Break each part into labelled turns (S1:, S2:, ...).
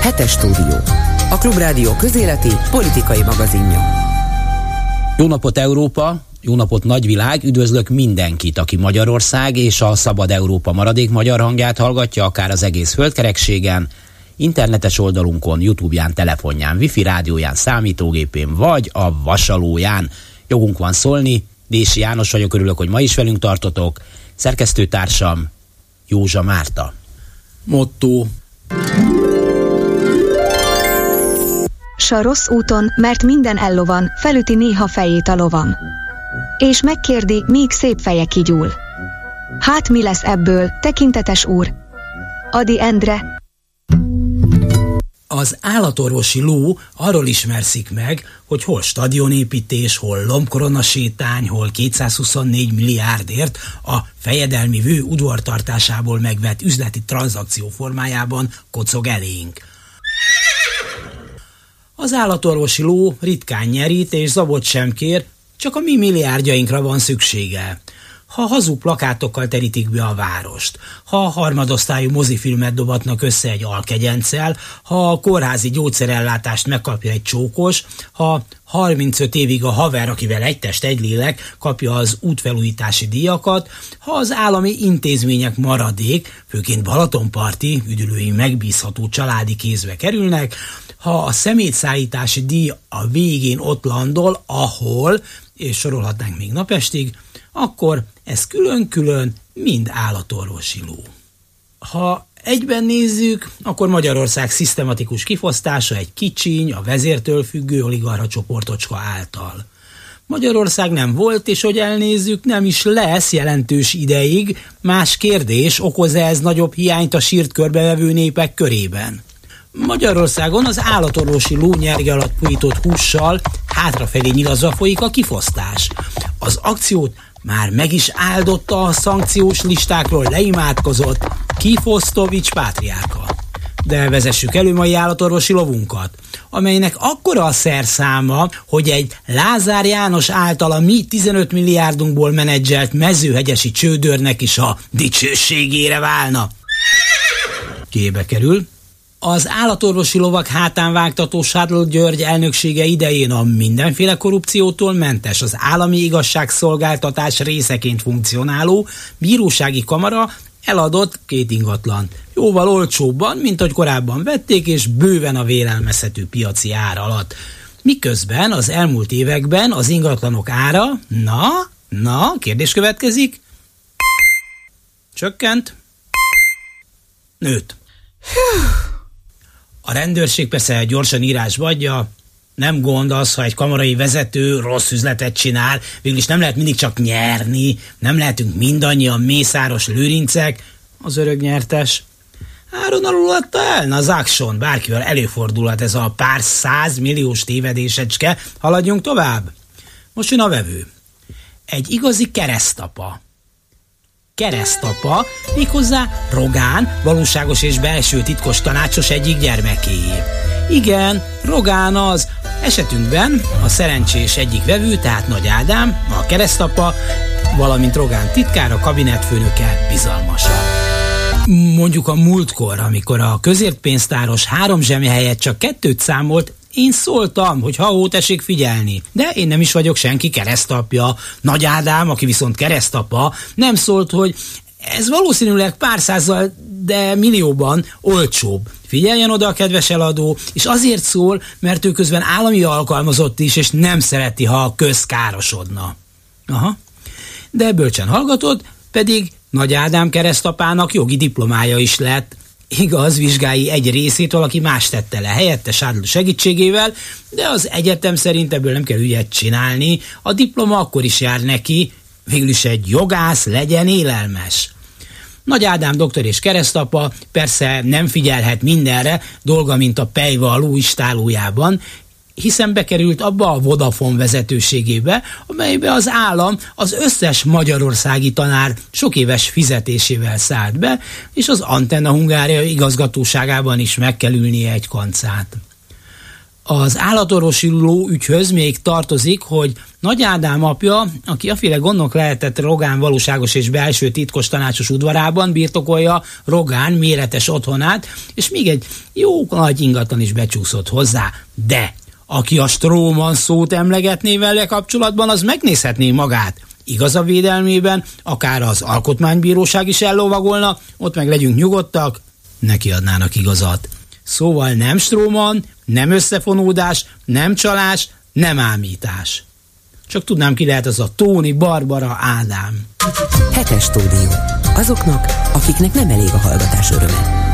S1: Hetes stúdió. A Klubrádió közéleti politikai magazinja.
S2: Jó napot Európa, jó napot nagyvilág, üdvözlök mindenkit, aki Magyarország és a Szabad Európa maradék magyar hangját hallgatja, akár az egész földkerekségen, internetes oldalunkon, Youtube-ján, telefonján, wifi rádióján, számítógépén vagy a vasalóján. Jogunk van szólni, Dési János vagyok, örülök, hogy ma is velünk tartotok. Szerkesztőtársam Józsa Márta.
S3: Motto
S4: S a rossz úton, mert minden ellovan, felüti néha fejét a lovam. És megkérdi, míg szép feje kigyúl. Hát mi lesz ebből, tekintetes úr? Adi Endre,
S3: az állatorvosi ló arról ismerszik meg, hogy hol stadionépítés, hol lombkorona sétány, hol 224 milliárdért a fejedelmi vő udvartartásából megvett üzleti tranzakció formájában kocog elénk. Az állatorvosi ló ritkán nyerít és zabot sem kér, csak a mi milliárdjainkra van szüksége. Ha hazug plakátokkal terítik be a várost, ha a harmadosztályú mozifilmet dobatnak össze egy alkegyencel, ha a kórházi gyógyszerellátást megkapja egy csókos, ha 35 évig a haver, akivel egy test, egy lélek kapja az útfelújítási díjakat, ha az állami intézmények maradék, főként Balatonparti üdülői megbízható családi kézbe kerülnek, ha a szemétszállítási díj a végén ott landol, ahol, és sorolhatnánk még napestig, akkor ez külön-külön mind állatorvosi ló. Ha egyben nézzük, akkor Magyarország szisztematikus kifosztása egy kicsiny, a vezértől függő oligarha csoportocska által. Magyarország nem volt, és hogy elnézzük, nem is lesz jelentős ideig. Más kérdés, okoz -e ez nagyobb hiányt a sírt körbevevő népek körében? Magyarországon az állatorvosi lónyerge alatt pujított hússal hátrafelé nyilazva folyik a kifosztás. Az akciót már meg is áldotta a szankciós listákról leimádkozott Kifosztovics pátriáka. De vezessük elő mai állatorvosi lovunkat, amelynek akkora a szerszáma, hogy egy Lázár János által a mi 15 milliárdunkból menedzselt mezőhegyesi csődörnek is a dicsőségére válna. Kébe kerül, az állatorvosi lovak hátán vágtató Sádl György elnöksége idején a mindenféle korrupciótól mentes az állami igazságszolgáltatás részeként funkcionáló bírósági kamara eladott két ingatlan. Jóval olcsóbban, mint hogy korábban vették, és bőven a vélelmezhető piaci ár alatt. Miközben az elmúlt években az ingatlanok ára, na, na, kérdés következik, csökkent, nőtt. A rendőrség persze gyorsan írásba adja, nem gond az, ha egy kamarai vezető rossz üzletet csinál, végülis nem lehet mindig csak nyerni, nem lehetünk mindannyian mészáros lőrincek, az öreg nyertes. Áron alul adta el, na Zakson, bárkivel előfordulhat ez a pár százmilliós tévedésecske, haladjunk tovább. Most jön a vevő. Egy igazi keresztapa, keresztapa, méghozzá Rogán, valóságos és belső titkos tanácsos egyik gyermekéjé. Igen, Rogán az, esetünkben a szerencsés egyik vevő, tehát Nagy Ádám, a keresztapa, valamint Rogán titkára, kabinetfőnöke bizalmasa. Mondjuk a múltkor, amikor a közértpénztáros három zsemi helyett csak kettőt számolt, én szóltam, hogy ha ó, tessék figyelni. De én nem is vagyok senki keresztapja. Nagy Ádám, aki viszont keresztapa, nem szólt, hogy ez valószínűleg pár százzal, de millióban olcsóbb. Figyeljen oda a kedves eladó, és azért szól, mert ő közben állami alkalmazott is, és nem szereti, ha a köz. Aha. De bölcsen hallgatod, pedig Nagy Ádám keresztapának jogi diplomája is lett. Igaz, vizsgái egy részét valaki más tette le helyette Sádl segítségével, de az egyetem szerint ebből nem kell ügyet csinálni, a diploma akkor is jár neki, végül is egy jogász legyen élelmes. Nagy Ádám doktor és keresztapa persze nem figyelhet mindenre, dolga, mint a pejva a ló hiszen bekerült abba a Vodafone vezetőségébe, amelybe az állam az összes magyarországi tanár sok éves fizetésével szállt be, és az Antenna Hungária igazgatóságában is meg kell ülnie egy kancát.
S5: Az állatorvosi ló ügyhöz még tartozik, hogy Nagy Ádám apja, aki aféle gondok lehetett Rogán valóságos és belső titkos tanácsos udvarában birtokolja Rogán méretes otthonát, és még egy jó nagy ingatlan is becsúszott hozzá. De aki a Stróman szót emlegetné vele kapcsolatban, az megnézhetné magát. Igaza védelmében, akár az alkotmánybíróság is ellovagolna, ott meg legyünk nyugodtak, neki adnának igazat. Szóval nem Stróman, nem összefonódás, nem csalás, nem ámítás. Csak tudnám, ki lehet az a Tóni Barbara Ádám.
S1: Hetes stúdió. Azoknak, akiknek nem elég a hallgatás öröme.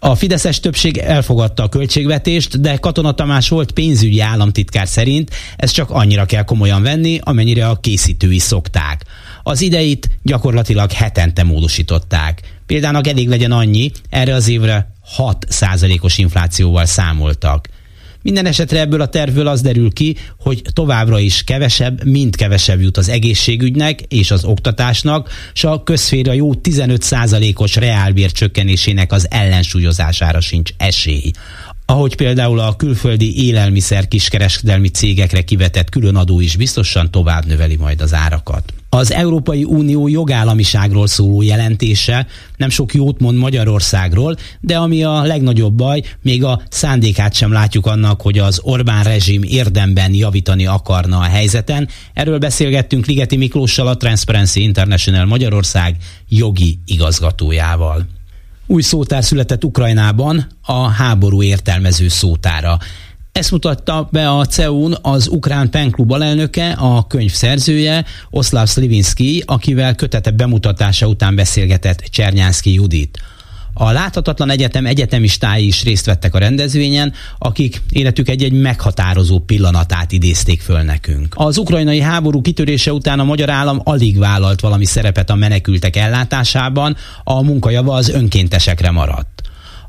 S3: A Fideszes többség elfogadta a költségvetést, de Katona Tamás volt pénzügyi államtitkár szerint ezt csak annyira kell komolyan venni, amennyire a készítői szokták. Az ideit gyakorlatilag hetente módosították. Példának elég legyen annyi, erre az évre 6 os inflációval számoltak. Minden esetre ebből a tervből az derül ki, hogy továbbra is kevesebb, mint kevesebb jut az egészségügynek és az oktatásnak, s a közféra jó 15%-os reálbér csökkenésének az ellensúlyozására sincs esély ahogy például a külföldi élelmiszer kiskereskedelmi cégekre kivetett különadó is biztosan tovább növeli majd az árakat. Az Európai Unió jogállamiságról szóló jelentése nem sok jót mond Magyarországról, de ami a legnagyobb baj, még a szándékát sem látjuk annak, hogy az Orbán rezsim érdemben javítani akarna a helyzeten. Erről beszélgettünk Ligeti Miklóssal, a Transparency International Magyarország jogi igazgatójával. Új szótár született Ukrajnában, a háború értelmező szótára. Ezt mutatta be a CEUN az ukrán penklub alelnöke, a könyv szerzője, Oszláv Slivinski, akivel kötete bemutatása után beszélgetett Csernyánszki Judit. A Láthatatlan Egyetem egyetemistái is részt vettek a rendezvényen, akik életük egy-egy meghatározó pillanatát idézték föl nekünk. Az ukrajnai háború kitörése után a magyar állam alig vállalt valami szerepet a menekültek ellátásában, a munkajava az önkéntesekre maradt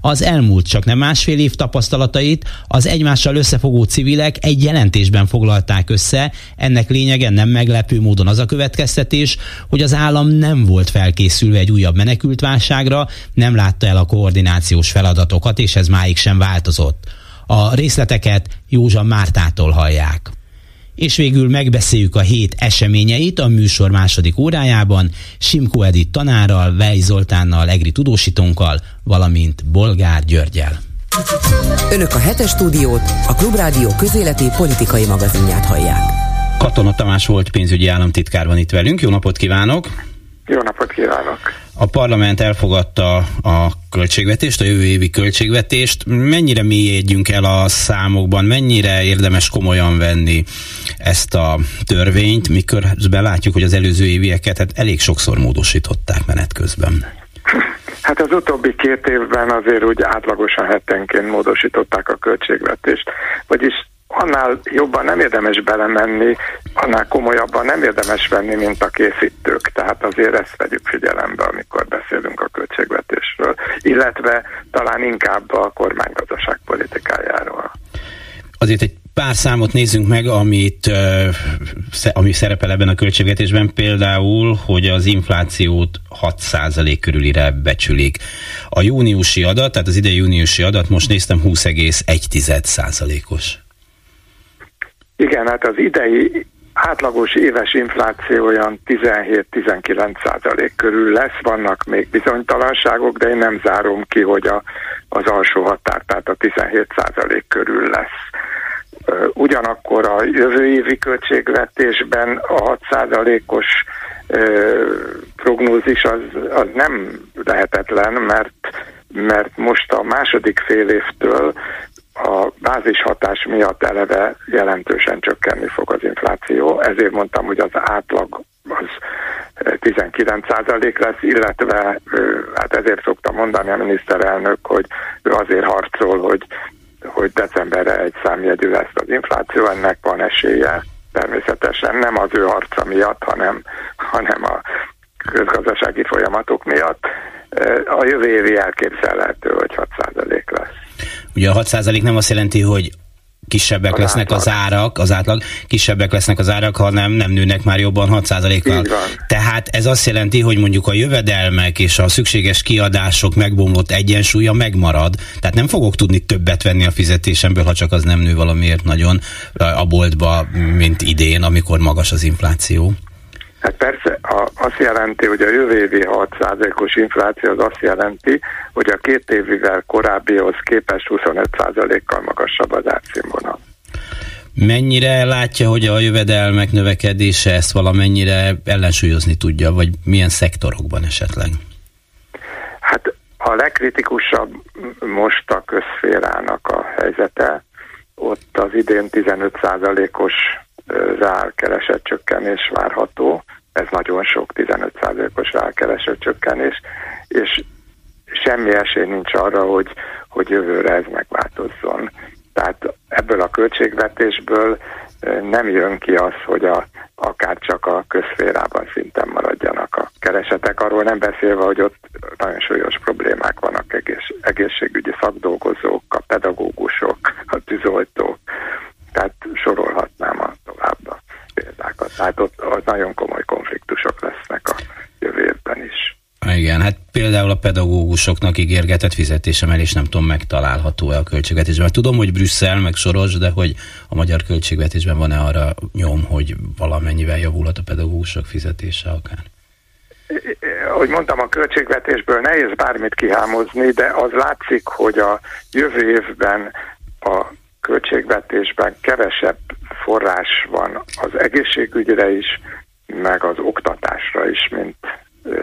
S3: az elmúlt csak nem másfél év tapasztalatait az egymással összefogó civilek egy jelentésben foglalták össze. Ennek lényege nem meglepő módon az a következtetés, hogy az állam nem volt felkészülve egy újabb menekültválságra, nem látta el a koordinációs feladatokat, és ez máig sem változott. A részleteket Józsa Mártától hallják és végül megbeszéljük a hét eseményeit a műsor második órájában Simko Edith tanárral, Vej Zoltánnal, Egri tudósítónkkal, valamint Bolgár Györgyel.
S1: Önök a hetes stúdiót, a Klubrádió közéleti politikai magazinját hallják.
S3: Katona Tamás volt pénzügyi államtitkár van itt velünk. Jó napot kívánok!
S6: Jó napot kívánok!
S3: A parlament elfogadta a költségvetést, a jövő évi költségvetést. Mennyire mélyedjünk el a számokban, mennyire érdemes komolyan venni ezt a törvényt, miközben látjuk, hogy az előző évieket hát elég sokszor módosították menet közben.
S6: Hát az utóbbi két évben azért úgy átlagosan hetenként módosították a költségvetést, vagyis annál jobban nem érdemes belemenni, annál komolyabban nem érdemes venni, mint a készítők. Tehát azért ezt vegyük figyelembe, amikor beszélünk a költségvetésről, illetve talán inkább a kormánygazdaság politikájáról.
S3: Azért egy pár számot nézzünk meg, amit, ami szerepel ebben a költségvetésben, például, hogy az inflációt 6% körülire becsülik. A júniusi adat, tehát az idei júniusi adat, most néztem 20,1%-os.
S6: Igen, hát az idei átlagos éves infláció olyan 17-19 százalék körül lesz, vannak még bizonytalanságok, de én nem zárom ki, hogy a, az alsó határ, tehát a 17 százalék körül lesz. Ugyanakkor a jövő évi költségvetésben a 6 százalékos prognózis az, az nem lehetetlen, mert mert most a második fél évtől a bázishatás miatt eleve jelentősen csökkenni fog az infláció, ezért mondtam, hogy az átlag az 19% lesz, illetve hát ezért szokta mondani a miniszterelnök, hogy ő azért harcol, hogy, hogy decemberre egy számjegyű lesz az infláció, ennek van esélye természetesen nem az ő harca miatt, hanem, hanem a közgazdasági folyamatok miatt. A jövő évi elképzelhető, hogy 6% lesz.
S3: Ugye a 6% nem azt jelenti, hogy kisebbek az lesznek átlag. az árak, az átlag, kisebbek lesznek az árak, ha nem, nem nőnek már jobban 6%-kal. Tehát ez azt jelenti, hogy mondjuk a jövedelmek és a szükséges kiadások megbomlott egyensúlya megmarad. Tehát nem fogok tudni többet venni a fizetésemből, ha csak az nem nő valamiért nagyon a boltba, mint idén, amikor magas az infláció.
S6: Hát persze a, azt jelenti, hogy a jövő évi 6%-os infláció az azt jelenti, hogy a két évivel korábbihoz képest 25%-kal magasabb az átszínvonal.
S3: Mennyire látja, hogy a jövedelmek növekedése ezt valamennyire ellensúlyozni tudja, vagy milyen szektorokban esetleg?
S6: Hát a legkritikusabb most a közférának a helyzete, ott az idén 15%-os reálkeresett csökkenés várható, ez nagyon sok 15%-os reálkeresett csökkenés, és semmi esély nincs arra, hogy, hogy jövőre ez megváltozzon. Tehát ebből a költségvetésből nem jön ki az, hogy a, akár csak a közférában szinten maradjanak a keresetek. Arról nem beszélve, hogy ott nagyon súlyos problémák vannak egész, egészségügyi szakdolgozók, a pedagógusok, a tűzoltók, tehát sorolhatnám a tovább a példákat. Tehát ott, ott nagyon komoly konfliktusok lesznek a jövő évben is.
S3: Igen, hát például a pedagógusoknak ígérgetett fizetésemelés nem tudom, megtalálható-e a költségvetésben. Tudom, hogy Brüsszel, meg Soros, de hogy a magyar költségvetésben van-e arra nyom, hogy valamennyivel javulhat a pedagógusok fizetése akár?
S6: Ahogy mondtam, a költségvetésből nehéz bármit kihámozni, de az látszik, hogy a jövő évben a költségvetésben kevesebb forrás van az egészségügyre is, meg az oktatásra is, mint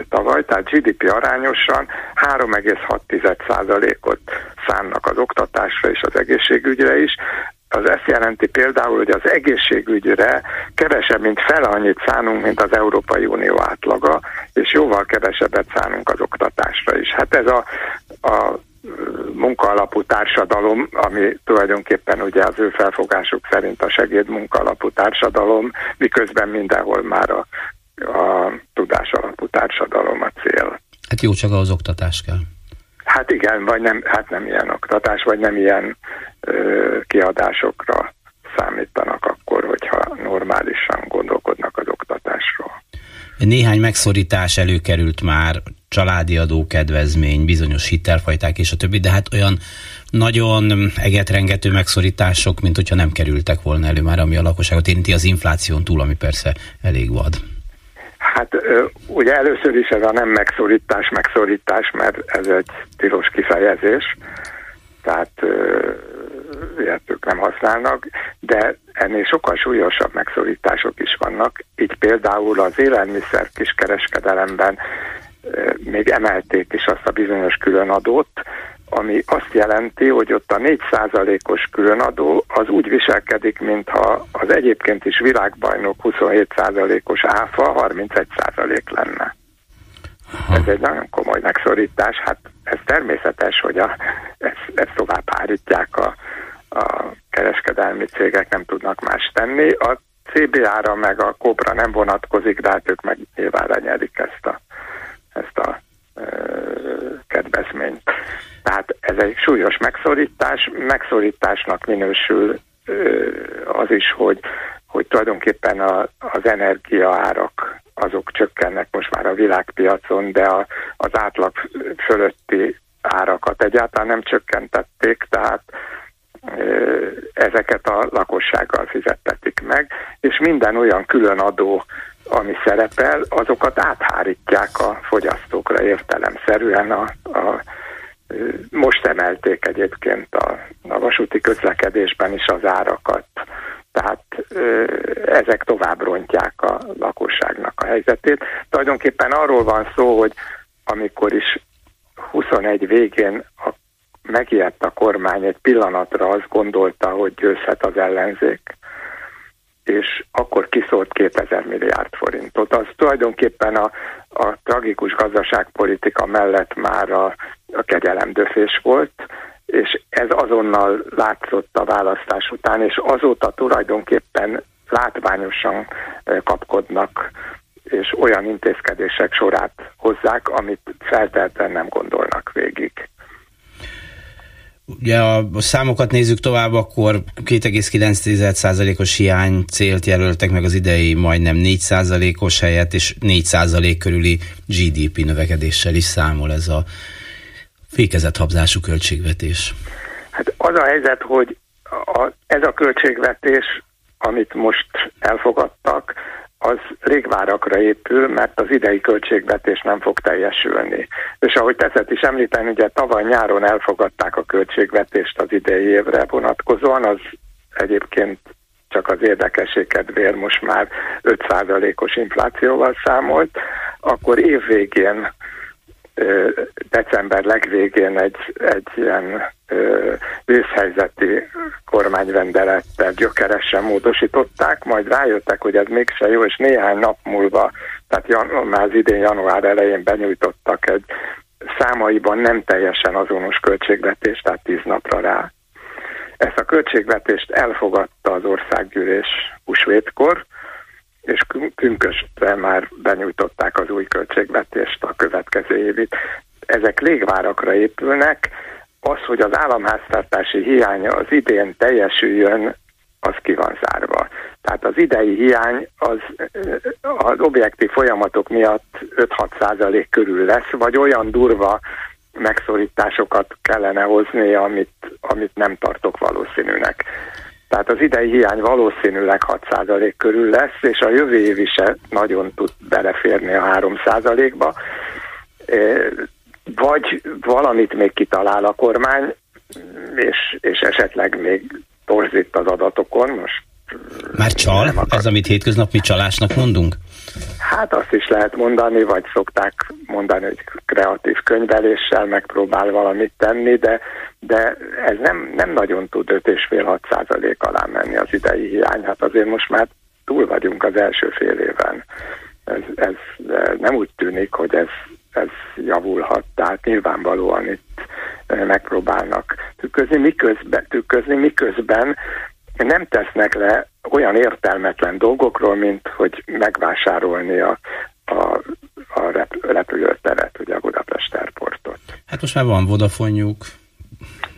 S6: tavaly, tehát GDP arányosan 3,6%-ot szánnak az oktatásra és az egészségügyre is. Az ezt jelenti például, hogy az egészségügyre kevesebb, mint fele annyit szánunk, mint az Európai Unió átlaga, és jóval kevesebbet szánunk az oktatásra is. Hát ez a, a munkaalapú társadalom, ami tulajdonképpen ugye az ő felfogásuk szerint a segéd munkaalapú társadalom, miközben mindenhol már a, a tudás alapú társadalom a cél.
S3: Hát jó, csak az oktatás kell.
S6: Hát igen, vagy nem, hát nem ilyen oktatás, vagy nem ilyen ö, kiadásokra számítanak akkor, hogyha normálisan gondolkodnak az oktatásról.
S3: Néhány megszorítás előkerült már, családi adókedvezmény, bizonyos hitelfajták és a többi, de hát olyan nagyon egetrengető megszorítások, mint hogyha nem kerültek volna elő már, ami a lakosságot érinti az infláción túl, ami persze elég vad.
S6: Hát ugye először is ez a nem megszorítás, megszorítás, mert ez egy tilos kifejezés, tehát ilyet ők nem használnak, de ennél sokkal súlyosabb megszorítások is vannak. Így például az élelmiszer kiskereskedelemben még emelték is azt a bizonyos különadót, ami azt jelenti, hogy ott a 4%-os különadó az úgy viselkedik, mintha az egyébként is világbajnok 27%-os áfa 31% lenne. Ez egy nagyon komoly megszorítás. Hát ez természetes, hogy a, ezt, ezt tovább hárítják a, a kereskedelmi cégek, nem tudnak más tenni. A CBA-ra meg a Kóbra nem vonatkozik, de hát ők meg nyilván lenyedik ezt a, ezt a ö, kedvezményt. Tehát ez egy súlyos megszorítás. Megszorításnak minősül az is, hogy, hogy tulajdonképpen a, az energiaárak azok csökkennek most már a világpiacon, de a, az átlag fölötti árakat egyáltalán nem csökkentették, tehát ezeket a lakossággal fizettetik meg, és minden olyan külön adó, ami szerepel, azokat áthárítják a fogyasztókra értelemszerűen. A, a, most emelték egyébként a, a vasúti közlekedésben is az árakat, tehát ezek tovább rontják a lakosságnak a helyzetét. Tulajdonképpen arról van szó, hogy amikor is 21 végén a megijedt a kormány, egy pillanatra azt gondolta, hogy győzhet az ellenzék, és akkor kiszólt 2000 milliárd forintot. Az tulajdonképpen a, a tragikus gazdaságpolitika mellett már a, a kegyelemdöfés volt, és ez azonnal látszott a választás után, és azóta tulajdonképpen látványosan kapkodnak, és olyan intézkedések sorát hozzák, amit feltelten nem gondolnak végig.
S3: Ugye a számokat nézzük tovább, akkor 2,9%-os hiány célt jelöltek meg az idei majdnem 4%-os helyet, és 4% körüli GDP növekedéssel is számol ez a fékezett habzású költségvetés.
S6: Hát az a helyzet, hogy a, ez a költségvetés, amit most elfogadtak, az régvárakra épül, mert az idei költségvetés nem fog teljesülni. És ahogy teszed is említeni, ugye tavaly nyáron elfogadták a költségvetést az idei évre vonatkozóan, az egyébként csak az érdekesség kedvéért most már 5%-os inflációval számolt, akkor évvégén december legvégén egy, egy ilyen vészhelyzeti kormányrendelettel gyökeresen módosították, majd rájöttek, hogy ez mégse jó, és néhány nap múlva, tehát jan- már az idén január elején benyújtottak egy számaiban nem teljesen azonos költségvetést, tehát tíz napra rá. Ezt a költségvetést elfogadta az országgyűlés húsvétkor, és künköstre már benyújtották az új költségvetést a következő évit. Ezek légvárakra épülnek, az, hogy az államháztartási hiánya az idén teljesüljön, az ki van zárva. Tehát az idei hiány az, az objektív folyamatok miatt 5-6 százalék körül lesz, vagy olyan durva megszorításokat kellene hozni, amit, amit nem tartok valószínűnek. Tehát az idei hiány valószínűleg 6% körül lesz, és a jövő év is nagyon tud beleférni a 3%-ba. Vagy valamit még kitalál a kormány, és, és esetleg még torzít az adatokon. Most
S3: Már csal? Ez, amit hétköznapi csalásnak mondunk?
S6: Hát azt is lehet mondani, vagy szokták mondani, hogy kreatív könyveléssel megpróbál valamit tenni, de, de ez nem, nem nagyon tud 5,5-6 százalék alá menni az idei hiány. Hát azért most már túl vagyunk az első fél éven. Ez, ez nem úgy tűnik, hogy ez, ez javulhat, tehát nyilvánvalóan itt megpróbálnak tükrözni, miközben, tükrözni, miközben nem tesznek le olyan értelmetlen dolgokról, mint hogy megvásárolni a, a, a repülőteret, ugye a Budapest Airportot.
S3: Hát most már van Vodafonjuk,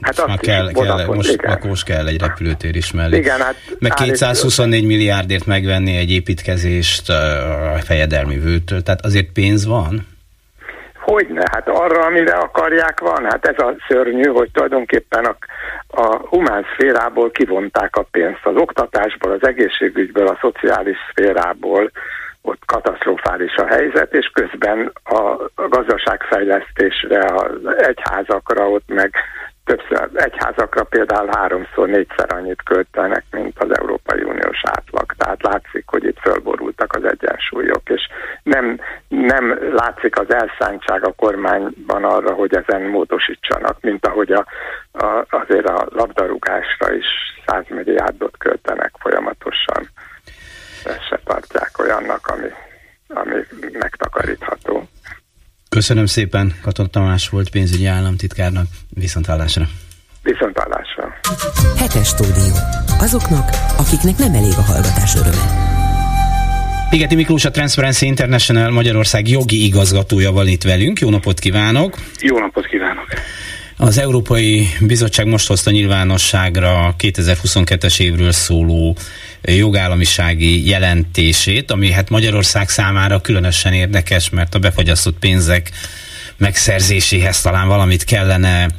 S3: Hát most már kell, kell, most, igen. most kell egy repülőtér is mellé.
S6: Igen, hát
S3: Meg 224 milliárdért megvenni egy építkezést a fejedelmi vőtől, tehát azért pénz van?
S6: Hogyne, hát arra, amire akarják van. Hát ez a szörnyű, hogy tulajdonképpen a, a humán szférából kivonták a pénzt. Az oktatásból, az egészségügyből, a szociális szférából ott katasztrofális a helyzet, és közben a gazdaságfejlesztésre, az egyházakra ott meg többször egyházakra például háromszor, négyszer annyit költenek, mint az Európai Uniós átlag. Tehát látszik, hogy itt fölborultak az egyensúlyok, és nem, nem látszik az elszántság a kormányban arra, hogy ezen módosítsanak, mint ahogy a, a, azért a labdarúgásra is 100 milliárdot költenek folyamatosan. Ezt se tartják olyannak, ami, ami megtakarítható.
S3: Köszönöm szépen, Katon Tamás volt pénzügyi államtitkárnak. Viszontállásra.
S6: Viszontállásra.
S1: Hetes stúdió. Azoknak, akiknek nem elég a hallgatás öröme.
S3: Pigeti Miklós, a Transparency International Magyarország jogi igazgatója van itt velünk. Jó napot kívánok!
S7: Jó napot kívánok!
S3: Az Európai Bizottság most hozta nyilvánosságra 2022-es évről szóló jogállamisági jelentését, ami hát Magyarország számára különösen érdekes, mert a befagyasztott pénzek megszerzéséhez talán valamit kellene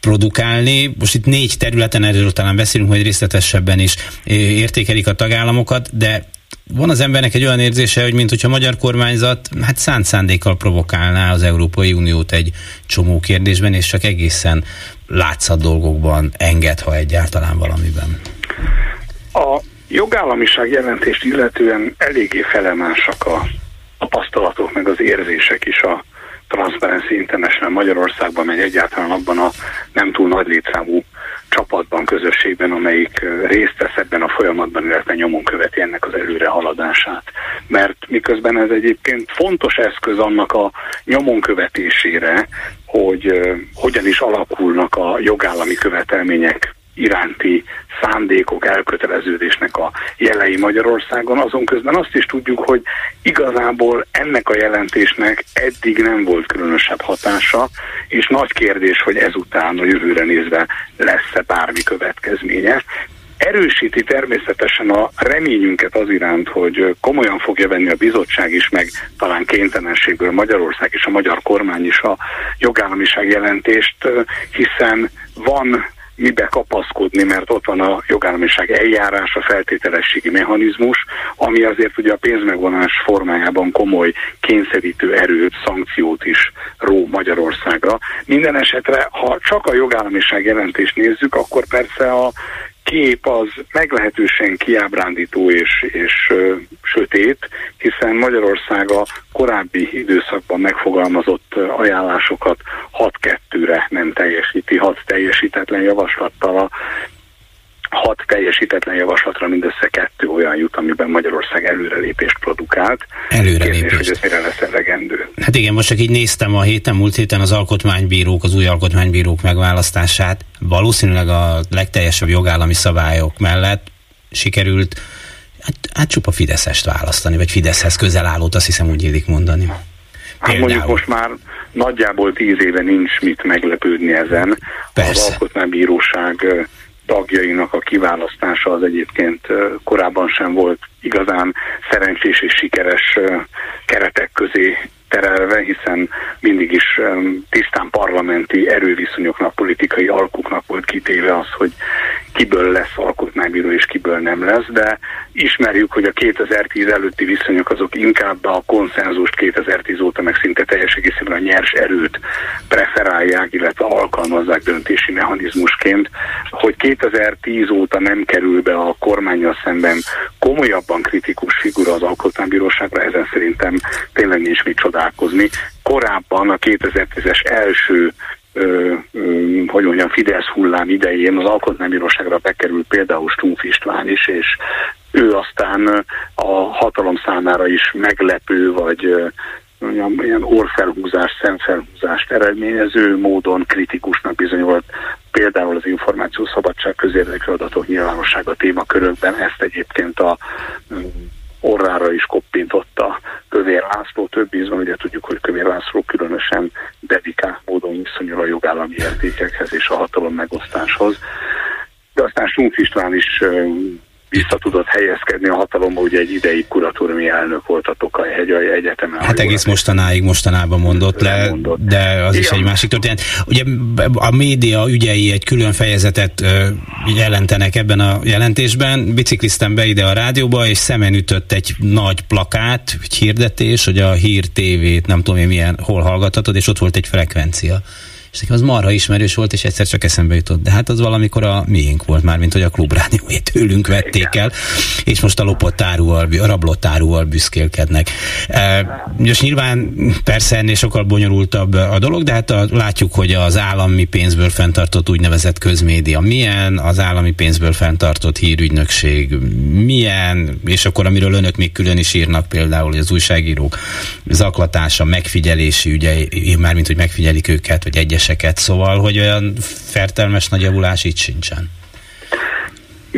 S3: produkálni. Most itt négy területen erről talán beszélünk, hogy részletesebben is értékelik a tagállamokat, de van az embernek egy olyan érzése, hogy mint hogyha a magyar kormányzat hát szánt szándékkal provokálná az Európai Uniót egy csomó kérdésben, és csak egészen látszat dolgokban enged, ha egyáltalán valamiben.
S7: A jogállamiság jelentést illetően eléggé felemásak a tapasztalatok, meg az érzések is a Transparency International Magyarországban, meg egyáltalán abban a nem túl nagy létszámú csapatban, közösségben, amelyik részt vesz ebben a folyamatban, illetve nyomon követi ennek az előre haladását. Mert miközben ez egyébként fontos eszköz annak a nyomon követésére, hogy hogyan is alakulnak a jogállami követelmények iránti szándékok, elköteleződésnek a jelei Magyarországon. Azon közben azt is tudjuk, hogy igazából ennek a jelentésnek eddig nem volt különösebb hatása, és nagy kérdés, hogy ezután a jövőre nézve lesz-e bármi következménye erősíti természetesen a reményünket az iránt, hogy komolyan fogja venni a bizottság is, meg talán kénytelenségből Magyarország és a magyar kormány is a jogállamiság jelentést, hiszen van mibe kapaszkodni, mert ott van a jogállamiság eljárás, a feltételességi mechanizmus, ami azért ugye a pénzmegvonás formájában komoly kényszerítő erőt, szankciót is ró Magyarországra. Minden esetre, ha csak a jogállamiság jelentést nézzük, akkor persze a kép az meglehetősen kiábrándító és, és ö, sötét, hiszen Magyarország a korábbi időszakban megfogalmazott ajánlásokat 6-2-re nem teljesíti, 6 teljesítetlen javaslattal a hat teljesítetlen javaslatra mindössze kettő olyan jut, amiben Magyarország előrelépést produkált.
S3: Előrelépést.
S7: Kérdés, hogy ez mire lesz elegendő.
S3: Hát igen, most csak így néztem a héten, múlt héten az alkotmánybírók, az új alkotmánybírók megválasztását. Valószínűleg a legteljesebb jogállami szabályok mellett sikerült hát, hát csupa Fideszest választani, vagy Fideszhez közel állót, azt hiszem úgy illik mondani.
S7: Hát mondjuk most már nagyjából tíz éve nincs mit meglepődni ezen.
S3: Persze.
S7: Az alkotmánybíróság tagjainak a kiválasztása az egyébként korábban sem volt igazán szerencsés és sikeres keretek közé terelve, hiszen mindig is tisztán parlamenti erőviszonyoknak, politikai alkuknak volt kitéve az, hogy kiből lesz alkotmánybíró és kiből nem lesz, de ismerjük, hogy a 2010 előtti viszonyok azok inkább a konszenzust 2010 óta meg szinte teljes egészében a nyers erőt preferálják, illetve alkalmazzák döntési mechanizmusként, hogy 2010 óta nem kerül be a kormányjal szemben komolyabban kritikus figura az alkotmánybíróságra, ezen szerintem tényleg nincs mit csodálkozni. Korábban a 2010-es első hogy mondjam, Fidesz hullám idején az alkotmánybíróságra bekerült például Stumpf István is, és ő aztán a hatalom számára is meglepő, vagy mondjam, ilyen orfelhúzás, szemfelhúzást eredményező módon kritikusnak bizonyult például az információszabadság közérdekű adatok nyilvánossága témakörökben. Ezt egyébként a orrára is koppintotta Kövér László. Több ízben ugye tudjuk, hogy Kövér László különösen dedikált módon viszonyul a jogállami értékekhez és a hatalom megosztáshoz. De aztán Stumpf István is vissza tudott helyezkedni a hatalomba, ugye egy ideig kuratóriumi elnök volt a Tokaj Hegyai Egyetemen.
S3: Hát egész mostanáig, mostanában mondott le, mondott. de az Igen. is egy másik történet. Ugye a média ügyei egy külön fejezetet jelentenek ebben a jelentésben. Bicikliztem be ide a rádióba, és szemen ütött egy nagy plakát, egy hirdetés, hogy a Hír TV-t nem tudom én milyen, hol hallgathatod, és ott volt egy frekvencia és nekem az marha ismerős volt, és egyszer csak eszembe jutott. De hát az valamikor a miénk volt már, mint hogy a klubrádióét tőlünk vették el, és most a lopott áruval, a rablott áruval büszkélkednek. E, most nyilván persze ennél sokkal bonyolultabb a dolog, de hát a, látjuk, hogy az állami pénzből fenntartott úgynevezett közmédia milyen, az állami pénzből fenntartott hírügynökség milyen, és akkor amiről önök még külön is írnak például, hogy az újságírók zaklatása, megfigyelési ügye, mármint hogy megfigyelik őket, vagy egyes kérdéseket, szóval, hogy olyan fertelmes nagy javulás itt sincsen.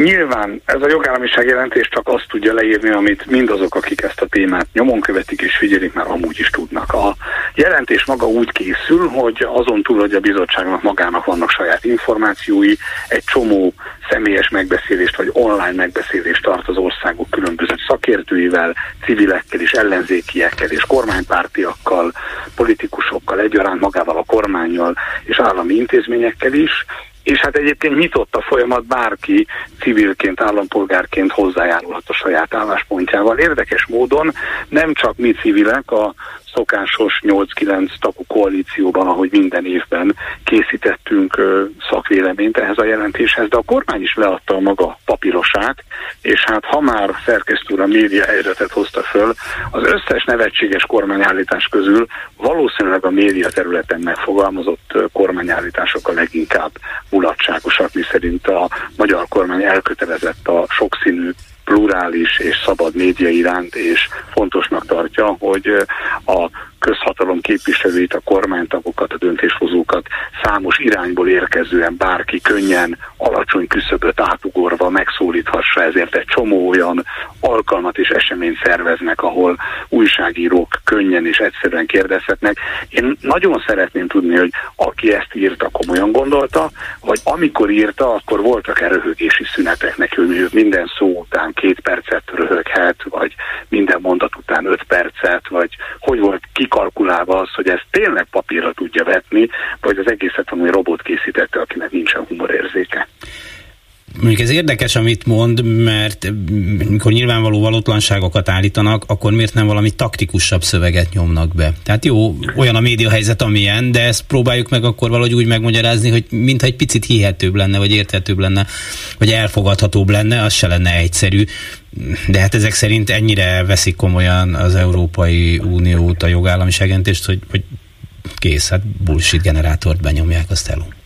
S7: Nyilván ez a jogállamiság jelentés csak azt tudja leírni, amit mindazok, akik ezt a témát nyomon követik és figyelik, már amúgy is tudnak. A jelentés maga úgy készül, hogy azon túl, hogy a bizottságnak magának vannak saját információi, egy csomó személyes megbeszélést vagy online megbeszélést tart az országok különböző szakértőivel, civilekkel és ellenzékiekkel és kormánypártiakkal, politikusokkal egyaránt magával a kormányjal és állami intézményekkel is, és hát egyébként nyitott a folyamat, bárki civilként, állampolgárként hozzájárulhat a saját álláspontjával. Érdekes módon nem csak mi civilek, a szokásos 8-9 tagú koalícióban, ahogy minden évben készítettünk szakvéleményt ehhez a jelentéshez, de a kormány is leadta a maga papírosát, és hát ha már szerkesztő a média helyzetet hozta föl, az összes nevetséges kormányállítás közül valószínűleg a média területen megfogalmazott kormányállítások a leginkább mulatságosak, miszerint a magyar kormány elkötelezett a sokszínű plurális és szabad média iránt, és fontosnak tartja, hogy a közhatalom képviselőit, a kormánytagokat, a döntéshozókat számos irányból érkezően bárki könnyen alacsony küszöböt átugorva megszólíthassa, ezért egy csomó olyan alkalmat és eseményt szerveznek, ahol újságírók könnyen és egyszerűen kérdezhetnek. Én nagyon szeretném tudni, hogy aki ezt írta, komolyan gondolta, vagy amikor írta, akkor voltak-e röhögési szünetek neki, hogy minden szó után két percet röhöghet, vagy minden mondat után öt percet, vagy hogy volt kikalkulálva az, hogy ezt tényleg papírra tudja vetni, vagy az egészet valami robot készítette, akinek nincsen humorérzéke.
S3: Mondjuk ez érdekes, amit mond, mert mikor nyilvánvaló valótlanságokat állítanak, akkor miért nem valami taktikusabb szöveget nyomnak be? Tehát jó, olyan a média helyzet, amilyen, de ezt próbáljuk meg akkor valahogy úgy megmagyarázni, hogy mintha egy picit hihetőbb lenne, vagy érthetőbb lenne, vagy elfogadhatóbb lenne, az se lenne egyszerű. De hát ezek szerint ennyire veszik komolyan az Európai Uniót, a jogállamiságentést, hogy, hogy kész, hát bullshit generátort benyomják, azt elunk.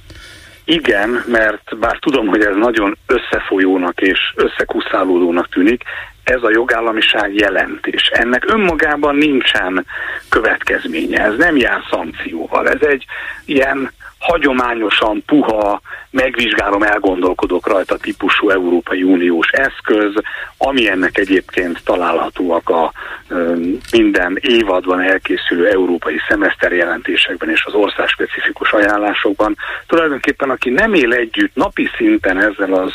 S7: Igen, mert bár tudom, hogy ez nagyon összefolyónak és összekuszálódónak tűnik, ez a jogállamiság jelentés. Ennek önmagában nincsen következménye, ez nem jár szankcióval. Ez egy ilyen hagyományosan puha, megvizsgálom, elgondolkodok rajta típusú Európai Uniós eszköz, ami ennek egyébként találhatóak a minden évadban elkészülő európai szemeszter jelentésekben és az ország specifikus ajánlásokban. Tulajdonképpen aki nem él együtt napi szinten ezzel az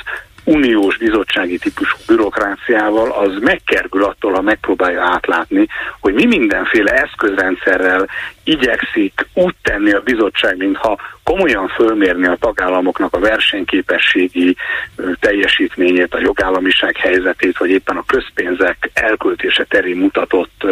S7: uniós bizottsági típusú bürokráciával, az megkergül attól, ha megpróbálja átlátni, hogy mi mindenféle eszközrendszerrel igyekszik úgy tenni a bizottság, mintha komolyan fölmérni a tagállamoknak a versenyképességi teljesítményét, a jogállamiság helyzetét, vagy éppen a közpénzek elköltése terén mutatott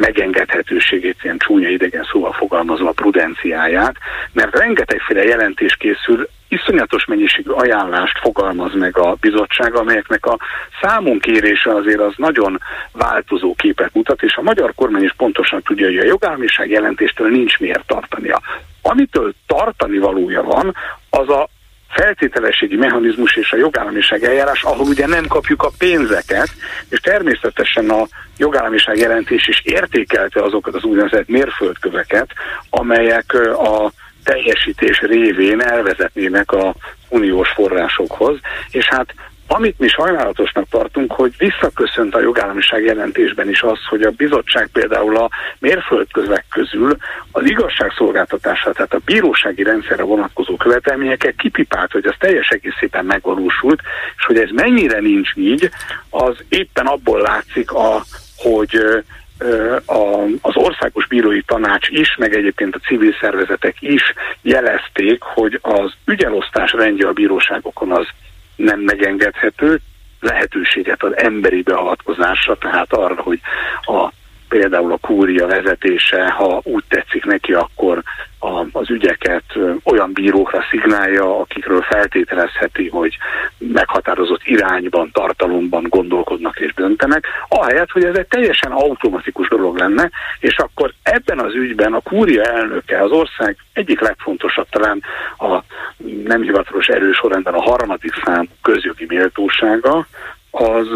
S7: megengedhetőségét, ilyen csúnya idegen szóval fogalmazva a prudenciáját, mert rengetegféle jelentés készül, iszonyatos mennyiségű ajánlást fogalmaz meg a bizottság, amelyeknek a számon kérése azért az nagyon változó képet mutat, és a magyar kormány is pontosan tudja, hogy a jogállamiság jelentéstől nincs miért tartania. Amitől tartani valója van, az a feltételességi mechanizmus és a jogállamiság eljárás, ahol ugye nem kapjuk a pénzeket, és természetesen a jogállamiság jelentés is értékelte azokat az úgynevezett mérföldköveket, amelyek a teljesítés révén elvezetnének a uniós forrásokhoz, és hát amit mi sajnálatosnak tartunk, hogy visszaköszönt a jogállamiság jelentésben is az, hogy a bizottság például a mérföldközek közül az igazságszolgáltatásra, tehát a bírósági rendszerre vonatkozó követelményeket kipipált, hogy az teljes egészében megvalósult, és hogy ez mennyire nincs így, az éppen abból látszik, a, hogy a, az országos bírói tanács is, meg egyébként a civil szervezetek is jelezték, hogy az ügyelosztás rendje a bíróságokon az nem megengedhető, lehetőséget az emberi beavatkozásra, tehát arra, hogy a például a kúria vezetése, ha úgy tetszik neki, akkor a, az ügyeket olyan bírókra szignálja, akikről feltételezheti, hogy meghatározott irányban, tartalomban gondolkodnak és döntenek, ahelyett, hogy ez egy teljesen automatikus dolog lenne, és akkor ebben az ügyben a kúria elnöke, az ország egyik legfontosabb talán a nem hivatalos erős sorrendben a harmadik szám közjogi méltósága, az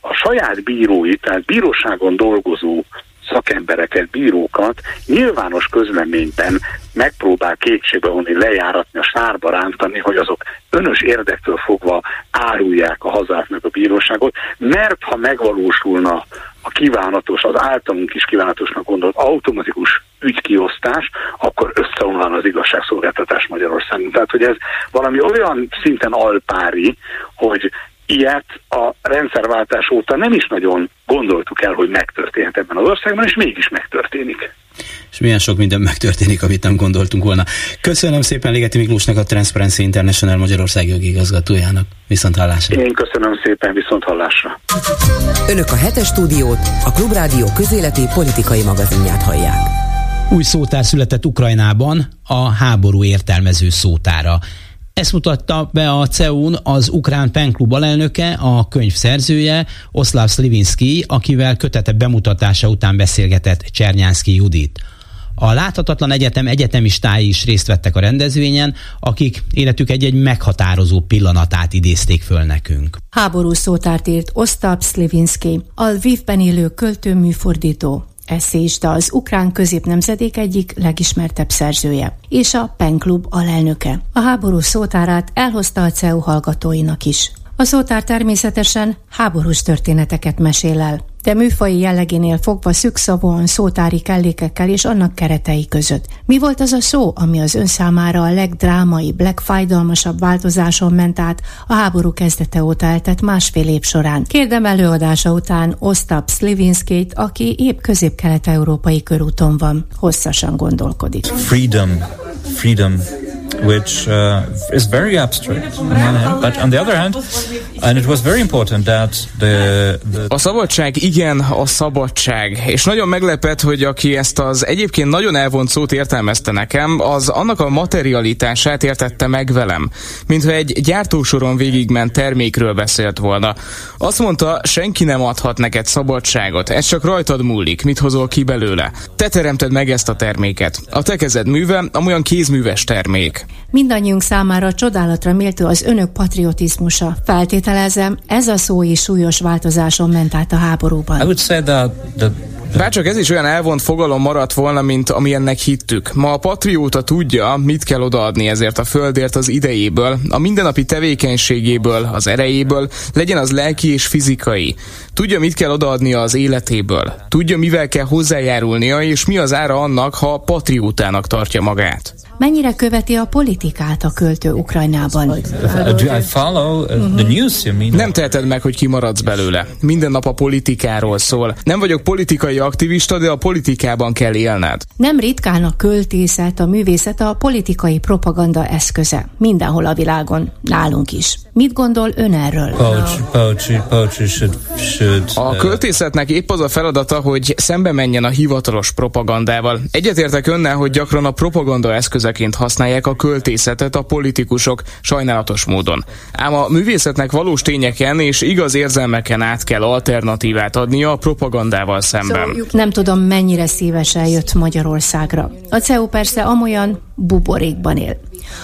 S7: a saját bírói, tehát bíróságon dolgozó szakembereket, bírókat nyilvános közleményben megpróbál kétségbe vonni, lejáratni, a sárba rántani, hogy azok önös érdektől fogva árulják a hazát meg a bíróságot, mert ha megvalósulna a kívánatos, az általunk is kívánatosnak gondolt automatikus ügykiosztás, akkor összeomlan az igazságszolgáltatás Magyarországon. Tehát, hogy ez valami olyan szinten alpári, hogy ilyet a rendszerváltás óta nem is nagyon gondoltuk el, hogy megtörténhet ebben az országban, és mégis megtörténik.
S3: És milyen sok minden megtörténik, amit nem gondoltunk volna. Köszönöm szépen Ligeti Miklósnak, a Transparency International Magyarország jogi igazgatójának. Viszont hallásra.
S7: Én köszönöm szépen, viszont hallásra.
S1: Önök a hetes stúdiót, a Klubrádió közéleti politikai magazinját hallják.
S3: Új szótár született Ukrajnában, a háború értelmező szótára. Ezt mutatta be a CEUN az ukrán penklub alelnöke, a könyv szerzője, Oszláv Slivinski, akivel kötete bemutatása után beszélgetett Csernyánszki Judit. A Láthatatlan Egyetem egyetemistái is részt vettek a rendezvényen, akik életük egy-egy meghatározó pillanatát idézték föl nekünk.
S8: Háború szótárt írt Ostap Slivinski, a Lvivben élő költő műfordító. Eszéista, az ukrán középnemzedék egyik legismertebb szerzője, és a PEN Klub alelnöke. A háború szótárát elhozta a CEU hallgatóinak is. A szótár természetesen háborús történeteket mesél el, de műfai jellegénél fogva szükszavúan szótári kellékekkel és annak keretei között. Mi volt az a szó, ami az ön számára a legdrámaibb, legfájdalmasabb változáson ment át a háború kezdete óta eltett másfél év során? Kérdem előadása után Ostap Slivinskét, aki épp közép-kelet-európai körúton van. Hosszasan gondolkodik.
S9: Freedom. Freedom which uh, is very abstract but on the other hand, and it was very important that the, the
S10: A szabadság, igen, a szabadság. És nagyon meglepett, hogy aki ezt az egyébként nagyon elvont szót értelmezte nekem, az annak a materialitását értette meg velem. Mintha egy gyártósoron végigment termékről beszélt volna. Azt mondta, senki nem adhat neked szabadságot, ez csak rajtad múlik, mit hozol ki belőle. Te teremted meg ezt a terméket. A te kezed műve, amolyan kézműves termék.
S8: Mindannyiunk számára csodálatra méltó az önök patriotizmusa. Feltételezem, ez a szó is súlyos változáson ment át a háborúban.
S9: I would say that the
S10: Bárcsak ez is olyan elvont fogalom maradt volna, mint amilyennek hittük. Ma a patrióta tudja, mit kell odaadni ezért a földért az idejéből, a mindennapi tevékenységéből, az erejéből, legyen az lelki és fizikai. Tudja, mit kell odaadni az életéből. Tudja, mivel kell hozzájárulnia, és mi az ára annak, ha patriótának tartja magát.
S8: Mennyire követi a politikát a költő Ukrajnában?
S9: Uh?
S10: Nem teheted meg, hogy kimaradsz belőle. Minden nap a politikáról szól. Nem vagyok politikai aktivista, de a politikában kell élned.
S8: Nem ritkán a költészet, a művészet a politikai propaganda eszköze. Mindenhol a világon, nálunk is. Mit gondol ön erről?
S10: A
S9: uh,
S10: költészetnek épp az a feladata, hogy szembe menjen a hivatalos propagandával. Egyetértek önnel, hogy gyakran a propaganda eszközeként használják a költészetet a politikusok sajnálatos módon. Ám a művészetnek valós tényeken és igaz érzelmeken át kell alternatívát adnia a propagandával szemben.
S8: Nem tudom, mennyire szívesen jött Magyarországra. A CEU persze amolyan buborékban él.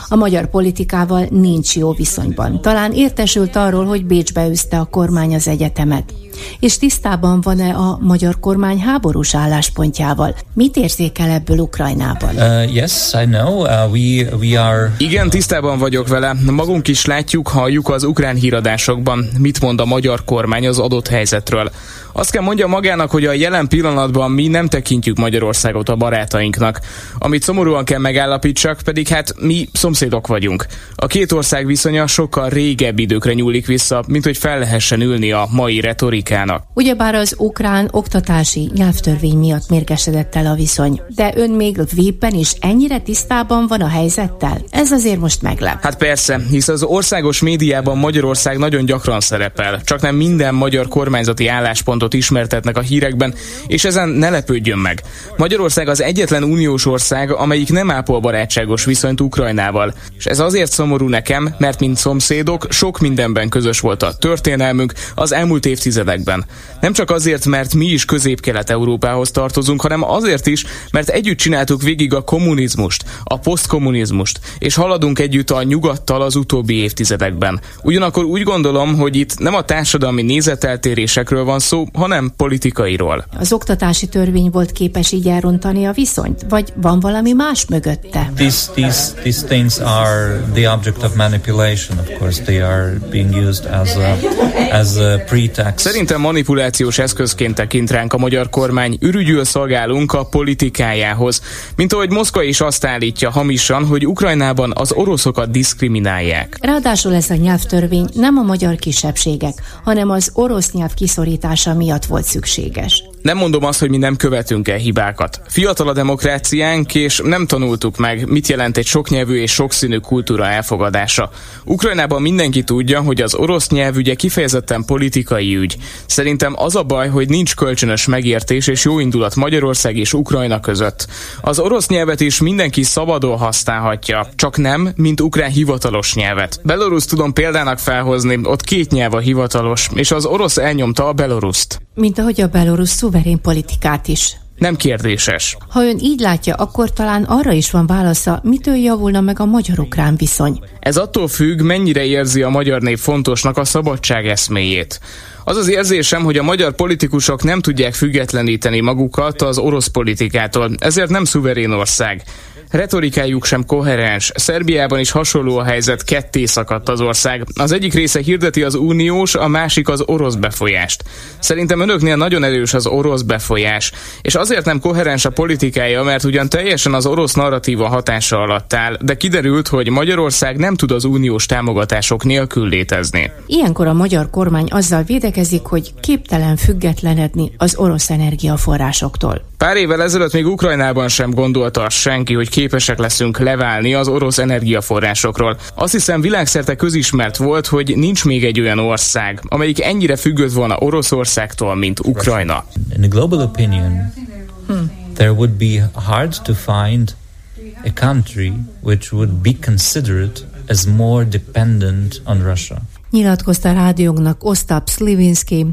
S8: A magyar politikával nincs jó viszonyban. Talán értesült arról, hogy Bécsbe üzte a kormány az egyetemet. És tisztában van-e a magyar kormány háborús álláspontjával? Mit érzékel ebből Ukrajnában?
S9: uh, yes, I know. Uh, we we are.
S10: Igen, tisztában vagyok vele. Magunk is látjuk, halljuk az ukrán híradásokban, mit mond a magyar kormány az adott helyzetről. Azt kell mondja magának, hogy a jelen pillanatban mi nem tekintjük Magyarországot a barátainknak. Amit szomorúan kell megállapítsak, pedig hát mi szomszédok vagyunk. A két ország viszonya sokkal régebb időkre nyúlik vissza, mint hogy fel lehessen ülni a mai retorikának.
S8: Ugyebár az ukrán oktatási nyelvtörvény miatt mérgesedett el a viszony. De ön még véppen is ennyire tisztában van a helyzettel? Ez azért most meglep.
S10: Hát persze, hisz az országos médiában Magyarország nagyon gyakran szerepel, csak nem minden magyar kormányzati álláspontot ismertetnek a hírekben, és ezen ne lepődjön meg. Magyarország az egyetlen uniós ország, amelyik nem ápol barátságos viszonyt Ukrajnával. És ez azért szomorú nekem, mert mint szomszédok sok mindenben közös volt a történelmünk az elmúlt évtizedekben. Nem csak azért, mert mi is közép-kelet-európához tartozunk, hanem azért is, mert együtt csináltuk végig a kommunizmust, a posztkommunizmust, és haladunk együtt a nyugattal az utóbbi évtizedekben. Ugyanakkor úgy gondolom, hogy itt nem a társadalmi nézeteltérésekről van szó, hanem politikairól.
S8: Az oktatási törvény volt képes így elrontani a viszonyt? Vagy van valami más mögötte?
S9: These these these things are the object of manipulation. Of course, they are being used as a as a pretext.
S10: Szerintem manipulációs eszközként tekint ránk a magyar kormány, ürügyül szolgálunk a politikájához. Mint ahogy Moszkva is azt állítja hamisan, hogy Ukrajnában az oroszokat diszkriminálják.
S8: Ráadásul ez a nyelvtörvény nem a magyar kisebbségek, hanem az orosz nyelv kiszorítása miatt volt szükséges.
S10: Nem mondom azt, hogy mi nem követünk el hibákat. Fiatal a demokráciánk, és nem tanultuk meg, mit jelent egy soknyelvű és sokszínű kultúra elfogadása. Ukrajnában mindenki tudja, hogy az orosz nyelv ügye kifejezetten politikai ügy. Szerintem az a baj, hogy nincs kölcsönös megértés és jóindulat Magyarország és Ukrajna között. Az orosz nyelvet is mindenki szabadon használhatja, csak nem, mint ukrán hivatalos nyelvet. Belarus tudom példának felhozni, ott két nyelv a hivatalos, és az orosz elnyomta a beloruszt.
S8: Mint ahogy a belorusz szuverén politikát is.
S10: Nem kérdéses.
S8: Ha ön így látja, akkor talán arra is van válasza, mitől javulna meg a magyar-ukrán viszony.
S10: Ez attól függ, mennyire érzi a magyar nép fontosnak a szabadság eszméjét. Az az érzésem, hogy a magyar politikusok nem tudják függetleníteni magukat az orosz politikától, ezért nem szuverén ország. Retorikájuk sem koherens. Szerbiában is hasonló a helyzet, ketté szakadt az ország. Az egyik része hirdeti az uniós, a másik az orosz befolyást. Szerintem önöknél nagyon erős az orosz befolyás, és azért nem koherens a politikája, mert ugyan teljesen az orosz narratíva hatása alatt áll, de kiderült, hogy Magyarország nem tud az uniós támogatások nélkül létezni.
S8: Ilyenkor a magyar kormány azzal védekezik, hogy képtelen függetlenedni az orosz energiaforrásoktól.
S10: Pár évvel ezelőtt még Ukrajnában sem gondolta senki, hogy képesek leszünk leválni az orosz energiaforrásokról. Azt hiszem világszerte közismert volt, hogy nincs még egy olyan ország, amelyik ennyire függött volna Oroszországtól, mint Ukrajna.
S9: In the global opinion, hmm. there would be hard to find a country which would be considered as more dependent on Russia.
S8: Nyilatkozta rádióknak Ostap Slivinsky,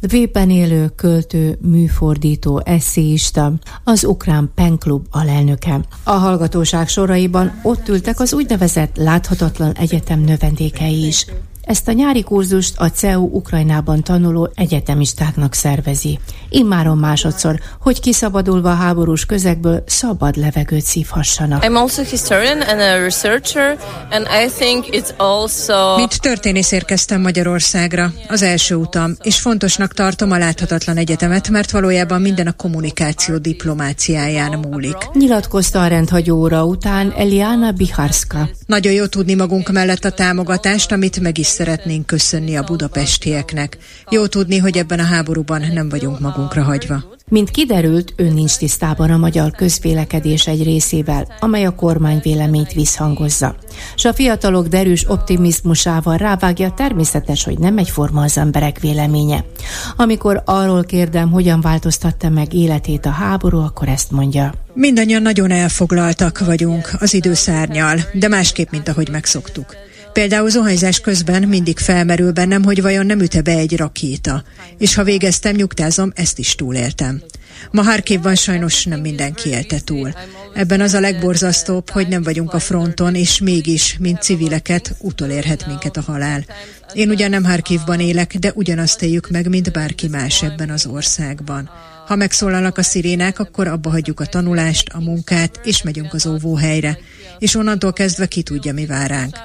S8: Lvivben élő költő, műfordító, eszéista, az ukrán penklub alelnöke. A hallgatóság soraiban ott ültek az úgynevezett láthatatlan egyetem növendékei is. Ezt a nyári kurzust a CEU Ukrajnában tanuló egyetemistáknak szervezi. Immáron másodszor, hogy kiszabadulva a háborús közegből szabad levegőt szívhassanak.
S11: I'm also historian and a researcher, and I think it's also...
S12: Mint történész érkeztem Magyarországra, az első utam, és fontosnak tartom a láthatatlan egyetemet, mert valójában minden a kommunikáció diplomáciáján múlik.
S8: Nyilatkozta a rendhagyó óra után Eliana Biharska.
S12: Nagyon jó tudni magunk mellett a támogatást, amit meg is szeretnénk köszönni a budapestieknek. Jó tudni, hogy ebben a háborúban nem vagyunk magunkra hagyva.
S8: Mint kiderült, ő nincs tisztában a magyar közvélekedés egy részével, amely a kormány véleményt visszhangozza. S a fiatalok derűs optimizmusával rávágja természetes, hogy nem egyforma az emberek véleménye. Amikor arról kérdem, hogyan változtatta meg életét a háború, akkor ezt mondja.
S12: Mindannyian nagyon elfoglaltak vagyunk az időszárnyal, de másképp, mint ahogy megszoktuk. Például zuhanyzás közben mindig felmerül bennem, hogy vajon nem üte be egy rakéta. És ha végeztem, nyugtázom, ezt is túléltem. Ma Harkivban sajnos nem mindenki élte túl. Ebben az a legborzasztóbb, hogy nem vagyunk a fronton, és mégis, mint civileket, utolérhet minket a halál. Én ugyan nem Harkivban élek, de ugyanazt éljük meg, mint bárki más ebben az országban. Ha megszólalnak a szirénák, akkor abba hagyjuk a tanulást, a munkát, és megyünk az óvóhelyre. És onnantól kezdve ki tudja, mi vár ránk.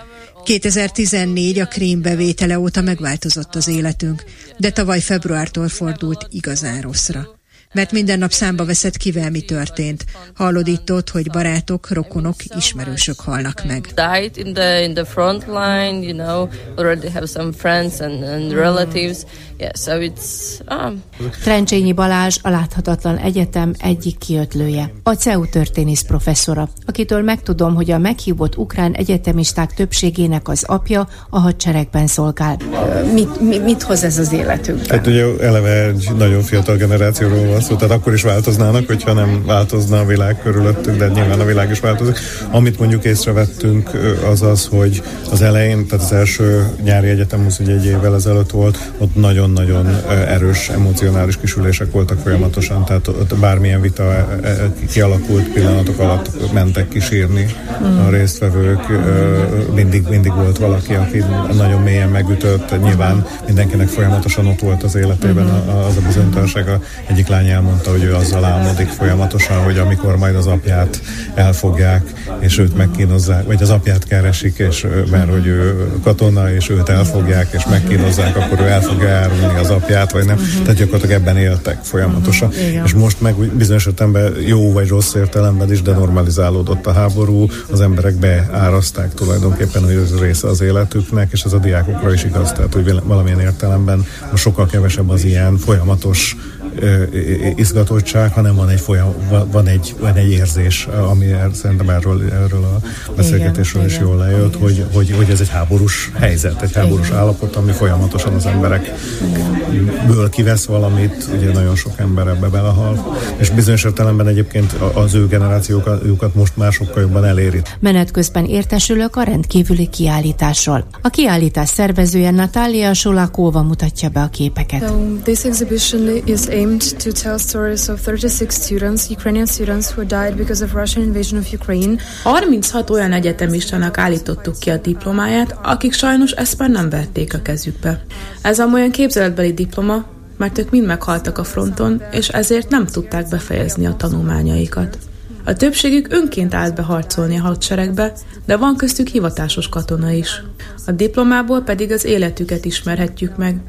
S12: 2014 a krím bevétele óta megváltozott az életünk, de tavaly februártól fordult igazán rosszra mert minden nap számba veszed, kivel mi történt. Hallod itt ott, hogy barátok, rokonok, ismerősök halnak meg.
S11: Died in the in the front line, you know, already have some friends and, and relatives. Yeah, so it's um.
S8: Trencsényi Balázs a Láthatatlan Egyetem egyik kiötlője, a CEU történész professzora, akitől megtudom, hogy a meghívott ukrán egyetemisták többségének az apja a hadseregben szolgál. Mit, mit, mit hoz ez az életükben?
S13: Hát ugye eleve egy nagyon fiatal generációról van szó, tehát akkor is változnának, hogyha nem változna a világ körülöttük, de nyilván a világ is változik. Amit mondjuk észrevettünk az az, hogy az elején, tehát az első nyári egyetem, az ugye egy évvel ezelőtt volt, ott nagyon-nagyon erős emocionális kisülések voltak folyamatosan, tehát ott bármilyen vita kialakult pillanatok alatt mentek kisírni a résztvevők, mindig, mindig volt valaki, aki nagyon mélyen megütött, nyilván mindenkinek folyamatosan ott volt az életében az a bizonytalanság. Egyik lány elmondta, hogy ő azzal álmodik folyamatosan, hogy amikor majd az apját elfogják, és őt megkínozzák, vagy az apját keresik, és mert hogy ő katona, és őt elfogják, és megkínozzák, akkor ő el fogja árulni az apját, vagy nem. Uh-huh. Tehát gyakorlatilag ebben éltek folyamatosan. Uh-huh. És most meg bizonyos értelemben jó vagy rossz értelemben is denormalizálódott a háború, az emberek beáraszták tulajdonképpen, hogy ez része az életüknek, és ez a diákokra is igaz, tehát hogy valamilyen értelemben most sokkal kevesebb az ilyen folyamatos izgatottság, hanem van egy, folyam, van egy, van egy érzés, ami szerintem erről, erről a beszélgetésről igen, is jól lejött, hogy, hogy, hogy ez egy háborús helyzet, egy háborús igen. állapot, ami folyamatosan az emberekből kivesz valamit, ugye nagyon sok ember ebbe belehal, és bizonyos értelemben egyébként az ő generációkat most már sokkal jobban eléri.
S8: Menet közben értesülök a rendkívüli kiállításról. A kiállítás szervezője Natália Solakova mutatja be a képeket.
S14: So, this exhibition is aimed to tell stories of 36 students, Ukrainian students who died because of Russian invasion of Ukraine.
S15: 36 olyan egyetemistának állítottuk ki a diplomáját, akik sajnos ezt már nem vették a kezükbe. Ez a olyan képzeletbeli diploma, mert ők mind meghaltak a fronton, és ezért nem tudták befejezni a tanulmányaikat. A többségük önként állt be harcolni a hadseregbe, de van köztük hivatásos katona is. A diplomából pedig az életüket ismerhetjük meg.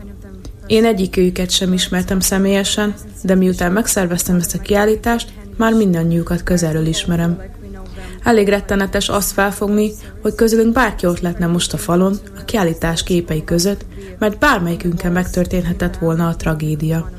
S15: Én egyikőjüket sem ismertem személyesen, de miután megszerveztem ezt a kiállítást, már mindannyiukat közelről ismerem. Elég rettenetes azt felfogni, hogy közülünk bárki ott lehetne most a falon, a kiállítás képei között, mert bármelyikünkkel megtörténhetett volna a tragédia.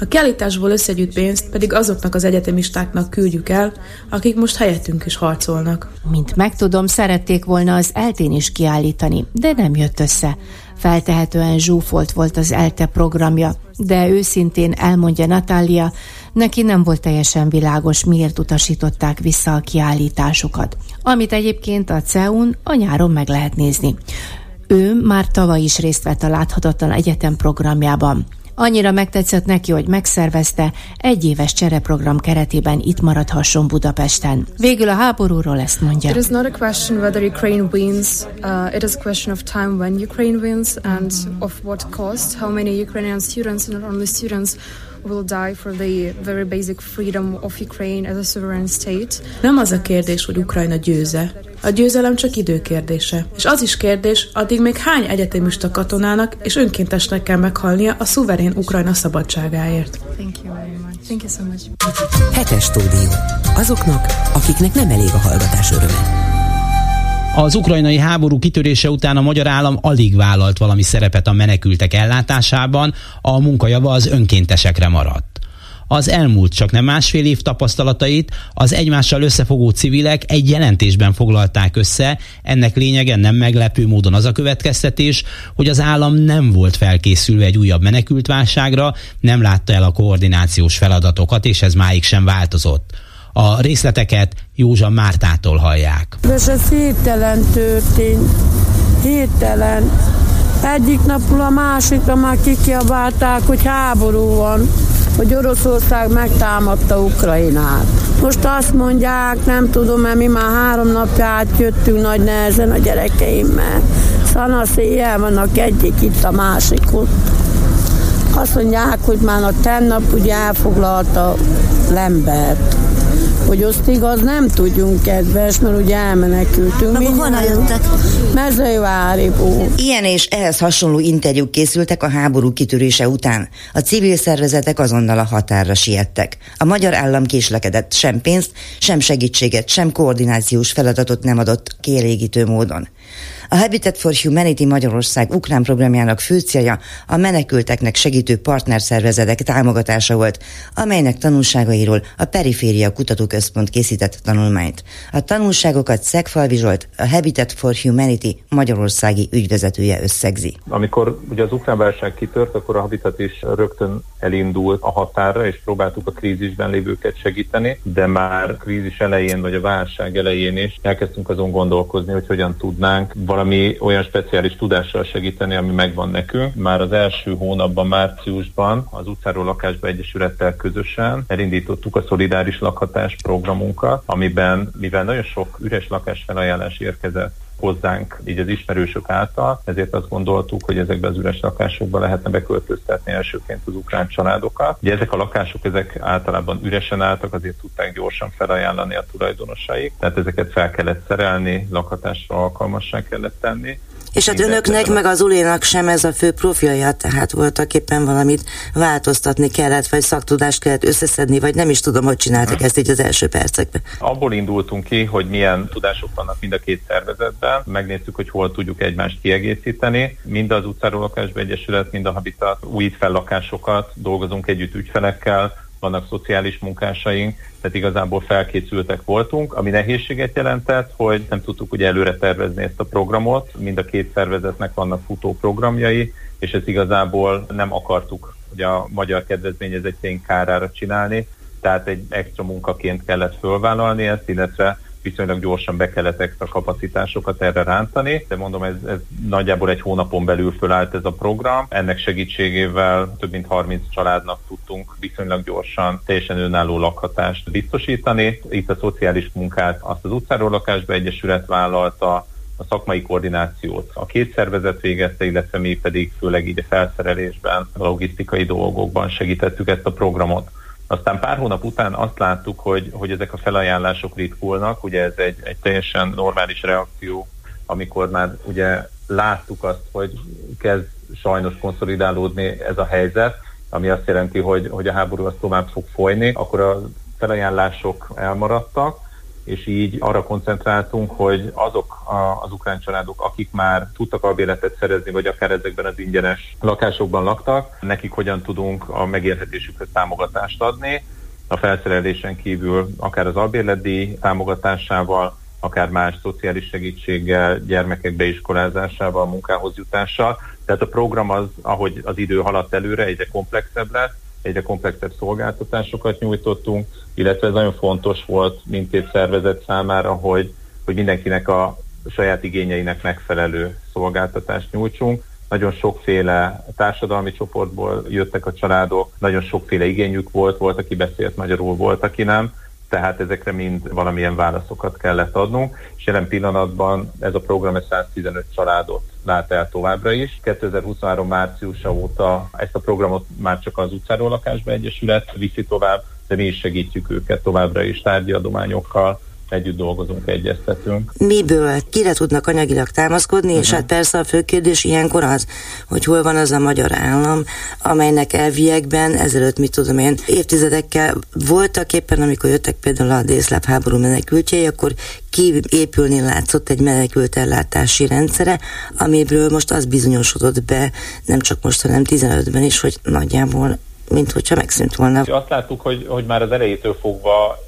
S15: A kiállításból összegyűjt pénzt pedig azoknak az egyetemistáknak küldjük el, akik most helyettünk is harcolnak.
S8: Mint megtudom, szerették volna az eltén is kiállítani, de nem jött össze. Feltehetően zsúfolt volt az ELTE programja, de őszintén elmondja Natália, neki nem volt teljesen világos, miért utasították vissza a kiállításokat, amit egyébként a CEUN a nyáron meg lehet nézni. Ő már tavaly is részt vett a Láthatatlan Egyetem programjában. Annyira megtetszett neki, hogy megszervezte, egy éves csereprogram keretében itt maradhasson Budapesten. Végül a háborúról ezt mondja.
S14: It is not a question whether Ukraine wins, uh, it is a question of time when Ukraine wins and of what cost, how many Ukrainian students, not only students, will die for the very basic freedom of Ukraine as a sovereign state.
S15: Nem az a kérdés, hogy Ukrajna győze. A győzelem csak idő kérdése. És az is kérdés, addig még hány egyetemista katonának és önkéntesnek kell meghalnia a szuverén Ukrajna szabadságáért.
S14: Thank you very much. Thank you so much.
S1: Hetes stúdió. Azoknak, akiknek nem elég a hallgatás öröme.
S3: Az ukrajnai háború kitörése után a magyar állam alig vállalt valami szerepet a menekültek ellátásában, a munkajava az önkéntesekre maradt. Az elmúlt csak nem másfél év tapasztalatait az egymással összefogó civilek egy jelentésben foglalták össze, ennek lényege nem meglepő módon az a következtetés, hogy az állam nem volt felkészülve egy újabb menekültválságra, nem látta el a koordinációs feladatokat, és ez máig sem változott. A részleteket Józsa Mártától hallják.
S16: És ez héttelen történt. Héttelen. Egyik napról a másikra már kikiabálták, hogy háború van, hogy Oroszország megtámadta Ukrajnát. Most azt mondják, nem tudom, mert mi már három napja átjöttünk nagy nehezen a gyerekeimmel. Szanasz éjjel vannak egyik itt, a másik. Azt mondják, hogy már a tennap ugye elfoglalta Lembert hogy azt igaz nem tudjunk kedves, mert ugye elmenekültünk.
S17: Na, honnan jöttek?
S16: Mezőváriból.
S17: Ilyen és ehhez hasonló interjúk készültek a háború kitörése után. A civil szervezetek azonnal a határra siettek. A magyar állam késlekedett, sem pénzt, sem segítséget, sem koordinációs feladatot nem adott kielégítő módon. A Habitat for Humanity Magyarország ukrán programjának fő célja a menekülteknek segítő partnerszervezetek támogatása volt, amelynek tanulságairól a Periféria Kutatóközpont készített tanulmányt. A tanulságokat Szegfalvi Zsolt, a Habitat for Humanity magyarországi ügyvezetője összegzi.
S18: Amikor ugye az ukrán válság kitört, akkor a Habitat is rögtön elindult a határra, és próbáltuk a krízisben lévőket segíteni, de már krízis elején, vagy a válság elején is elkezdtünk azon gondolkozni, hogy hogyan tudnánk valami olyan speciális tudással segíteni, ami megvan nekünk. Már az első hónapban, márciusban az utcáról lakásba egyesülettel közösen elindítottuk a szolidáris lakhatás programunkat, amiben, mivel nagyon sok üres lakás felajánlás érkezett hozzánk így az ismerősök által, ezért azt gondoltuk, hogy ezekbe az üres lakásokba lehetne beköltöztetni elsőként az ukrán családokat. Ugye ezek a lakások, ezek általában üresen álltak, azért tudták gyorsan felajánlani a tulajdonosaik, tehát ezeket fel kellett szerelni, lakhatásra alkalmassá kellett tenni,
S17: és hát önöknek, meg az Ulénak sem ez a fő profilja, tehát voltak éppen valamit változtatni kellett, vagy szaktudást kellett összeszedni, vagy nem is tudom, hogy csináltak ezt így az első percekben.
S18: Abból indultunk ki, hogy milyen tudások vannak mind a két szervezetben, megnéztük, hogy hol tudjuk egymást kiegészíteni. Mind az utcáról lakásba egyesület, mind a Habitat újít fel lakásokat, dolgozunk együtt ügyfelekkel, vannak szociális munkásaink, tehát igazából felkészültek voltunk, ami nehézséget jelentett, hogy nem tudtuk ugye előre tervezni ezt a programot, mind a két szervezetnek vannak futó programjai, és ezt igazából nem akartuk ugye a magyar kedvezményezetjeink kárára csinálni, tehát egy extra munkaként kellett fölvállalni ezt, illetve viszonylag gyorsan be kellett extra kapacitásokat erre rántani, de mondom, ez, ez nagyjából egy hónapon belül fölállt ez a program. Ennek segítségével több mint 30 családnak tudtunk viszonylag gyorsan teljesen önálló lakhatást biztosítani. Itt a szociális munkát azt az utcáról lakásba egyesület vállalta, a szakmai koordinációt a két szervezet végezte, illetve mi pedig főleg így a felszerelésben, a logisztikai dolgokban segítettük ezt a programot. Aztán pár hónap után azt láttuk, hogy, hogy ezek a felajánlások ritkulnak, ugye ez egy, egy teljesen normális reakció, amikor már ugye láttuk azt, hogy kezd sajnos konszolidálódni ez a helyzet, ami azt jelenti, hogy, hogy a háború az tovább fog folyni, akkor a felajánlások elmaradtak, és így arra koncentráltunk, hogy azok az ukrán családok, akik már tudtak albéletet szerezni, vagy akár ezekben az ingyenes lakásokban laktak, nekik hogyan tudunk a megélhetésükhöz támogatást adni, a felszerelésen kívül akár az albérleti támogatásával, akár más szociális segítséggel, gyermekek beiskolázásával, munkához jutással. Tehát a program az, ahogy az idő haladt előre, egyre komplexebb lett, egyre komplexebb szolgáltatásokat nyújtottunk, illetve ez nagyon fontos volt mindkét szervezet számára, hogy, hogy mindenkinek a saját igényeinek megfelelő szolgáltatást nyújtsunk. Nagyon sokféle társadalmi csoportból jöttek a családok, nagyon sokféle igényük volt, volt, aki beszélt magyarul, volt, aki nem, tehát ezekre mind valamilyen válaszokat kellett adnunk, és jelen pillanatban ez a program 115 családot lát el továbbra is. 2023 márciusa óta ezt a programot már csak az utcáról lakásba egyesület viszi tovább, de mi is segítjük őket továbbra is tárgyadományokkal, együtt dolgozunk, egyeztetünk.
S17: Miből? Kire tudnak anyagilag támaszkodni, uh-huh. és mhm. hát persze a fő kérdés ilyenkor az, hogy hol van az a magyar állam, amelynek elviekben ezelőtt, mit tudom én, évtizedekkel voltak éppen, amikor jöttek például a délszláv háború menekültjei, akkor kiépülni látszott egy menekült ellátási rendszere, amiből most az bizonyosodott be, nem csak most, hanem 15-ben is, hogy nagyjából mint hogyha megszűnt volna.
S18: Azt láttuk, hogy, hogy már az elejétől fogva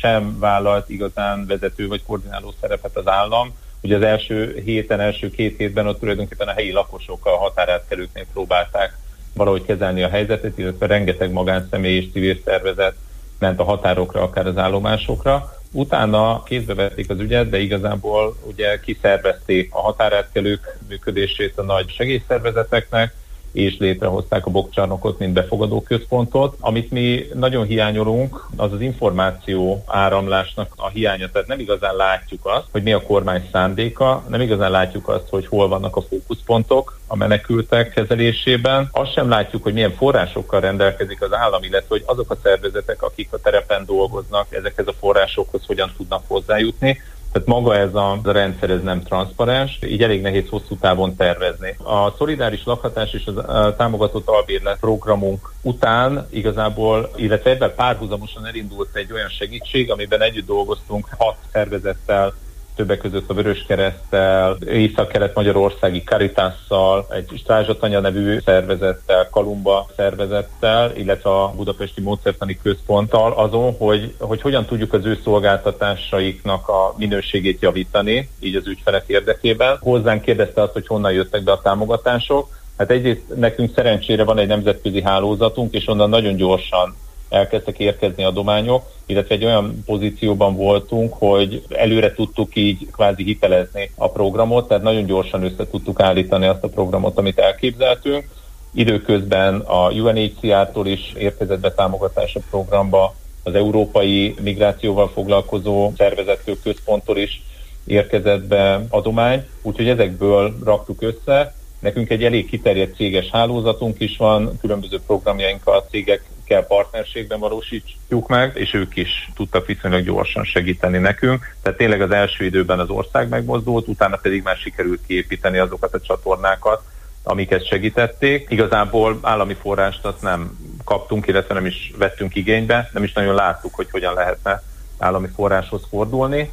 S18: sem vállalt igazán vezető vagy koordináló szerepet az állam. Ugye az első héten, első két hétben ott tulajdonképpen a helyi lakosok a határátkelőknél próbálták valahogy kezelni a helyzetet, illetve rengeteg magánszemély és civil szervezet ment a határokra, akár az állomásokra. Utána kézbe vették az ügyet, de igazából ugye kiszervezték a határátkelők működését a nagy segélyszervezeteknek, és létrehozták a bokcsarnokot, mint befogadó központot. Amit mi nagyon hiányolunk, az az információ áramlásnak a hiánya, tehát nem igazán látjuk azt, hogy mi a kormány szándéka, nem igazán látjuk azt, hogy hol vannak a fókuszpontok a menekültek kezelésében. Azt sem látjuk, hogy milyen forrásokkal rendelkezik az állam, illetve hogy azok a szervezetek, akik a terepen dolgoznak, ezekhez a forrásokhoz hogyan tudnak hozzájutni. Tehát maga ez a, rendszer ez nem transzparens, így elég nehéz hosszú távon tervezni. A szolidáris lakhatás és a támogatott albérlet programunk után igazából, illetve ebben párhuzamosan elindult egy olyan segítség, amiben együtt dolgoztunk hat szervezettel, többek között a Vörös Keresztel, Észak-Kelet-Magyarországi Caritásszal, egy Strázsatanya nevű szervezettel, Kalumba szervezettel, illetve a Budapesti Módszertani Központtal azon, hogy, hogy hogyan tudjuk az ő szolgáltatásaiknak a minőségét javítani, így az ügyfelek érdekében. Hozzánk kérdezte azt, hogy honnan jöttek be a támogatások. Hát egyrészt nekünk szerencsére van egy nemzetközi hálózatunk, és onnan nagyon gyorsan elkezdtek érkezni adományok, illetve egy olyan pozícióban voltunk, hogy előre tudtuk így kvázi hitelezni a programot, tehát nagyon gyorsan össze tudtuk állítani azt a programot, amit elképzeltünk. Időközben a UNHCR-tól is érkezett be támogatás a programba, az Európai Migrációval foglalkozó szervezettől központtól is érkezett be adomány, úgyhogy ezekből raktuk össze. Nekünk egy elég kiterjedt céges hálózatunk is van, különböző programjainkkal a cégek kell partnerségben valósítjuk meg, és ők is tudtak viszonylag gyorsan segíteni nekünk. Tehát tényleg az első időben az ország megmozdult, utána pedig már sikerült kiépíteni azokat a csatornákat, amiket segítették. Igazából állami forrást azt nem kaptunk, illetve nem is vettünk igénybe, nem is nagyon láttuk, hogy hogyan lehetne állami forráshoz fordulni.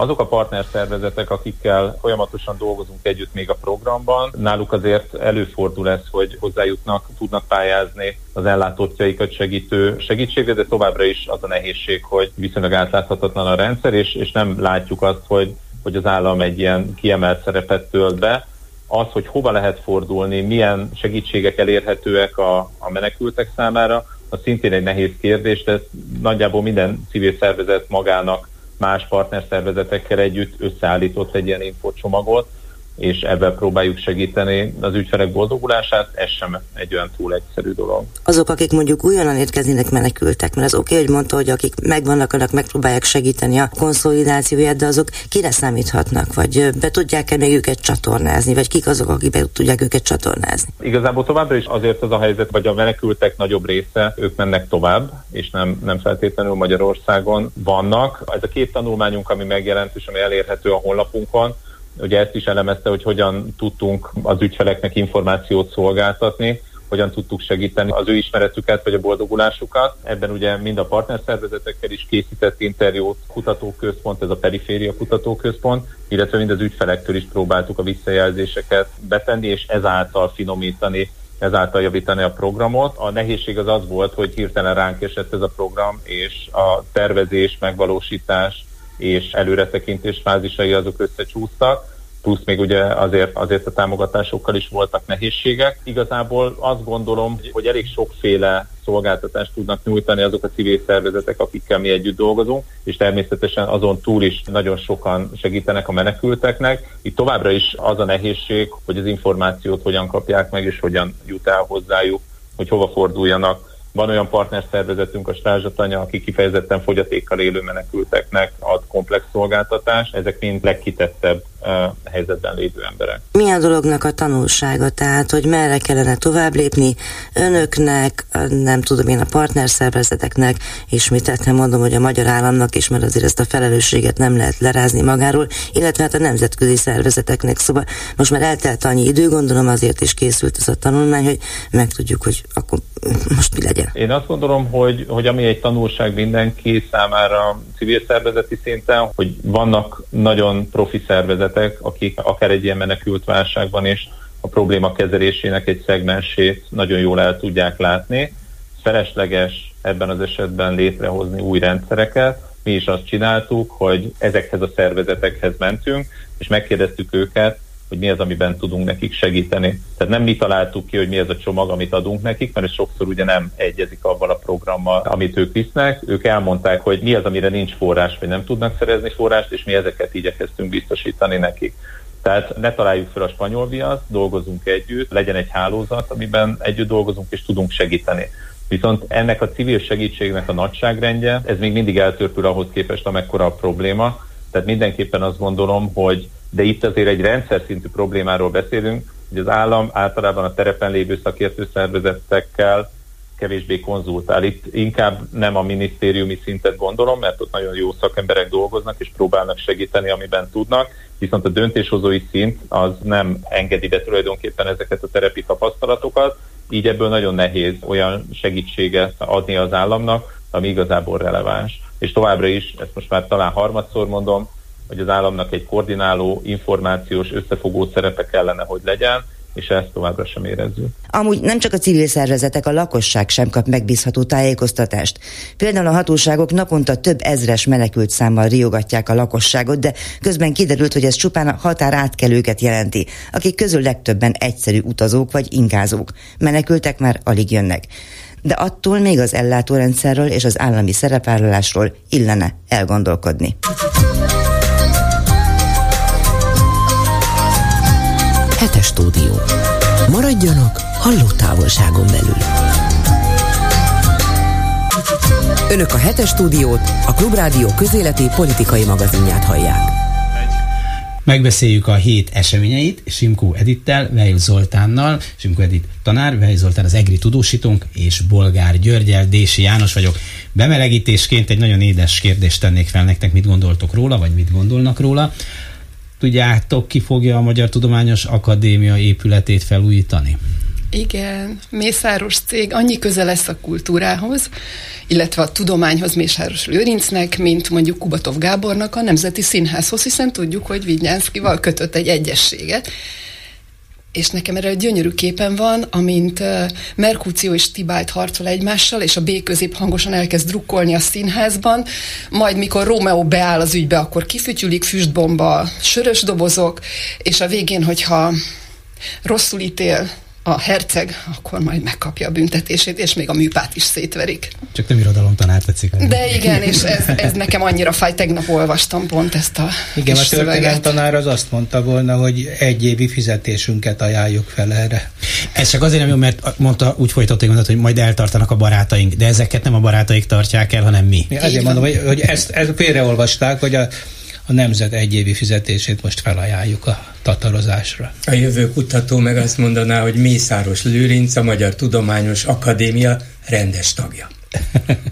S18: Azok a partnerszervezetek, akikkel folyamatosan dolgozunk együtt még a programban, náluk azért előfordul ez, hogy hozzájutnak, tudnak pályázni az ellátottjaikat segítő segítségre, de továbbra is az a nehézség, hogy viszonylag átláthatatlan a rendszer, és, és nem látjuk azt, hogy, hogy az állam egy ilyen kiemelt szerepet tölt be. Az, hogy hova lehet fordulni, milyen segítségek elérhetőek a, a menekültek számára, az szintén egy nehéz kérdés, de ezt nagyjából minden civil szervezet magának más partnerszervezetekkel együtt összeállított egy ilyen infocsomagot, és ebben próbáljuk segíteni az ügyfelek boldogulását, ez sem egy olyan túl egyszerű dolog.
S17: Azok, akik mondjuk újonnan érkeznének menekültek, mert az oké, okay, hogy mondta, hogy akik megvannak, annak megpróbálják segíteni a konszolidációját, de azok kire számíthatnak, vagy be tudják-e még őket csatornázni, vagy kik azok, akik be tudják őket csatornázni?
S18: Igazából továbbra is azért az a helyzet, hogy a menekültek nagyobb része, ők mennek tovább, és nem, nem feltétlenül Magyarországon vannak. Ez a két tanulmányunk, ami megjelent, és ami elérhető a honlapunkon, ugye ezt is elemezte, hogy hogyan tudtunk az ügyfeleknek információt szolgáltatni, hogyan tudtuk segíteni az ő ismeretüket vagy a boldogulásukat. Ebben ugye mind a partnerszervezetekkel is készített interjút, kutatóközpont, ez a periféria kutatóközpont, illetve mind az ügyfelektől is próbáltuk a visszajelzéseket betenni, és ezáltal finomítani ezáltal javítani a programot. A nehézség az az volt, hogy hirtelen ránk esett ez a program, és a tervezés, megvalósítás, és előretekintés fázisai azok összecsúsztak, plusz még ugye azért, azért a támogatásokkal is voltak nehézségek. Igazából azt gondolom, hogy elég sokféle szolgáltatást tudnak nyújtani azok a civil szervezetek, akikkel mi együtt dolgozunk, és természetesen azon túl is nagyon sokan segítenek a menekülteknek. Itt továbbra is az a nehézség, hogy az információt hogyan kapják meg, és hogyan jut el hozzájuk, hogy hova forduljanak van olyan partnerszervezetünk, a Strázsatanya, aki kifejezetten fogyatékkal élő menekülteknek ad komplex szolgáltatást. Ezek mind legkitettebb helyzetben lévő emberek.
S17: Mi a dolognak a tanulsága? Tehát, hogy merre kellene tovább lépni önöknek, nem tudom én a partnerszervezeteknek, ismételten mondom, hogy a magyar államnak is, mert azért ezt a felelősséget nem lehet lerázni magáról, illetve hát a nemzetközi szervezeteknek. Szóval most már eltelt annyi idő, gondolom azért is készült ez a tanulmány, hogy megtudjuk, hogy akkor most mi legyen.
S18: Én azt gondolom, hogy, hogy ami egy tanulság mindenki számára civil szervezeti szinten, hogy vannak nagyon profi szervezetek, akik akár egy ilyen menekült válságban is a probléma kezelésének egy szegmensét nagyon jól el tudják látni. Felesleges ebben az esetben létrehozni új rendszereket. Mi is azt csináltuk, hogy ezekhez a szervezetekhez mentünk, és megkérdeztük őket, hogy mi az, amiben tudunk nekik segíteni. Tehát nem mi találtuk ki, hogy mi ez a csomag, amit adunk nekik, mert ez sokszor ugye nem egyezik abban a programmal, amit ők visznek. Ők elmondták, hogy mi az, amire nincs forrás, vagy nem tudnak szerezni forrást, és mi ezeket igyekeztünk biztosítani nekik. Tehát ne találjuk fel a spanyol viaszt, dolgozunk együtt, legyen egy hálózat, amiben együtt dolgozunk és tudunk segíteni. Viszont ennek a civil segítségnek a nagyságrendje, ez még mindig eltörpül ahhoz képest, amekkora a probléma. Tehát mindenképpen azt gondolom, hogy de itt azért egy rendszer szintű problémáról beszélünk, hogy az állam általában a terepen lévő szakértő szervezetekkel kevésbé konzultál. Itt inkább nem a minisztériumi szintet gondolom, mert ott nagyon jó szakemberek dolgoznak és próbálnak segíteni, amiben tudnak, viszont a döntéshozói szint az nem engedi be tulajdonképpen ezeket a terepi tapasztalatokat, így ebből nagyon nehéz olyan segítséget adni az államnak, ami igazából releváns. És továbbra is, ezt most már talán harmadszor mondom, hogy az államnak egy koordináló, információs, összefogó szerepe kellene, hogy legyen, és ezt továbbra sem érezzük.
S17: Amúgy nem csak a civil szervezetek, a lakosság sem kap megbízható tájékoztatást. Például a hatóságok naponta több ezres menekült számmal riogatják a lakosságot, de közben kiderült, hogy ez csupán a határ átkelőket jelenti, akik közül legtöbben egyszerű utazók vagy ingázók. Menekültek már alig jönnek. De attól még az ellátórendszerről és az állami szerepvállalásról illene elgondolkodni.
S1: Hetes stúdió. Maradjanak hallótávolságon belül. Önök a hetes stúdiót, a Klubrádió közéleti politikai magazinját hallják.
S5: Megbeszéljük a hét eseményeit Simkó Edittel, Vejl Zoltánnal, Simkó Edit tanár, Vejl Zoltán az EGRI tudósítónk, és Bolgár Györgyel, Dési János vagyok. Bemelegítésként egy nagyon édes kérdést tennék fel nektek, mit gondoltok róla, vagy mit gondolnak róla. Tudjátok, ki fogja a Magyar Tudományos Akadémia épületét felújítani?
S19: Igen, Mészáros cég annyi köze lesz a kultúrához, illetve a tudományhoz Mészáros Lőrincnek, mint mondjuk Kubatov Gábornak a Nemzeti Színházhoz, hiszen tudjuk, hogy Vignyánszkival kötött egy egyességet. És nekem erre gyönyörű képen van, amint Merkúció és Tibált harcol egymással, és a B közép hangosan elkezd drukkolni a színházban, majd mikor Rómeó beáll az ügybe, akkor kifütyülik füstbomba, sörös dobozok, és a végén, hogyha rosszul ítél a herceg akkor majd megkapja a büntetését, és még a műpát is szétverik.
S3: Csak nem irodalom tanár tetszik.
S19: De igen, és ez, ez nekem annyira fáj, tegnap olvastam pont ezt a
S20: Igen, a történelem tanár az azt mondta volna, hogy egy évi fizetésünket ajánljuk fel erre.
S3: Ez csak azért nem jó, mert mondta, úgy folytatta, hogy majd eltartanak a barátaink, de ezeket nem a barátaik tartják el, hanem mi.
S20: mi azért mondom, hogy, hogy ezt, ezt félreolvasták, hogy a a nemzet egyévi fizetését most felajánljuk a tatarozásra.
S21: A jövő kutató meg azt mondaná, hogy Mészáros Lőrinc, a Magyar Tudományos Akadémia rendes tagja.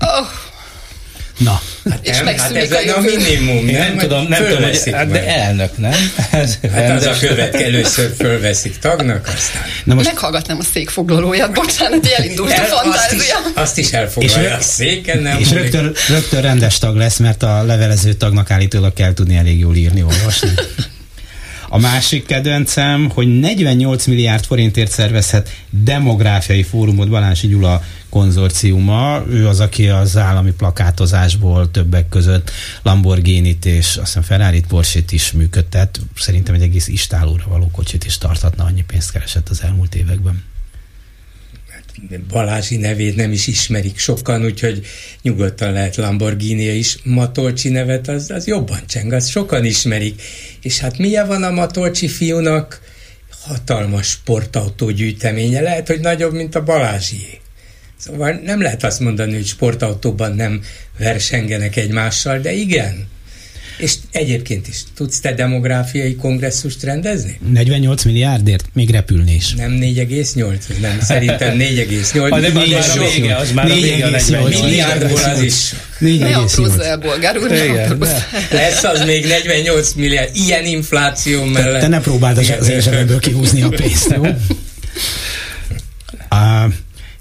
S19: Oh.
S3: Na.
S21: Hát, és nem, hát ez a, a minimum, nem?
S20: Nem tudom, nem tudom, hogy, hát de elnök, nem?
S21: Ez hát az a követ először fölveszik tagnak, aztán...
S19: Na most... Meghallgatnám a székfoglalóját, bocsánat, hogy elindult el, a fantázia. Azt
S21: is, azt is elfoglalja és, a széken, nem?
S3: És rögtön, rögtön rendes tag lesz, mert a levelező tagnak állítólag kell tudni elég jól írni, olvasni. A másik kedvencem, hogy 48 milliárd forintért szervezhet demográfiai fórumot Balási Gyula konzorciuma. Ő az, aki az állami plakátozásból többek között Lamborghini-t és azt hiszem ferrari porsche is működtet. Szerintem egy egész istálóra való kocsit is tarthatna, annyi pénzt keresett az elmúlt években.
S21: Balázsi nevét nem is ismerik sokan, úgyhogy nyugodtan lehet Lamborghini is. Matolcsi nevet az, az jobban cseng, az sokan ismerik. És hát milyen van a Matolcsi fiúnak? Hatalmas sportautó gyűjteménye, lehet, hogy nagyobb, mint a Balázsié. Szóval nem lehet azt mondani, hogy sportautóban nem versengenek egymással, de igen. És egyébként is, tudsz te demográfiai kongresszust rendezni?
S3: 48 milliárdért? Még repülni is.
S21: Nem 4,8? Nem, szerintem 4,8.
S20: Az, az, már a vége, az már a vége.
S21: Milliárdból az is.
S19: Ne aprózz el, bolgár úr,
S21: Lesz az még 48 milliárd, ilyen infláció mellett. Te,
S3: te ne próbáld az én zsebemből kihúzni a pénzt, jó? Uh,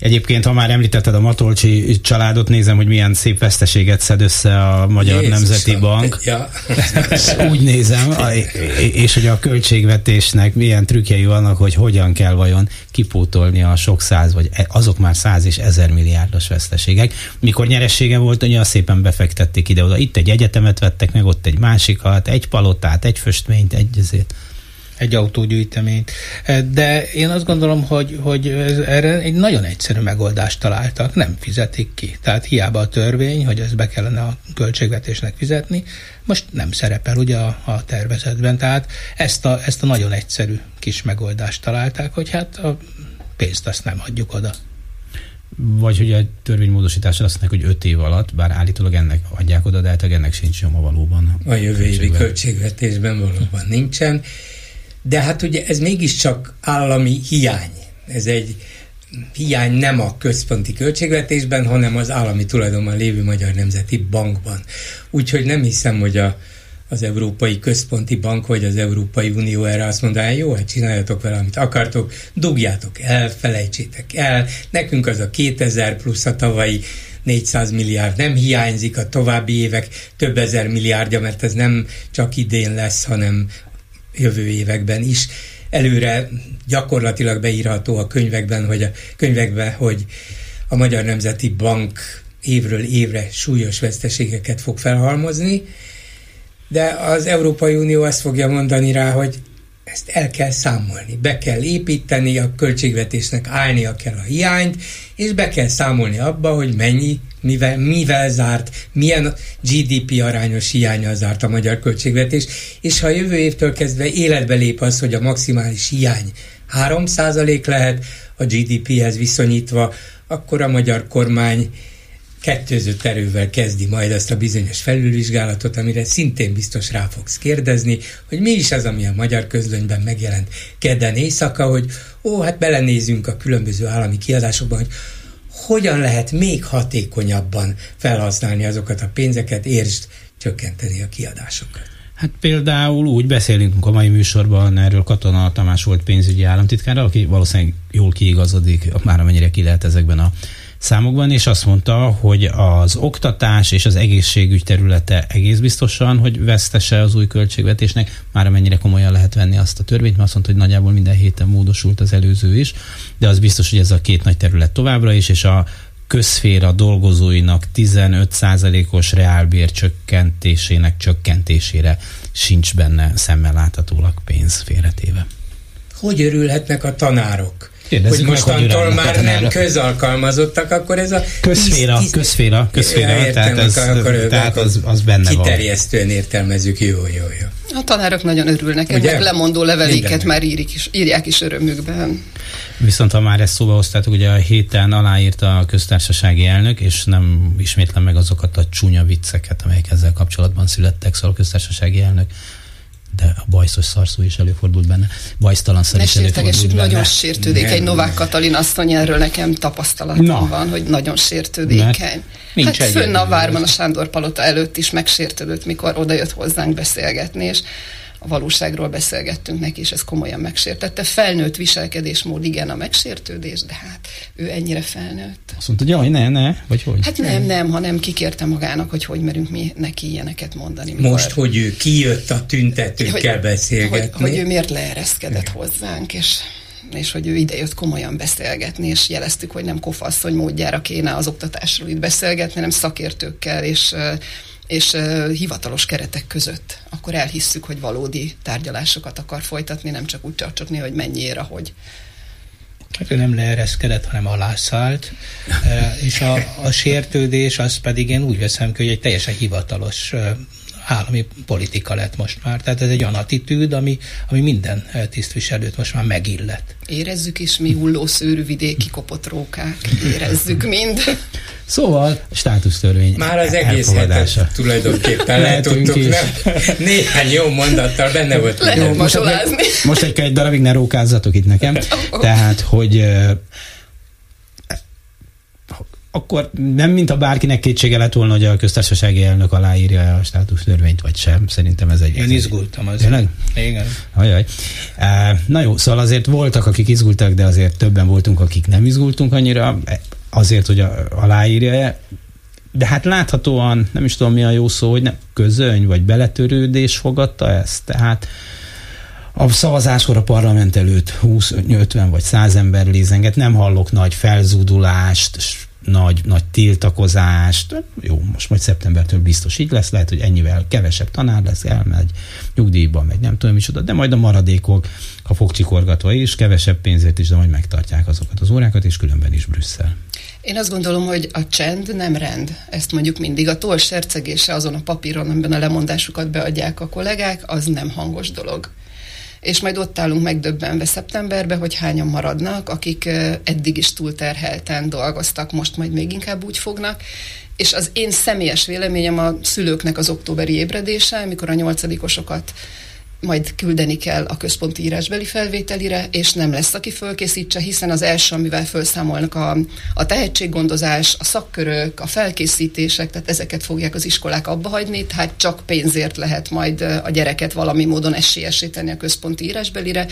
S3: Egyébként, ha már említetted a Matolcsi családot, nézem, hogy milyen szép veszteséget szed össze a Magyar Jézus Nemzeti Bank.
S21: Ja.
S3: Úgy nézem, és hogy a költségvetésnek milyen trükkjei vannak, hogy hogyan kell vajon kipótolni a sok száz, vagy e- azok már száz és ezer milliárdos veszteségek. Mikor nyeressége volt, ugye azt szépen befektették ide-oda. Itt egy egyetemet vettek meg, ott egy másikat, egy palotát, egy föstményt, egy ezért
S20: egy autógyűjteményt. De én azt gondolom, hogy, hogy erre egy nagyon egyszerű megoldást találtak, nem fizetik ki. Tehát hiába a törvény, hogy ezt be kellene a költségvetésnek fizetni, most nem szerepel ugye a, a tervezetben. Tehát ezt a, ezt a nagyon egyszerű kis megoldást találták, hogy hát a pénzt azt nem adjuk oda.
S3: Vagy hogy a törvénymódosítás azt mondják, hogy öt év alatt, bár állítólag ennek adják oda, de hát ennek sincs nyoma valóban.
S21: A jövő évi költségvetésben valóban nincsen. De hát ugye ez mégiscsak állami hiány. Ez egy hiány nem a központi költségvetésben, hanem az állami tulajdonban lévő Magyar Nemzeti Bankban. Úgyhogy nem hiszem, hogy a, az Európai Központi Bank vagy az Európai Unió erre azt mondaná, jó, hát csináljatok vele, amit akartok, dugjátok el, felejtsétek el, nekünk az a 2000 plusz a tavalyi 400 milliárd nem hiányzik, a további évek több ezer milliárdja, mert ez nem csak idén lesz, hanem jövő években is. Előre gyakorlatilag beírható a könyvekben, hogy a könyvekben, hogy a Magyar Nemzeti Bank évről évre súlyos veszteségeket fog felhalmozni, de az Európai Unió azt fogja mondani rá, hogy ezt el kell számolni, be kell építeni, a költségvetésnek állnia kell a hiányt, és be kell számolni abba, hogy mennyi, mivel, mivel zárt, milyen GDP arányos hiánya zárt a magyar költségvetés, és ha a jövő évtől kezdve életbe lép az, hogy a maximális hiány 3% lehet a GDP-hez viszonyítva, akkor a magyar kormány kettőzött erővel kezdi majd azt a bizonyos felülvizsgálatot, amire szintén biztos rá fogsz kérdezni, hogy mi is az, ami a magyar közlönyben megjelent kedden éjszaka, hogy ó, hát belenézünk a különböző állami kiadásokban, hogy hogyan lehet még hatékonyabban felhasználni azokat a pénzeket, értsd csökkenteni a kiadásokat.
S3: Hát például úgy beszélünk a mai műsorban, erről Katona Tamás volt pénzügyi államtitkár, aki valószínűleg jól kiigazodik, már amennyire ki lehet ezekben a számokban, és azt mondta, hogy az oktatás és az egészségügy területe egész biztosan, hogy vesztese az új költségvetésnek, már amennyire komolyan lehet venni azt a törvényt, mert azt mondta, hogy nagyjából minden héten módosult az előző is, de az biztos, hogy ez a két nagy terület továbbra is, és a közféra dolgozóinak 15%-os reálbér csökkentésének csökkentésére sincs benne szemmel láthatólag pénz félretéve.
S21: Hogy örülhetnek a tanárok?
S3: Kérdezzük
S21: hogy mostantól
S3: meg,
S21: már nem közalkalmazottak, akkor ez a...
S3: Közféra, tíz, közféra, közféra,
S21: ja, értem,
S3: tehát, ez,
S21: akkor,
S3: tehát az, az benne
S21: van. Kiterjesztően értelmezzük, jó, jó, jó.
S19: A tanárok nagyon örülnek, Ugye? meg lemondó leveléket már írik is, írják is örömükben.
S3: Viszont ha már ezt szóba hoztátok, ugye a héten aláírta a köztársasági elnök, és nem ismétlem meg azokat a csúnya vicceket, amelyek ezzel kapcsolatban születtek, szóval a köztársasági elnök de a bajszos szarszó is előfordult benne, bajsztalanszer is előfordult benne.
S19: nagyon sértődékeny. Novák Katalin asszony, erről nekem tapasztalatom Na. van, hogy nagyon sértődékeny. Nincs hát fönn a várban a Sándor Palota előtt is megsértődött, mikor odajött hozzánk beszélgetni, és a valóságról beszélgettünk neki, és ez komolyan megsértette. Felnőtt viselkedésmód, igen, a megsértődés, de hát ő ennyire felnőtt.
S3: Azt mondta, hogy jaj, ne, ne, vagy hogy?
S19: Hát nem, nem, hanem kikérte magának, hogy hogy merünk mi neki ilyeneket mondani.
S21: Mikor, Most, hogy ő kijött a tüntetőkkel hogy, beszélgetni.
S19: Hogy, hogy ő miért leereszkedett hozzánk, és és hogy ő idejött komolyan beszélgetni, és jeleztük, hogy nem kofasszony módjára kéne az oktatásról itt beszélgetni, hanem szakértőkkel, és és uh, hivatalos keretek között, akkor elhisszük, hogy valódi tárgyalásokat akar folytatni, nem csak úgy csacsogni, hogy mennyiért, ahogy.
S20: Hát ő nem leereszkedett, hanem alászállt, és a, a sértődés az pedig én úgy veszem ki, hogy egy teljesen hivatalos állami politika lett most már. Tehát ez egy olyan attitűd, ami, ami minden tisztviselőt most már megillet.
S19: Érezzük is mi hullószőrű vidéki kopott rókák. Érezzük mind.
S3: Szóval státusztörvény
S21: Már az egész hetet tulajdonképpen letudtuk. Néhány jó mondattal benne volt.
S19: Lehet most,
S3: most egy, egy darabig ne rókázzatok itt nekem. Tehát, hogy akkor nem mint a bárkinek kétsége lett volna, hogy a köztársasági elnök aláírja a státusztörvényt, vagy sem. Szerintem ez egy...
S20: Én izgultam azért. Tényleg? Igen.
S3: Ajaj. Na jó, szóval azért voltak, akik izgultak, de azért többen voltunk, akik nem izgultunk annyira, azért, hogy aláírja de hát láthatóan, nem is tudom mi a jó szó, hogy nem közöny vagy beletörődés fogadta ezt. Tehát a szavazáskor a parlament előtt 20, 50 vagy 100 ember lézenget, nem hallok nagy felzúdulást, nagy, nagy tiltakozást. Jó, most majd szeptembertől biztos így lesz, lehet, hogy ennyivel kevesebb tanár lesz, elmegy nyugdíjba, megy nem tudom micsoda, de majd a maradékok, ha fogcsikorgatva is, kevesebb pénzért is, de majd megtartják azokat az órákat, és különben is Brüsszel.
S19: Én azt gondolom, hogy a csend nem rend. Ezt mondjuk mindig. A toll sercegése azon a papíron, amiben a lemondásukat beadják a kollégák, az nem hangos dolog és majd ott állunk megdöbbenve szeptemberbe, hogy hányan maradnak, akik eddig is túlterhelten dolgoztak, most majd még inkább úgy fognak, és az én személyes véleményem a szülőknek az októberi ébredése, amikor a nyolcadikosokat majd küldeni kell a központi írásbeli felvételire, és nem lesz, aki fölkészítse, hiszen az első, amivel felszámolnak a, a tehetséggondozás, a szakkörök, a felkészítések, tehát ezeket fogják az iskolák abba hagyni, tehát csak pénzért lehet majd a gyereket valami módon esélyesíteni a központi írásbelire,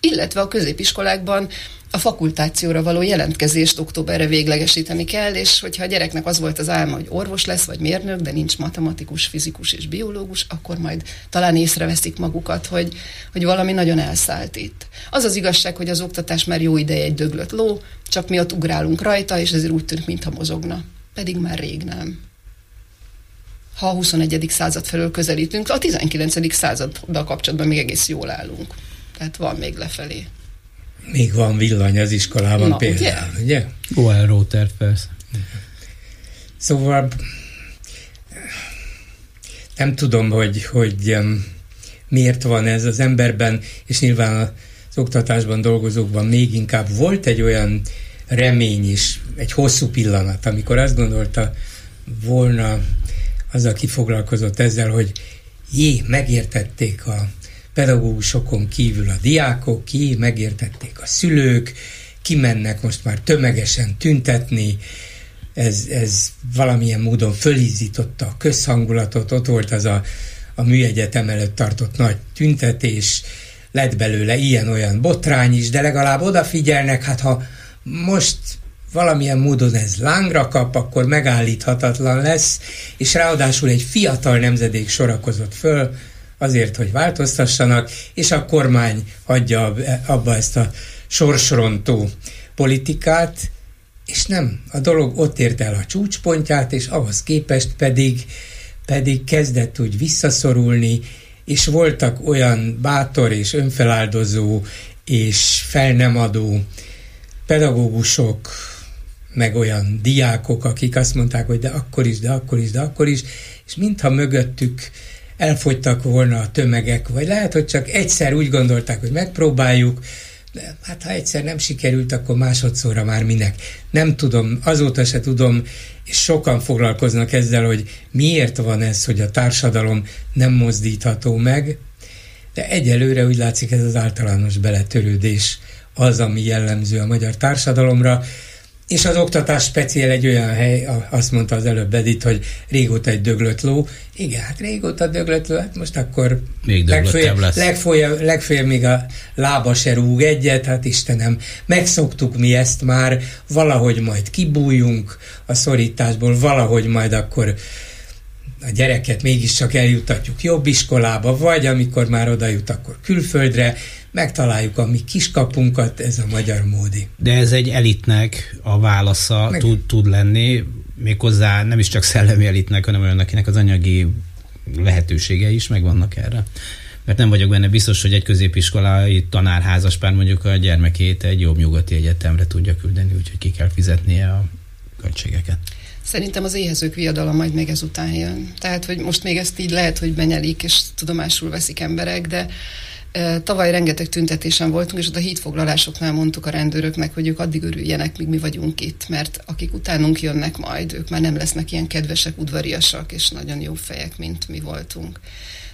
S19: illetve a középiskolákban a fakultációra való jelentkezést októberre véglegesíteni kell, és hogyha a gyereknek az volt az álma, hogy orvos lesz, vagy mérnök, de nincs matematikus, fizikus és biológus, akkor majd talán észreveszik magukat, hogy, hogy valami nagyon elszállt itt. Az az igazság, hogy az oktatás már jó ideje egy döglött ló, csak mi ott ugrálunk rajta, és ezért úgy tűnik, mintha mozogna. Pedig már rég nem ha a 21. század felől közelítünk, a 19. századdal kapcsolatban még egész jól állunk. Tehát van még lefelé.
S21: Még van villany az iskolában Na, például, ugye? ugye?
S3: Router, persze.
S21: Szóval nem tudom, hogy, hogy miért van ez az emberben, és nyilván az oktatásban dolgozókban még inkább volt egy olyan remény is, egy hosszú pillanat, amikor azt gondolta volna az, aki foglalkozott ezzel, hogy jé, megértették a pedagógusokon kívül a diákok, ki megértették a szülők, kimennek most már tömegesen tüntetni, ez, ez valamilyen módon fölízította a közhangulatot, ott volt az a, a műegyetem előtt tartott nagy tüntetés, lett belőle ilyen-olyan botrány is, de legalább odafigyelnek, hát ha most valamilyen módon ez lángra kap, akkor megállíthatatlan lesz, és ráadásul egy fiatal nemzedék sorakozott föl, azért, hogy változtassanak, és a kormány adja abba ezt a sorsrontó politikát, és nem, a dolog ott ért el a csúcspontját, és ahhoz képest pedig, pedig kezdett úgy visszaszorulni, és voltak olyan bátor és önfeláldozó és fel nem adó pedagógusok, meg olyan diákok, akik azt mondták, hogy de akkor is, de akkor is, de akkor is, és mintha mögöttük elfogytak volna a tömegek, vagy lehet, hogy csak egyszer úgy gondolták, hogy megpróbáljuk, de hát ha egyszer nem sikerült, akkor másodszorra már minek. Nem tudom, azóta se tudom, és sokan foglalkoznak ezzel, hogy miért van ez, hogy a társadalom nem mozdítható meg, de egyelőre úgy látszik ez az általános beletörődés az, ami jellemző a magyar társadalomra, és az oktatás speciál egy olyan hely, azt mondta az előbb Edith, hogy régóta egy döglött ló. Igen, hát régóta döglött ló, hát most akkor
S3: még legfeljebb, lesz.
S21: Legfeljebb még a lába se rúg egyet, hát Istenem, megszoktuk mi ezt már, valahogy majd kibújunk a szorításból, valahogy majd akkor a gyereket mégiscsak eljutatjuk jobb iskolába, vagy amikor már oda jut, akkor külföldre, megtaláljuk a mi kiskapunkat, ez a magyar módi.
S3: De ez egy elitnek a válasza Meg... tud, tud lenni, méghozzá nem is csak szellemi elitnek, hanem olyan, akinek az anyagi lehetősége is megvannak erre. Mert nem vagyok benne biztos, hogy egy középiskolai tanár házaspár mondjuk a gyermekét egy jobb nyugati egyetemre tudja küldeni, úgyhogy ki kell fizetnie a költségeket.
S19: Szerintem az éhezők viadala majd még ezután jön. Tehát, hogy most még ezt így lehet, hogy benyelik, és tudomásul veszik emberek, de Tavaly rengeteg tüntetésen voltunk, és ott a hídfoglalásoknál mondtuk a rendőröknek, hogy ők addig örüljenek, míg mi vagyunk itt, mert akik utánunk jönnek majd, ők már nem lesznek ilyen kedvesek, udvariasak, és nagyon jó fejek, mint mi voltunk.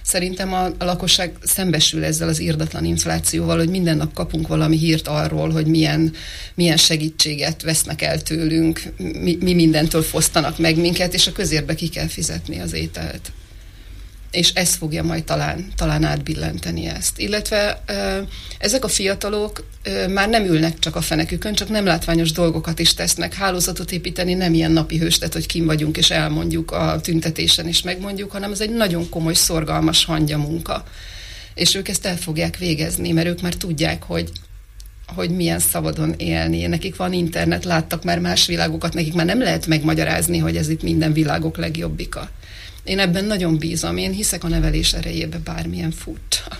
S19: Szerintem a, a lakosság szembesül ezzel az írdatlan inflációval, hogy minden nap kapunk valami hírt arról, hogy milyen, milyen segítséget vesznek el tőlünk, mi, mi mindentől fosztanak meg minket, és a közérbe ki kell fizetni az ételt és ez fogja majd talán, talán átbillenteni ezt. Illetve ezek a fiatalok már nem ülnek csak a fenekükön, csak nem látványos dolgokat is tesznek. Hálózatot építeni nem ilyen napi hőstet, hogy kim vagyunk és elmondjuk a tüntetésen és megmondjuk, hanem ez egy nagyon komoly, szorgalmas hangya munka. És ők ezt el fogják végezni, mert ők már tudják, hogy hogy milyen szabadon élni. Nekik van internet, láttak már más világokat, nekik már nem lehet megmagyarázni, hogy ez itt minden világok legjobbika. Én ebben nagyon bízom, én hiszek a nevelés erejébe bármilyen furcsa.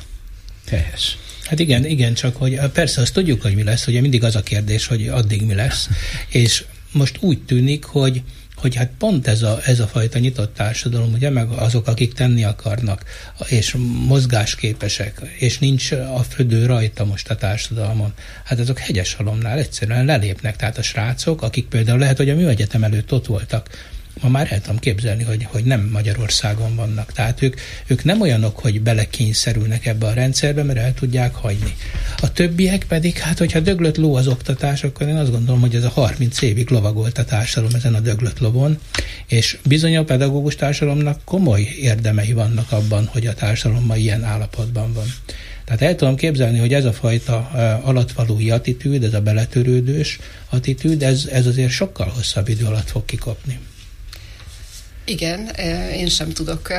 S3: Helyes.
S20: Hát igen, igen, csak hogy persze azt tudjuk, hogy mi lesz, ugye mindig az a kérdés, hogy addig mi lesz, és most úgy tűnik, hogy hogy hát pont ez a, ez a fajta nyitott társadalom, ugye, meg azok, akik tenni akarnak, és mozgásképesek, és nincs a födő rajta most a társadalmon, hát azok hegyes halomnál egyszerűen lelépnek. Tehát a srácok, akik például lehet, hogy a műegyetem előtt ott voltak, ma már el tudom képzelni, hogy, hogy nem Magyarországon vannak. Tehát ők, ők nem olyanok, hogy belekényszerülnek ebbe a rendszerbe, mert el tudják hagyni. A többiek pedig, hát hogyha döglött ló az oktatás, akkor én azt gondolom, hogy ez a 30 évig lovagolt a társadalom ezen a döglött lovon, és bizony a pedagógus társadalomnak komoly érdemei vannak abban, hogy a társadalom ma ilyen állapotban van. Tehát el tudom képzelni, hogy ez a fajta alatvalói attitűd, ez a beletörődős attitűd, ez, ez azért sokkal hosszabb idő alatt fog kikopni.
S19: Igen, én sem tudok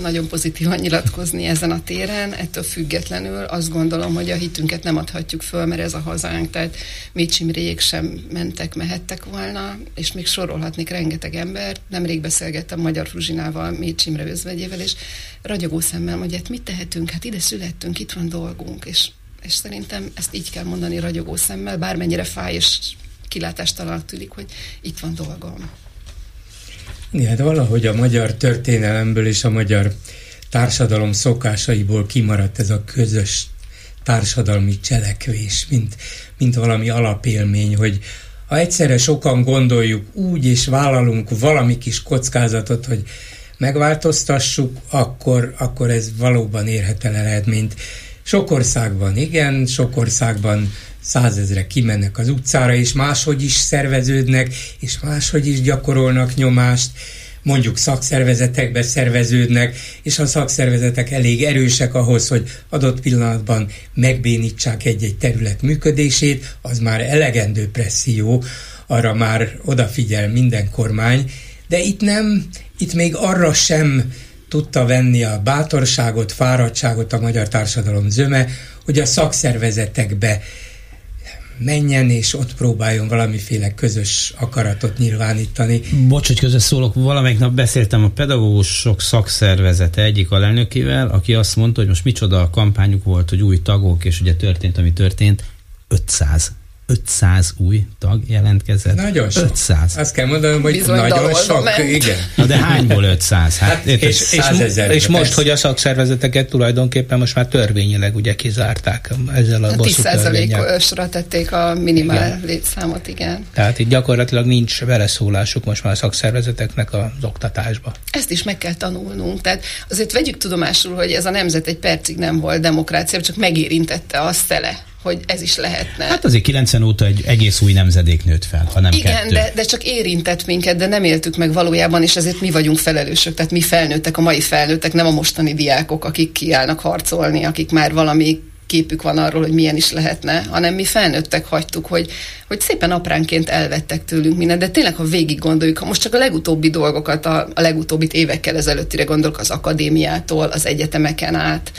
S19: nagyon pozitívan nyilatkozni ezen a téren, ettől függetlenül azt gondolom, hogy a hitünket nem adhatjuk föl, mert ez a hazánk, tehát Mécsimréjék sem mentek, mehettek volna, és még sorolhatnék rengeteg embert. Nemrég beszélgettem Magyar Fruzsinával, Mécsimre özvegyével, és ragyogó szemmel mondja, hát mit tehetünk, hát ide születtünk, itt van dolgunk, és, és szerintem ezt így kell mondani ragyogó szemmel, bármennyire fáj és kilátástalan tűnik, hogy itt van dolgom.
S21: Igen, hát valahogy a magyar történelemből és a magyar társadalom szokásaiból kimaradt ez a közös társadalmi cselekvés, mint, mint valami alapélmény, hogy ha egyszerre sokan gondoljuk úgy, és vállalunk valami kis kockázatot, hogy megváltoztassuk, akkor, akkor ez valóban érhet el eredményt. Sok országban igen, sok országban százezre kimennek az utcára, és máshogy is szerveződnek, és máshogy is gyakorolnak nyomást, mondjuk szakszervezetekbe szerveződnek, és a szakszervezetek elég erősek ahhoz, hogy adott pillanatban megbénítsák egy-egy terület működését, az már elegendő presszió, arra már odafigyel minden kormány, de itt nem, itt még arra sem tudta venni a bátorságot, fáradtságot a magyar társadalom zöme, hogy a szakszervezetekbe menjen, és ott próbáljon valamiféle közös akaratot nyilvánítani.
S3: Bocs, hogy közös szólok, valamelyik nap beszéltem a pedagógusok szakszervezete egyik alelnökével, aki azt mondta, hogy most micsoda a kampányuk volt, hogy új tagok, és ugye történt, ami történt, 500 500 új tag jelentkezett.
S21: Nagyon sok.
S3: 500.
S21: Azt kell mondanom, hogy Bizony nagyon sok, ment. igen.
S3: Na de hányból 500? Hát, hát
S20: és, és, és, és most, hogy a szakszervezeteket tulajdonképpen most már törvényileg ugye kizárták ezzel a bosszú
S19: 10%-osra tették a minimál igen. létszámot, igen.
S20: Tehát itt gyakorlatilag nincs beleszólásuk most már a szakszervezeteknek az oktatásba.
S19: Ezt is meg kell tanulnunk. Tehát azért vegyük tudomásul, hogy ez a nemzet egy percig nem volt demokrácia, csak megérintette a szele hogy ez is lehetne.
S3: Hát azért 90 óta egy egész új nemzedék nőtt fel, ha nem
S19: Igen,
S3: kettő.
S19: de, de csak érintett minket, de nem éltük meg valójában, és ezért mi vagyunk felelősök. Tehát mi felnőttek, a mai felnőttek, nem a mostani diákok, akik kiállnak harcolni, akik már valami képük van arról, hogy milyen is lehetne, hanem mi felnőttek hagytuk, hogy, hogy szépen apránként elvettek tőlünk mindent, de tényleg, ha végig gondoljuk, ha most csak a legutóbbi dolgokat, a, a legutóbbit évekkel ezelőttire gondolok, az akadémiától, az egyetemeken át,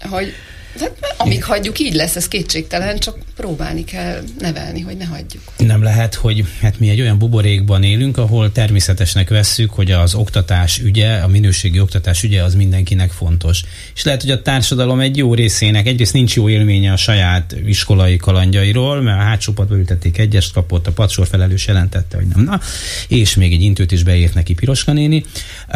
S19: hogy de amíg hagyjuk, így lesz, ez kétségtelen, csak próbálni kell nevelni, hogy ne hagyjuk.
S3: Nem lehet, hogy hát mi egy olyan buborékban élünk, ahol természetesnek vesszük, hogy az oktatás ügye, a minőségi oktatás ügye az mindenkinek fontos. És lehet, hogy a társadalom egy jó részének egyrészt nincs jó élménye a saját iskolai kalandjairól, mert a hátsó padba ültették egyest kapott, a padsor felelős jelentette, hogy nem. Na, és még egy intőt is beért neki Piroska néni. Uh,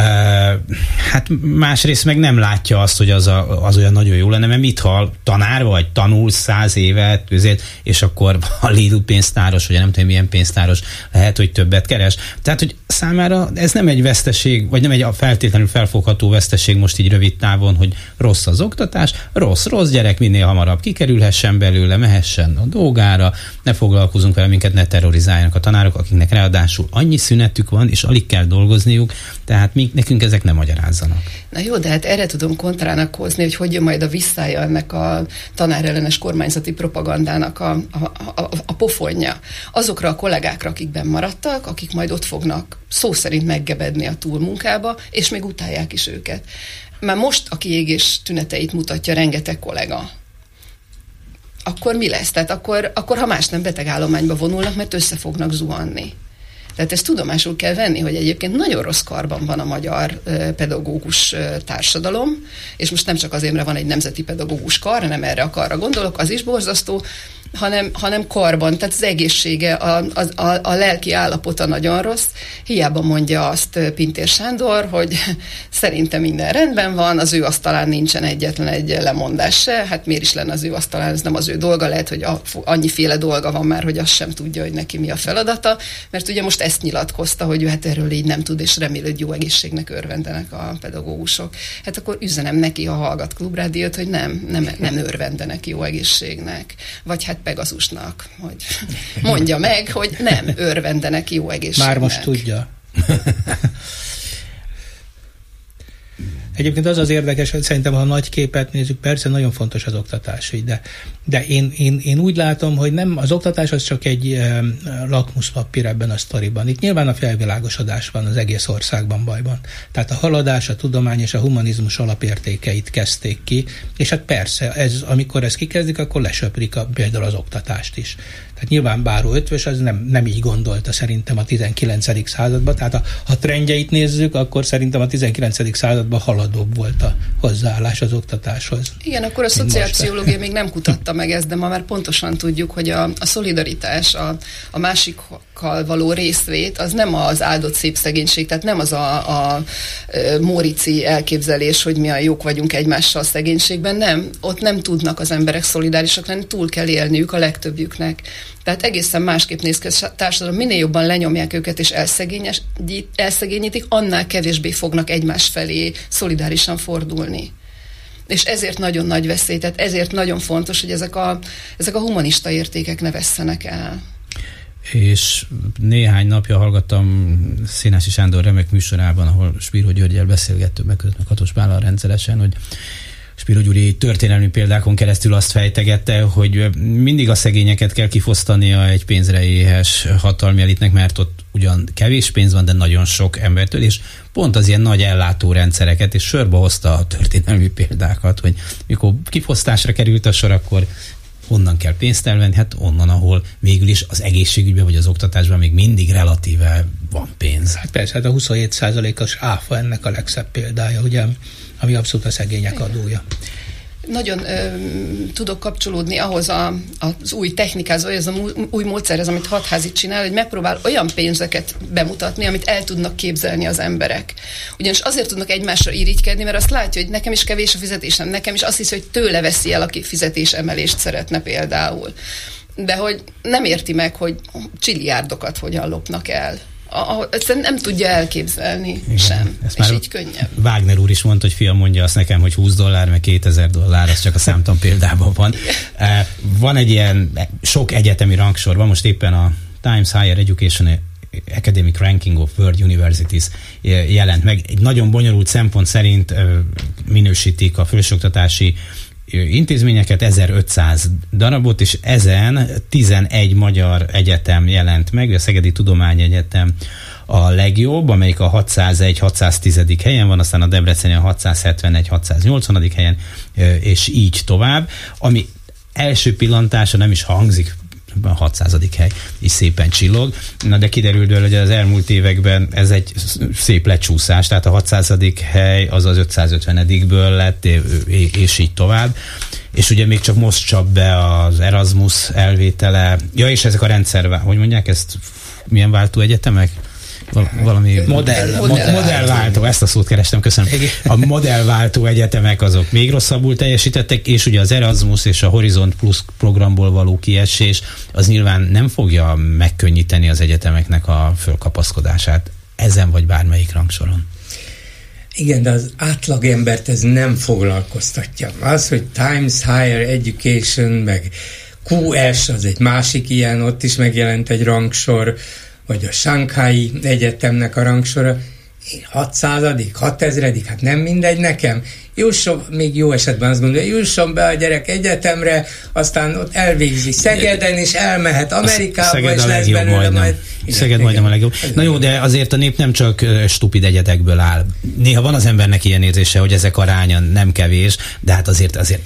S3: hát másrészt meg nem látja azt, hogy az, a, az olyan nagyon jó lenne, mert mit hal tanár vagy tanul száz évet, közét, és akkor a Lidl pénztáros, vagy nem tudom milyen pénztáros, lehet, hogy többet keres. Tehát, hogy számára ez nem egy veszteség, vagy nem egy feltétlenül felfogható veszteség most így rövid távon, hogy rossz az oktatás, rossz, rossz gyerek minél hamarabb kikerülhessen belőle, mehessen a dolgára, ne foglalkozunk vele, minket ne terrorizáljanak a tanárok, akiknek ráadásul annyi szünetük van, és alig kell dolgozniuk, tehát mi, nekünk ezek nem magyarázzanak.
S19: Na jó, de hát erre tudom kontrának hozni, hogy hogy jön majd a visszája ennek a tanárellenes kormányzati propagandának a, a, a, a pofonja. Azokra a kollégákra, akik benn maradtak, akik majd ott fognak szó szerint meggebedni a túlmunkába, és még utálják is őket. Már most a kiégés tüneteit mutatja rengeteg kollega akkor mi lesz? Tehát akkor, akkor ha más nem betegállományba vonulnak, mert össze fognak zuhanni. Tehát ezt tudomásul kell venni, hogy egyébként nagyon rossz karban van a magyar pedagógus társadalom, és most nem csak azért, mert van egy nemzeti pedagógus kar, hanem erre a karra gondolok, az is borzasztó, hanem, hanem korban, tehát az egészsége, a, a, a, a lelki állapota nagyon rossz. Hiába mondja azt Pintér Sándor, hogy szerintem minden rendben van, az ő asztalán nincsen egyetlen egy lemondás se, hát miért is lenne az ő asztalán, ez nem az ő dolga, lehet, hogy a, annyiféle dolga van már, hogy azt sem tudja, hogy neki mi a feladata, mert ugye most ezt nyilatkozta, hogy ő hát erről így nem tud, és remél, hogy jó egészségnek örvendenek a pedagógusok. Hát akkor üzenem neki, ha hallgat klubrádiót, hogy nem, nem, nem örvendenek jó egészségnek. Vagy hát Pegazusnak, hogy mondja meg, hogy nem örvendenek jó egészségnek.
S20: Már most tudja. Egyébként az az érdekes, hogy szerintem, ha nagy képet nézzük, persze nagyon fontos az oktatás, de, de én, én, én úgy látom, hogy nem az oktatás az csak egy e, lakmuszpapír ebben a sztoriban. Itt nyilván a felvilágosodás van az egész országban bajban. Tehát a haladás, a tudomány és a humanizmus alapértékeit kezdték ki, és hát persze, ez, amikor ez kikezdik, akkor lesöprik a, például az oktatást is. Tehát nyilván Báró Ötvös az nem, nem így gondolta szerintem a 19. században, tehát a, ha trendjeit nézzük, akkor szerintem a 19. században haladóbb volt a hozzáállás az oktatáshoz.
S19: Igen, akkor a szociálpszichológia még nem kutatta meg ezt, de ma már pontosan tudjuk, hogy a, a szolidaritás, a, a másikkal való részvét, az nem az áldott szép szegénység, tehát nem az a, a, a Mórici elképzelés, hogy mi a jók vagyunk egymással a szegénységben, nem. Ott nem tudnak az emberek szolidárisak lenni, túl kell élniük a legtöbbjüknek. Tehát egészen másképp néz ki a társadalom. Minél jobban lenyomják őket és elszegényítik, annál kevésbé fognak egymás felé szolidárisan fordulni. És ezért nagyon nagy veszély, tehát ezért nagyon fontos, hogy ezek a, ezek a humanista értékek ne vesszenek el
S3: és néhány napja hallgattam Színási Sándor remek műsorában, ahol Spiro Györgyel beszélgettünk, meg között Katos Pállal rendszeresen, hogy Spiro Gyuri történelmi példákon keresztül azt fejtegette, hogy mindig a szegényeket kell kifosztania egy pénzre éhes hatalmi elitnek, mert ott ugyan kevés pénz van, de nagyon sok embertől, és pont az ilyen nagy ellátórendszereket, és sorba hozta a történelmi példákat, hogy mikor kifosztásra került a sor, akkor honnan kell pénzt elvenni? Hát onnan, ahol végül is az egészségügyben vagy az oktatásban még mindig relatíve van pénz.
S20: Hát persze, hát a 27%-os áfa ennek a legszebb példája, ugye, ami abszolút a szegények adója.
S19: nagyon ö, tudok kapcsolódni ahhoz a, az új technikához, vagy az a új módszerhez, amit hatházi csinál, hogy megpróbál olyan pénzeket bemutatni, amit el tudnak képzelni az emberek. Ugyanis azért tudnak egymásra irigykedni, mert azt látja, hogy nekem is kevés a fizetésem, nekem is azt hiszi, hogy tőle veszi el, aki fizetésemelést szeretne például. De hogy nem érti meg, hogy csilliárdokat hogyan lopnak el a, nem tudja elképzelni Igen, sem, ezt és már így könnyebb.
S3: Wagner úr is mondta, hogy fiam mondja azt nekem, hogy 20 dollár, meg 2000 dollár, az csak a számtan példában van. Igen. Van egy ilyen sok egyetemi rangsor, van most éppen a Times Higher Education Academic Ranking of World Universities jelent meg. Egy nagyon bonyolult szempont szerint minősítik a felsőoktatási intézményeket, 1500 darabot, és ezen 11 magyar egyetem jelent meg, a Szegedi Tudományegyetem a legjobb, amelyik a 601-610. helyen van, aztán a Debreceni a 671-680. helyen, és így tovább, ami első pillantása nem is hangzik a 600. hely is szépen csillog. Na de kiderült hogy az elmúlt években ez egy szép lecsúszás, tehát a 600. hely az az 550-ből lett, és így tovább. És ugye még csak most csap be az Erasmus elvétele. Ja, és ezek a rendszer, hogy mondják ezt, milyen váltó egyetemek? Valami
S5: modell,
S3: modell, modellváltó, ezt a szót kerestem, köszönöm. A modellváltó egyetemek azok még rosszabbul teljesítettek, és ugye az Erasmus és a Horizont Plus programból való kiesés az nyilván nem fogja megkönnyíteni az egyetemeknek a fölkapaszkodását ezen vagy bármelyik rangsoron.
S21: Igen, de az átlagembert ez nem foglalkoztatja. Az, hogy Times Higher Education, meg QS, az egy másik ilyen, ott is megjelent egy rangsor, vagy a Shanghai Egyetemnek a rangsora, én 600 6000 hát nem mindegy nekem. Jusson, még jó esetben azt mondja, jusson be a gyerek egyetemre, aztán ott elvégzi Szegeden, és elmehet Amerikába, Szeged és lesz belőle majdnem. majd...
S3: Igen, Szeged majdnem a legjobb. Na jó, de azért a nép nem csak stupid egyetekből áll. Néha van az embernek ilyen érzése, hogy ezek aránya nem kevés, de hát azért azért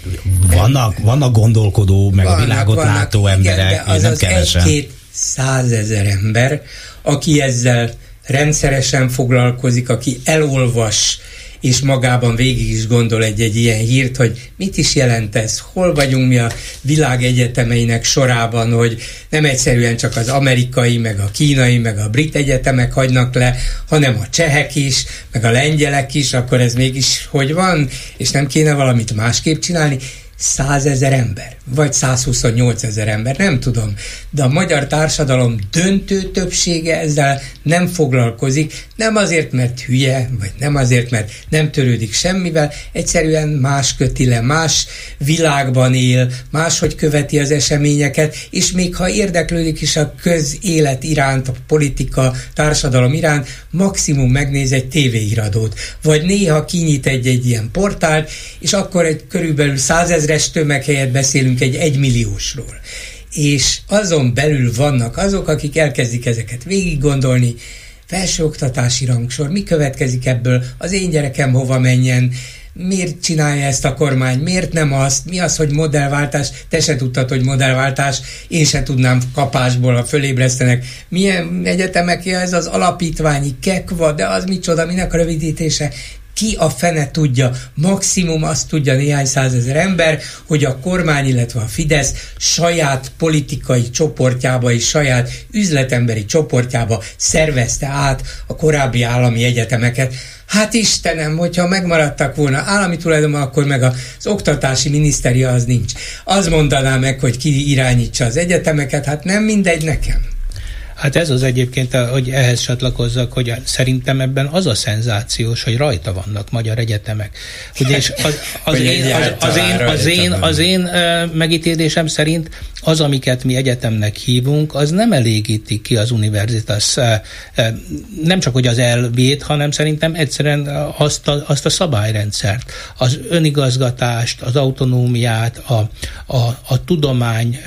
S3: vannak, vannak gondolkodó, meg vannak, a világot vannak, látó emberek, igen, az nem az kevesen. Egy-két
S21: százezer ember, aki ezzel rendszeresen foglalkozik, aki elolvas és magában végig is gondol egy-egy ilyen hírt, hogy mit is jelent ez, hol vagyunk mi a világ egyetemeinek sorában, hogy nem egyszerűen csak az amerikai, meg a kínai, meg a brit egyetemek hagynak le, hanem a csehek is, meg a lengyelek is, akkor ez mégis hogy van, és nem kéne valamit másképp csinálni százezer ember, vagy 128 ezer ember, nem tudom. De a magyar társadalom döntő többsége ezzel nem foglalkozik, nem azért, mert hülye, vagy nem azért, mert nem törődik semmivel, egyszerűen más köti le, más világban él, máshogy követi az eseményeket, és még ha érdeklődik is a közélet iránt, a politika, társadalom iránt, maximum megnéz egy tévéiradót, vagy néha kinyit egy-egy ilyen portált, és akkor egy körülbelül százezres tömeg helyett beszélünk egy egymilliósról. És azon belül vannak azok, akik elkezdik ezeket végig gondolni, felsőoktatási rangsor, mi következik ebből, az én gyerekem hova menjen, miért csinálja ezt a kormány, miért nem azt, mi az, hogy modellváltás, te se tudtad, hogy modellváltás, én se tudnám kapásból, ha fölébresztenek. Milyen egyetemek ez? Az alapítványi kekva, de az micsoda, minek a rövidítése, ki a fene tudja, maximum azt tudja néhány százezer ember, hogy a kormány, illetve a Fidesz saját politikai csoportjába és saját üzletemberi csoportjába szervezte át a korábbi állami egyetemeket. Hát Istenem, hogyha megmaradtak volna állami tulajdonban, akkor meg az oktatási miniszteria az nincs. Az mondaná meg, hogy ki irányítsa az egyetemeket, hát nem mindegy nekem.
S20: Hát ez az egyébként, hogy ehhez csatlakozzak, hogy szerintem ebben az a szenzációs, hogy rajta vannak magyar egyetemek. Ugye, és az, az, én, az, az, én, az, én, az én megítélésem szerint az, amiket mi egyetemnek hívunk, az nem elégíti ki az univerzitás nem csak hogy az elvét, hanem szerintem egyszerűen azt a, azt a szabályrendszert, az önigazgatást, az autonómiát, a, a, a tudomány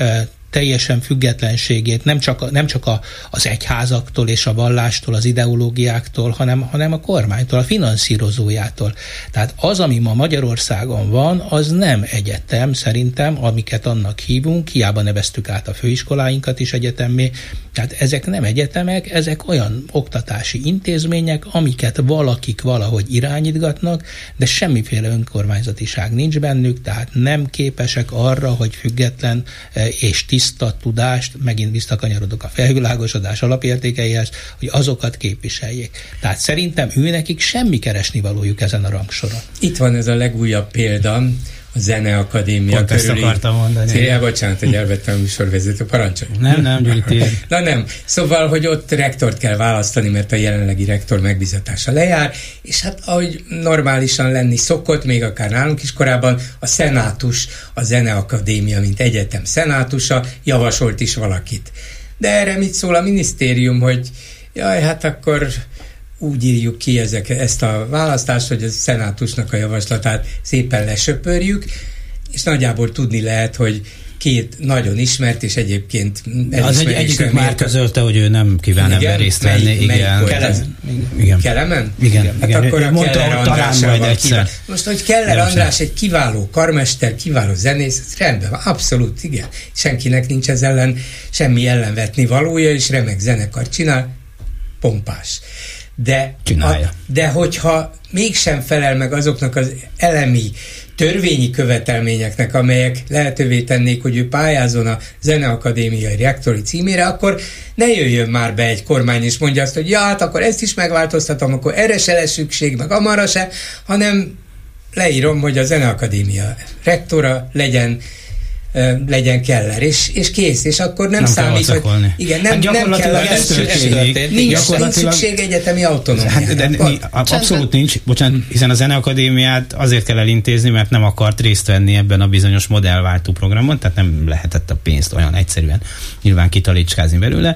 S20: teljesen függetlenségét nem csak, nem csak a, az egyházaktól és a vallástól, az ideológiáktól, hanem, hanem a kormánytól, a finanszírozójától. Tehát az, ami ma Magyarországon van, az nem egyetem szerintem, amiket annak hívunk, hiába neveztük át a főiskoláinkat is egyetemmé, tehát ezek nem egyetemek, ezek olyan oktatási intézmények, amiket valakik valahogy irányítgatnak, de semmiféle önkormányzatiság nincs bennük, tehát nem képesek arra, hogy független eh, és tiszta tudást, megint visszakanyarodok a felvilágosodás alapértékeihez, hogy azokat képviseljék. Tehát szerintem ő nekik semmi keresni valójuk ezen a rangsoron.
S21: Itt van ez a legújabb példa, Zeneakadémia
S3: Pont ezt akartam mondani.
S21: Cél, bocsánat, hogy elvettem a műsorvezető parancsolj.
S3: Nem, nem, Gyuri,
S21: Na nem. Szóval, hogy ott rektort kell választani, mert a jelenlegi rektor megbizatása lejár, és hát ahogy normálisan lenni szokott, még akár nálunk is korábban, a szenátus, a Zeneakadémia, mint egyetem szenátusa javasolt is valakit. De erre mit szól a minisztérium, hogy jaj, hát akkor úgy írjuk ki ezek, ezt a választást, hogy a szenátusnak a javaslatát szépen lesöpörjük, és nagyjából tudni lehet, hogy két nagyon ismert, és egyébként
S3: Az egy, egyikük már közölte, hogy ő nem kíván igen? ebben részt venni.
S21: Melyik, igen. Melyik Kelem?
S3: igen.
S21: Kelemen?
S3: Igen. igen. Hát
S21: igen. akkor a
S3: Mondta, Keller talán majd egyszer.
S21: Most, hogy Keller András egy kiváló karmester, kiváló zenész, ez rendben van, abszolút, igen. Senkinek nincs ez ellen semmi ellenvetni valója, és remek zenekar csinál, pompás. De,
S3: Csinálja.
S21: A, de hogyha mégsem felel meg azoknak az elemi törvényi követelményeknek, amelyek lehetővé tennék, hogy ő pályázon a Zeneakadémiai rektori címére, akkor ne jöjjön már be egy kormány és mondja azt, hogy ja, hát akkor ezt is megváltoztatom, akkor erre se lesz szükség, meg amarra se, hanem leírom, hogy a Zeneakadémia rektora legyen legyen Keller, és, és kész, és akkor nem,
S3: nem
S21: számít, hogy igen, nem,
S3: hát
S21: nem kell
S3: ez történik.
S21: Nincs, gyakorlatilag... nincs szükség egyetemi autonómiára. Hát, de,
S3: mi, abszolút nincs, bocsánat, hiszen a Zeneakadémiát azért kell elintézni, mert nem akart részt venni ebben a bizonyos modellváltó programon, tehát nem lehetett a pénzt olyan egyszerűen nyilván kitalicsázni belőle.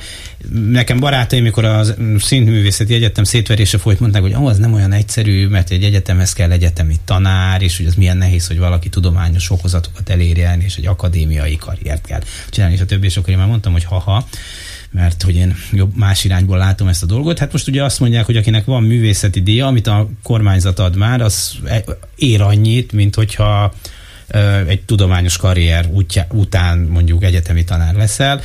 S3: Nekem barátaim, mikor a szintművészeti egyetem szétverése folyt, mondták, hogy oh, az nem olyan egyszerű, mert egy egyetemhez kell egyetemi tanár, és hogy az milyen nehéz, hogy valaki tudományos fokozatokat elérjen, és egy akadémiai karriert kell csinálni, és a többi, és akkor én már mondtam, hogy haha, mert hogy én jobb más irányból látom ezt a dolgot. Hát most ugye azt mondják, hogy akinek van művészeti díja, amit a kormányzat ad már, az e- ér annyit, mint hogyha egy tudományos karrier útja, után mondjuk egyetemi tanár leszel,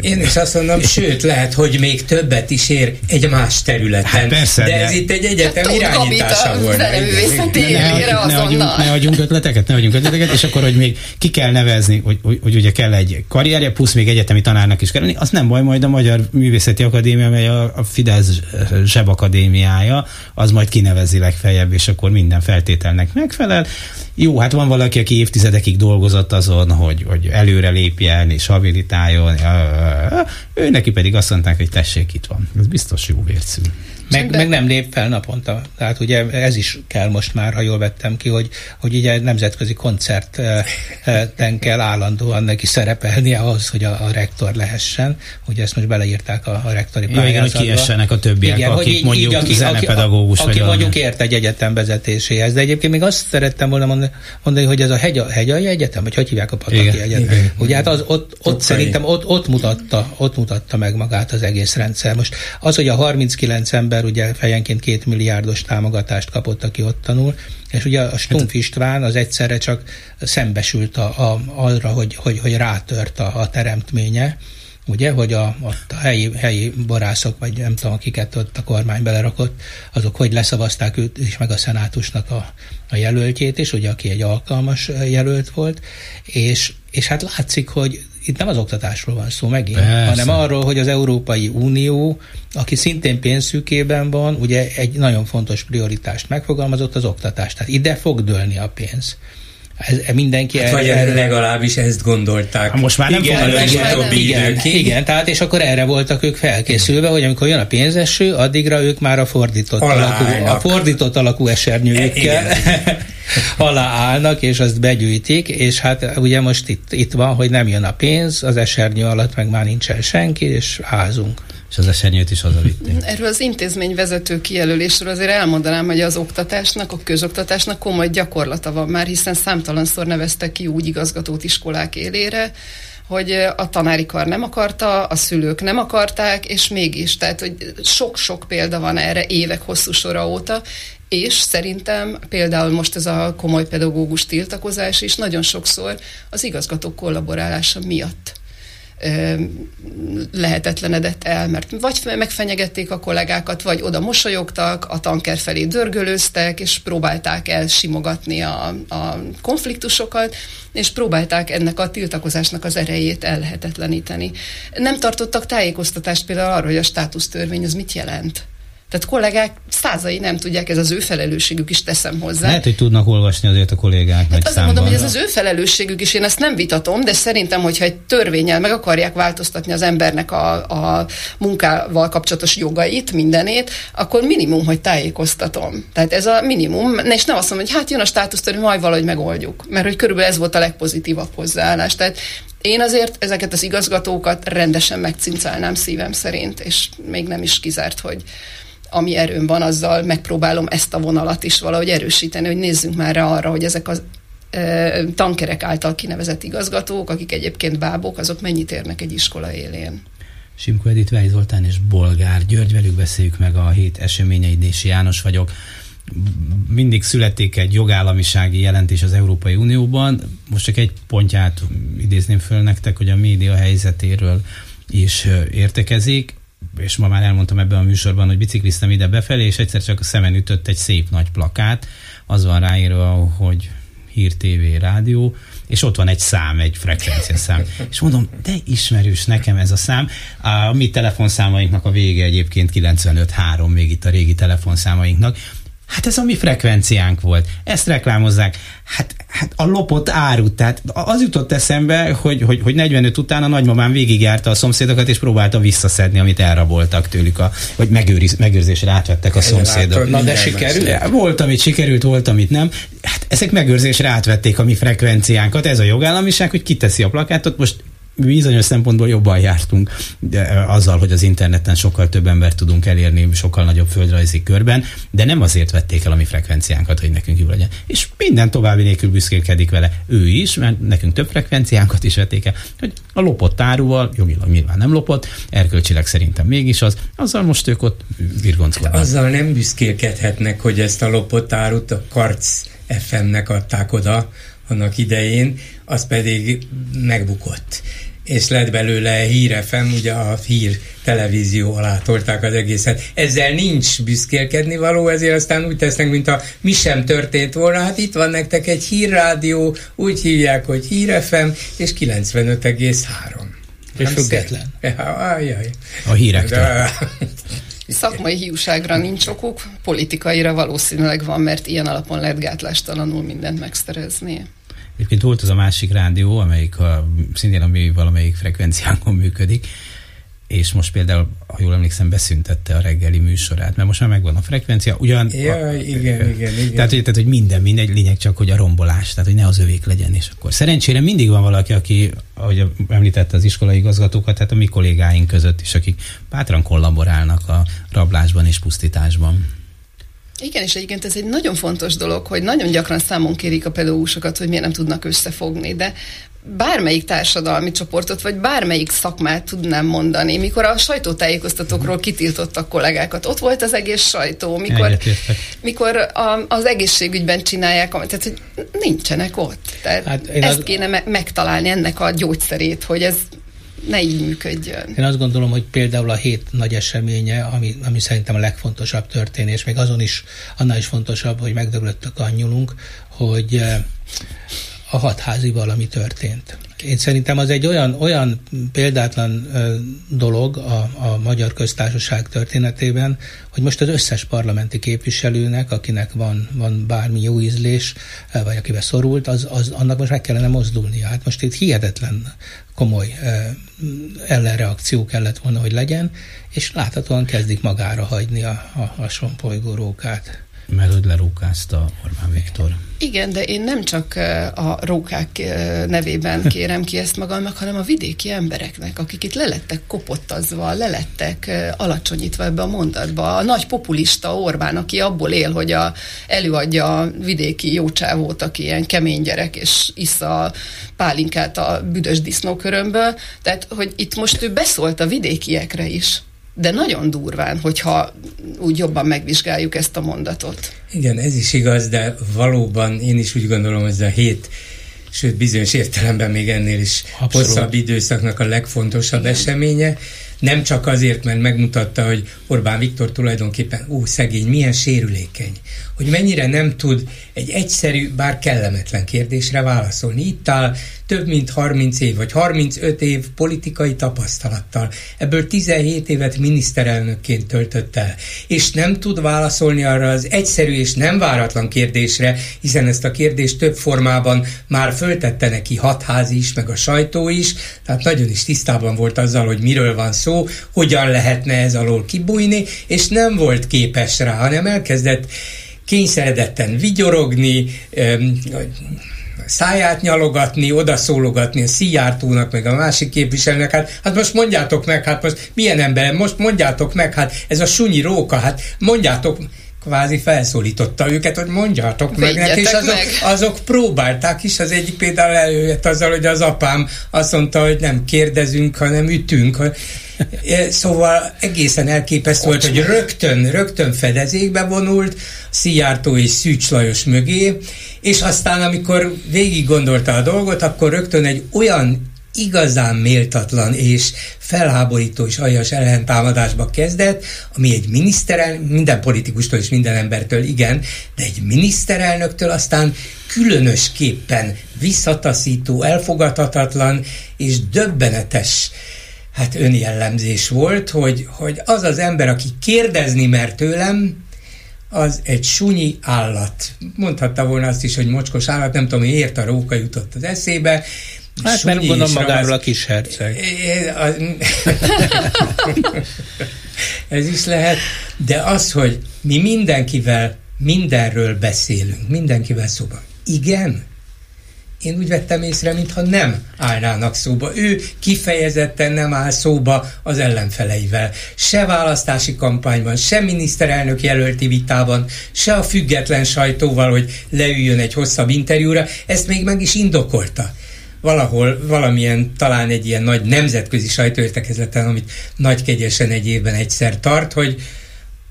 S21: én is azt mondom, sőt, lehet, hogy még többet is ér egy más területen.
S3: Hát persze,
S21: de ez de... itt egy egyetem hát irányítása volna. Ne,
S3: ne, ne, adjunk, ne adjunk ötleteket, ne adjunk ötleteket, és akkor, hogy még ki kell nevezni, hogy, hogy, hogy ugye kell egy karrierje, plusz még egyetemi tanárnak is kell lenni, az nem baj, majd a Magyar Művészeti Akadémia, amely a, a Fidesz zsebakadémiája, az majd kinevezi legfeljebb, és akkor minden feltételnek megfelel. Jó, hát van valaki, aki évtizedekig dolgozott azon, hogy, hogy előre lépjen és habilitáljon, ő neki pedig azt mondták, hogy tessék, itt van. Ez biztos jó vércű.
S20: Meg, meg nem lép fel naponta. Tehát ugye ez is kell most már, ha jól vettem ki, hogy, hogy ugye nemzetközi koncerten kell állandóan neki szerepelni ahhoz, hogy a, a rektor lehessen. Ugye ezt most beleírták a, a rektori
S3: pályázatba. Igen, hogy kiessenek a többiek, igen, akik így, mondjuk így, aki, zenepedagógus
S20: aki, vagy aki mondjuk ért egy egyetem vezetéséhez. De egyébként még azt szerettem volna mondani, mondani hogy ez a hegy, hegyai egyetem, vagy hogy hívják a Pataki igen, Egyetem. Igen, ugye hát az ott, ott, ott szerintem ott, ott, mutatta, ott mutatta meg magát az egész rendszer. Most az, hogy a 39 ember ember ugye fejenként két milliárdos támogatást kapott, aki ott tanul, és ugye a Stumpf hát- István az egyszerre csak szembesült a, a, arra, hogy, hogy, hogy rátört a, a teremtménye, ugye, hogy a, ott a helyi, helyi borászok, vagy nem tudom, akiket ott a kormány belerakott, azok hogy leszavazták őt is, meg a szenátusnak a, a jelöltjét is, ugye, aki egy alkalmas jelölt volt, és, és hát látszik, hogy itt nem az oktatásról van szó megint, Persze. hanem arról, hogy az Európai Unió, aki szintén pénzszűkében van, ugye egy nagyon fontos prioritást megfogalmazott az oktatás. Tehát ide fog dőlni a pénz. Ez, mindenki
S21: hát vagy erre, legalábbis ezt gondolták.
S3: Ha most már nem
S21: igen,
S3: fog
S20: igen, igen, igen, tehát és akkor erre voltak ők felkészülve, hogy amikor jön a pénzeső, addigra ők már a fordított, alakú, a fordított alakú esernyőjükkel. Aláállnak, és azt begyűjtik, és hát ugye most itt, itt van, hogy nem jön a pénz, az esernyő alatt meg már nincsen senki, és házunk
S3: és az esernyőt is hazavitték.
S19: Erről az intézményvezető kijelölésről azért elmondanám, hogy az oktatásnak, a közoktatásnak komoly gyakorlata van már, hiszen számtalanszor neveztek ki úgy igazgatót iskolák élére, hogy a tanári kar nem akarta, a szülők nem akarták, és mégis, tehát hogy sok-sok példa van erre évek hosszú sora óta, és szerintem például most ez a komoly pedagógus tiltakozás is nagyon sokszor az igazgatók kollaborálása miatt lehetetlenedett el, mert vagy megfenyegették a kollégákat, vagy oda mosolyogtak, a tanker felé dörgölőztek, és próbálták elsimogatni a, a konfliktusokat, és próbálták ennek a tiltakozásnak az erejét ellehetetleníteni. Nem tartottak tájékoztatást például arról, hogy a státusztörvény az mit jelent tehát kollégák százai nem tudják, ez az ő felelősségük is teszem hozzá.
S3: Lehet, hogy tudnak olvasni azért a kollégák hát
S19: nagy azért mondom, hogy ez az ő felelősségük is, én ezt nem vitatom, de szerintem, hogyha egy törvényel meg akarják változtatni az embernek a, a munkával kapcsolatos jogait, mindenét, akkor minimum, hogy tájékoztatom. Tehát ez a minimum, és nem azt mondom, hogy hát jön a státusztörvény, majd valahogy megoldjuk. Mert hogy körülbelül ez volt a legpozitívabb hozzáállás. Tehát én azért ezeket az igazgatókat rendesen megcincálnám szívem szerint, és még nem is kizárt, hogy ami erőm van, azzal megpróbálom ezt a vonalat is valahogy erősíteni, hogy nézzünk már rá arra, hogy ezek e, tankerek által kinevezett igazgatók, akik egyébként bábok, azok mennyit érnek egy iskola élén.
S3: Simko Edith Vej Zoltán és Bolgár György, velük beszéljük meg a hét eseményeit, Dési János vagyok. Mindig születik egy jogállamisági jelentés az Európai Unióban. Most csak egy pontját idézném föl nektek, hogy a média helyzetéről is értekezik és ma már elmondtam ebben a műsorban, hogy bicikliztem ide befelé, és egyszer csak a szemen ütött egy szép nagy plakát, az van ráírva, hogy hír, TV, rádió, és ott van egy szám, egy frekvencia szám. És mondom, de ismerős nekem ez a szám. A mi telefonszámainknak a vége egyébként 95.3, még itt a régi telefonszámainknak. Hát ez a mi frekvenciánk volt. Ezt reklámozzák. Hát, hát a lopott árut. Tehát az jutott eszembe, hogy, hogy, hogy 45 után a nagymamám végigjárta a szomszédokat, és próbálta visszaszedni, amit elraboltak tőlük, a, vagy megőriz, megőrzésre átvettek a szomszédok.
S20: Na de sikerült?
S3: Volt, amit sikerült, volt, amit nem. Hát ezek megőrzésre átvették a mi frekvenciánkat. Ez a jogállamiság, hogy kiteszi a plakátot. Most bizonyos szempontból jobban jártunk de azzal, hogy az interneten sokkal több embert tudunk elérni, sokkal nagyobb földrajzi körben, de nem azért vették el a mi frekvenciánkat, hogy nekünk jó legyen. És minden további nélkül büszkélkedik vele. Ő is, mert nekünk több frekvenciánkat is vették el, hogy a lopott áruval, jogilag nyilván nem lopott, erkölcsileg szerintem mégis az, azzal most ők ott virgonckodnak.
S21: Azzal nem büszkélkedhetnek, hogy ezt a lopott árut a Karc FM-nek adták oda, annak idején, az pedig megbukott és lett belőle hírefem, ugye a hír televízió alá tolták az egészet. Ezzel nincs büszkélkedni való, ezért aztán úgy tesznek, mint a mi sem történt volna. Hát itt van nektek egy hírrádió, úgy hívják, hogy hírefem, és 95,3.
S20: És független.
S21: Ajaj.
S3: A hírektől. De...
S19: Szakmai hiúságra nincs okuk, politikaira valószínűleg van, mert ilyen alapon lehet gátlástalanul mindent megszerezni.
S3: Egyébként volt az a másik rádió, amelyik a, szintén a mi valamelyik frekvenciánkon működik, és most például, ha jól emlékszem, beszüntette a reggeli műsorát, mert most már megvan a frekvencia. Ugyan,
S21: ja, a, igen, igen, igen.
S3: Tehát, tehát, hogy minden, mindegy, lényeg csak, hogy a rombolás, tehát, hogy ne az övék legyen, és akkor szerencsére mindig van valaki, aki, ahogy említette az iskolai igazgatókat, tehát a mi kollégáink között is, akik bátran kollaborálnak a rablásban és pusztításban.
S19: Igen, és egyébként ez egy nagyon fontos dolog, hogy nagyon gyakran számon kérik a pedagógusokat, hogy miért nem tudnak összefogni, de bármelyik társadalmi csoportot, vagy bármelyik szakmát tudnám mondani. Mikor a sajtótájékoztatókról kitiltottak kollégákat, ott volt az egész sajtó, mikor, mikor a, az egészségügyben csinálják, tehát hogy nincsenek ott. Tehát hát ezt az... kéne me- megtalálni, ennek a gyógyszerét, hogy ez ne így működjön.
S20: Én azt gondolom, hogy például a hét nagy eseménye, ami, ami szerintem a legfontosabb történés, még azon is, annál is fontosabb, hogy megdöglöttök annyulunk, hogy eh, a hatházi valami történt. Én szerintem az egy olyan, olyan példátlan dolog a, a magyar köztársaság történetében, hogy most az összes parlamenti képviselőnek, akinek van, van bármi jó ízlés, vagy akivel szorult, az, az, annak most meg kellene mozdulnia. Hát most itt hihetetlen komoly ellenreakció kellett volna, hogy legyen, és láthatóan kezdik magára hagyni a, a, a sompolygó rókát.
S3: Mert hogy lerókázta Orbán Viktor.
S19: Igen, de én nem csak a rókák nevében kérem ki ezt magamnak, hanem a vidéki embereknek, akik itt lelettek kopottazva, lelettek alacsonyítva ebbe a mondatba. A nagy populista Orbán, aki abból él, hogy a, előadja a vidéki jócsávót, aki ilyen kemény gyerek, és issza a pálinkát a büdös disznókörömből. Tehát, hogy itt most ő beszólt a vidékiekre is de nagyon durván, hogyha úgy jobban megvizsgáljuk ezt a mondatot.
S21: Igen, ez is igaz, de valóban én is úgy gondolom, hogy ez a hét sőt bizonyos értelemben még ennél is Abszolút. hosszabb időszaknak a legfontosabb Igen. eseménye. Nem csak azért, mert megmutatta, hogy Orbán Viktor tulajdonképpen, ó, szegény, milyen sérülékeny, hogy mennyire nem tud egy egyszerű, bár kellemetlen kérdésre válaszolni. Itt áll több mint 30 év, vagy 35 év politikai tapasztalattal. Ebből 17 évet miniszterelnökként töltött el. És nem tud válaszolni arra az egyszerű és nem váratlan kérdésre, hiszen ezt a kérdést több formában már föltette neki hatházi is, meg a sajtó is, tehát nagyon is tisztában volt azzal, hogy miről van szó, hogyan lehetne ez alól kibújni, és nem volt képes rá, hanem elkezdett kényszeredetten vigyorogni, száját nyalogatni, odaszólogatni a Szijjártónak, meg a másik képviselőnek, hát, hát most mondjátok meg, hát most milyen ember, most mondjátok meg, hát ez a sunyi róka, hát mondjátok, kvázi felszólította őket, hogy mondjátok meg neki, és azok, meg. azok próbálták is, az egyik például előjött azzal, hogy az apám azt mondta, hogy nem kérdezünk, hanem ütünk. Szóval egészen elképesztő volt, hogy rögtön, rögtön fedezékbe vonult, Szijjártó és Szűcs Lajos mögé, és aztán amikor végig gondolta a dolgot, akkor rögtön egy olyan igazán méltatlan és felháborító és aljas ellentámadásba kezdett, ami egy miniszterel, minden politikustól és minden embertől igen, de egy miniszterelnöktől aztán különösképpen visszataszító, elfogadhatatlan és döbbenetes hát önjellemzés volt, hogy, hogy az az ember, aki kérdezni mer tőlem, az egy sunyi állat. Mondhatta volna azt is, hogy mocskos állat, nem tudom, miért a róka jutott az eszébe,
S20: Hát Sunyi mert gondolom magáról a kis herceg.
S21: Ez is lehet, de az, hogy mi mindenkivel mindenről beszélünk, mindenkivel szóban. Igen, én úgy vettem észre, mintha nem állnának szóba. Ő kifejezetten nem áll szóba az ellenfeleivel. Se választási kampányban, se miniszterelnök jelölti vitában, se a független sajtóval, hogy leüljön egy hosszabb interjúra. Ezt még meg is indokolta valahol valamilyen, talán egy ilyen nagy nemzetközi sajtóértekezleten, amit nagy kegyesen egy évben egyszer tart, hogy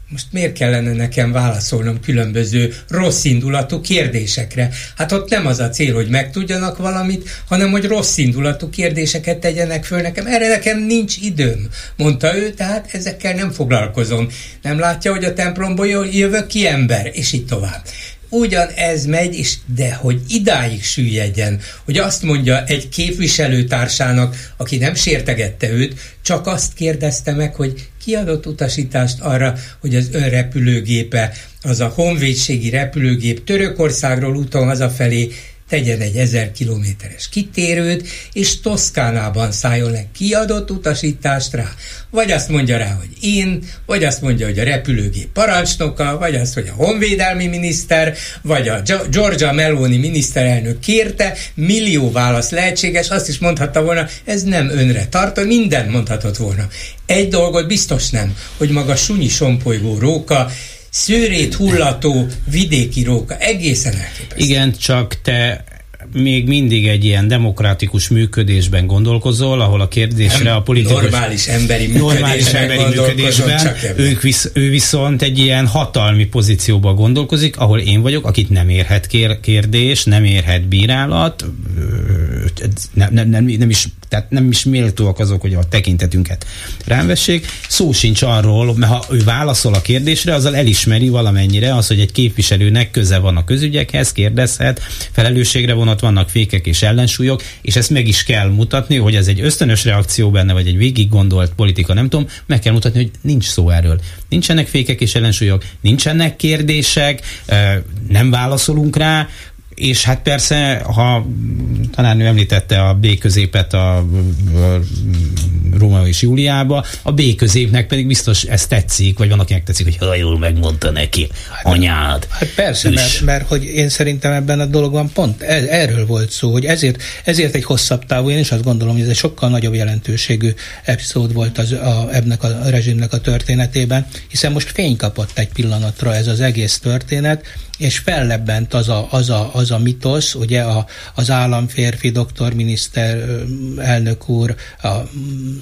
S21: most miért kellene nekem válaszolnom különböző rossz indulatú kérdésekre? Hát ott nem az a cél, hogy megtudjanak valamit, hanem hogy rossz indulatú kérdéseket tegyenek föl nekem. Erre nekem nincs időm, mondta ő, tehát ezekkel nem foglalkozom. Nem látja, hogy a templomból jövök ki ember, és így tovább ugyan ez megy, és de hogy idáig süllyedjen, hogy azt mondja egy képviselőtársának, aki nem sértegette őt, csak azt kérdezte meg, hogy kiadott utasítást arra, hogy az önrepülőgépe, az a honvédségi repülőgép Törökországról úton hazafelé tegyen egy ezer kilométeres kitérőt, és Toszkánában szálljon le kiadott utasítást rá. Vagy azt mondja rá, hogy én, vagy azt mondja, hogy a repülőgép parancsnoka, vagy azt, hogy a honvédelmi miniszter, vagy a Georgia Meloni miniszterelnök kérte, millió válasz lehetséges, azt is mondhatta volna, ez nem önre tart, minden mondhatott volna. Egy dolgot biztos nem, hogy maga sunyi sompolygó róka szőrét hullató vidéki róka. Egészen elképesztő.
S3: Igen, csak te még mindig egy ilyen demokratikus működésben gondolkozol, ahol a kérdésre Nem, a politikus...
S21: Normális emberi működésben, normális emberi működésben
S3: ők visz, ő viszont egy ilyen hatalmi pozícióban gondolkozik, ahol én vagyok, akit nem érhet kér, kérdés, nem érhet bírálat, nem, nem, nem, nem is tehát nem is méltóak azok, hogy a tekintetünket rám vessék. Szó sincs arról, mert ha ő válaszol a kérdésre, azzal elismeri valamennyire az, hogy egy képviselőnek köze van a közügyekhez, kérdezhet, felelősségre vonat vannak fékek és ellensúlyok, és ezt meg is kell mutatni, hogy ez egy ösztönös reakció benne, vagy egy végig gondolt politika, nem tudom, meg kell mutatni, hogy nincs szó erről. Nincsenek fékek és ellensúlyok, nincsenek kérdések, nem válaszolunk rá, és hát persze, ha talán ő említette a B középet a, a Róma és Júliába, a B középnek pedig biztos ez tetszik, vagy van, akinek tetszik, hogy ha jól megmondta neki, anyád.
S20: Hát persze, mert, mert hogy én szerintem ebben a dologban pont ez, erről volt szó, hogy ezért, ezért egy hosszabb távú, én is azt gondolom, hogy ez egy sokkal nagyobb jelentőségű epizód volt az, a, ebnek a rezsimnek a történetében, hiszen most fény kapott egy pillanatra ez az egész történet, és fellebbent az a, az a, az a mitosz, ugye a, az államférfi, doktorminiszter, elnök úr, a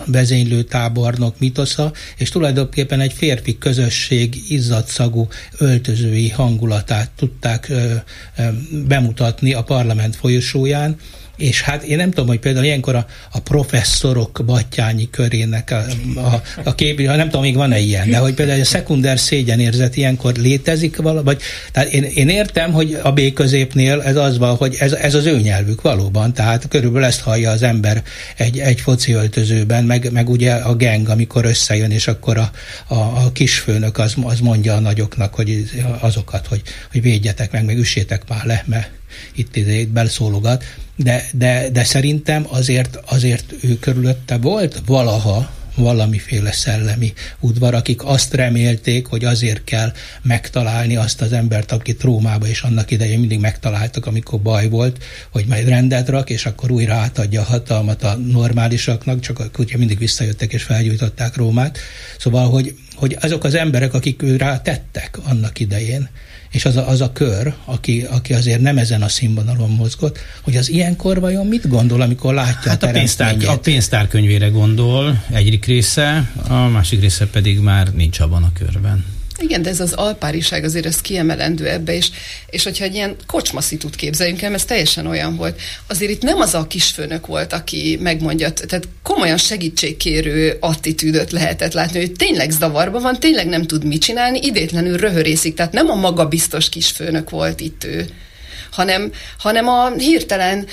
S20: vezénylő tábornok mitosza, és tulajdonképpen egy férfi közösség izzadszagú öltözői hangulatát tudták ö, ö, bemutatni a parlament folyosóján, és hát én nem tudom, hogy például ilyenkor a, a professzorok Battyányi körének a, a, a kép, nem tudom, még van-e ilyen, de hogy például a szekunder szégyenérzet ilyenkor létezik vala, vagy, tehát én, én értem, hogy a B középnél ez az van, hogy ez, ez az ő nyelvük valóban, tehát körülbelül ezt hallja az ember egy, egy foci öltözőben, meg, meg ugye a geng, amikor összejön, és akkor a, a, a kisfőnök az, az mondja a nagyoknak, hogy azokat, hogy, hogy védjetek meg, meg üssétek már le, mert itt, itt belszólogat, de, de, de szerintem azért, azért ő körülötte volt valaha valamiféle szellemi udvar, akik azt remélték, hogy azért kell megtalálni azt az embert, akit Rómába és annak idején mindig megtaláltak, amikor baj volt, hogy majd rendet rak, és akkor újra átadja a hatalmat a normálisaknak, csak kutya mindig visszajöttek és felgyújtották Rómát. Szóval, hogy, hogy azok az emberek, akik rá tettek annak idején, és az a, az a kör, aki, aki azért nem ezen a színvonalon mozgott, hogy az ilyenkor vajon mit gondol, amikor látja
S3: hát
S20: a,
S3: a pénztár, a pénztárkönyvére gondol egyik része, a másik része pedig már nincs abban a körben.
S19: Igen, de ez az alpáriság azért ez kiemelendő ebbe, és, és hogyha egy ilyen kocsmaszitút képzeljünk el, ez teljesen olyan volt, azért itt nem az a kisfőnök volt, aki megmondja, tehát komolyan segítségkérő attitűdöt lehetett látni, hogy tényleg zavarban van, tényleg nem tud mit csinálni, idétlenül röhörészik, tehát nem a magabiztos kisfőnök volt itt ő hanem, hanem a hirtelen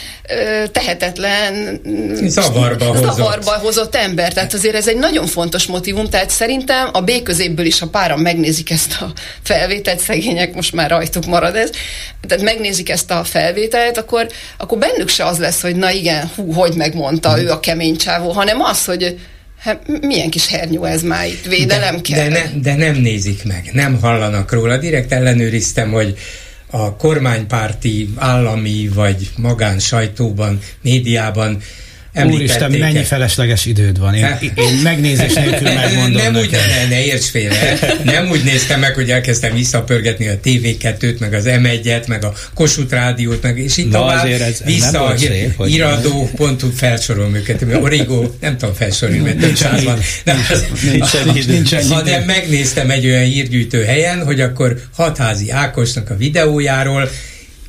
S19: tehetetlen
S21: zavarba hozott.
S19: zavarba hozott ember. Tehát azért ez egy nagyon fontos motivum, tehát szerintem a B középből is, ha páran megnézik ezt a felvételt, szegények most már rajtuk marad ez, tehát megnézik ezt a felvételt, akkor, akkor bennük se az lesz, hogy na igen, hú, hogy megmondta hmm. ő a kemény csávó, hanem az, hogy Hát milyen kis hernyó ez már itt, védelem
S21: de,
S19: kell.
S21: De, ne, de nem nézik meg, nem hallanak róla. Direkt ellenőriztem, hogy a kormánypárti, állami vagy magán sajtóban, médiában
S3: Úristen, mennyi felesleges időd van. Én, én megnézés nélkül megmondom
S21: Nem úgy, ne, ne érts félre. Nem úgy néztem meg, hogy elkezdtem visszapörgetni a TV2-t, meg az M1-et, meg a Kossuth Rádiót, meg és itt tovább ez, vissza a iradó pontú felsorolom őket. Origo, nem tudom felsorolni, mert több száz van. Hanem megnéztem egy olyan hírgyűjtő helyen, hogy akkor hatházi Ákosnak a videójáról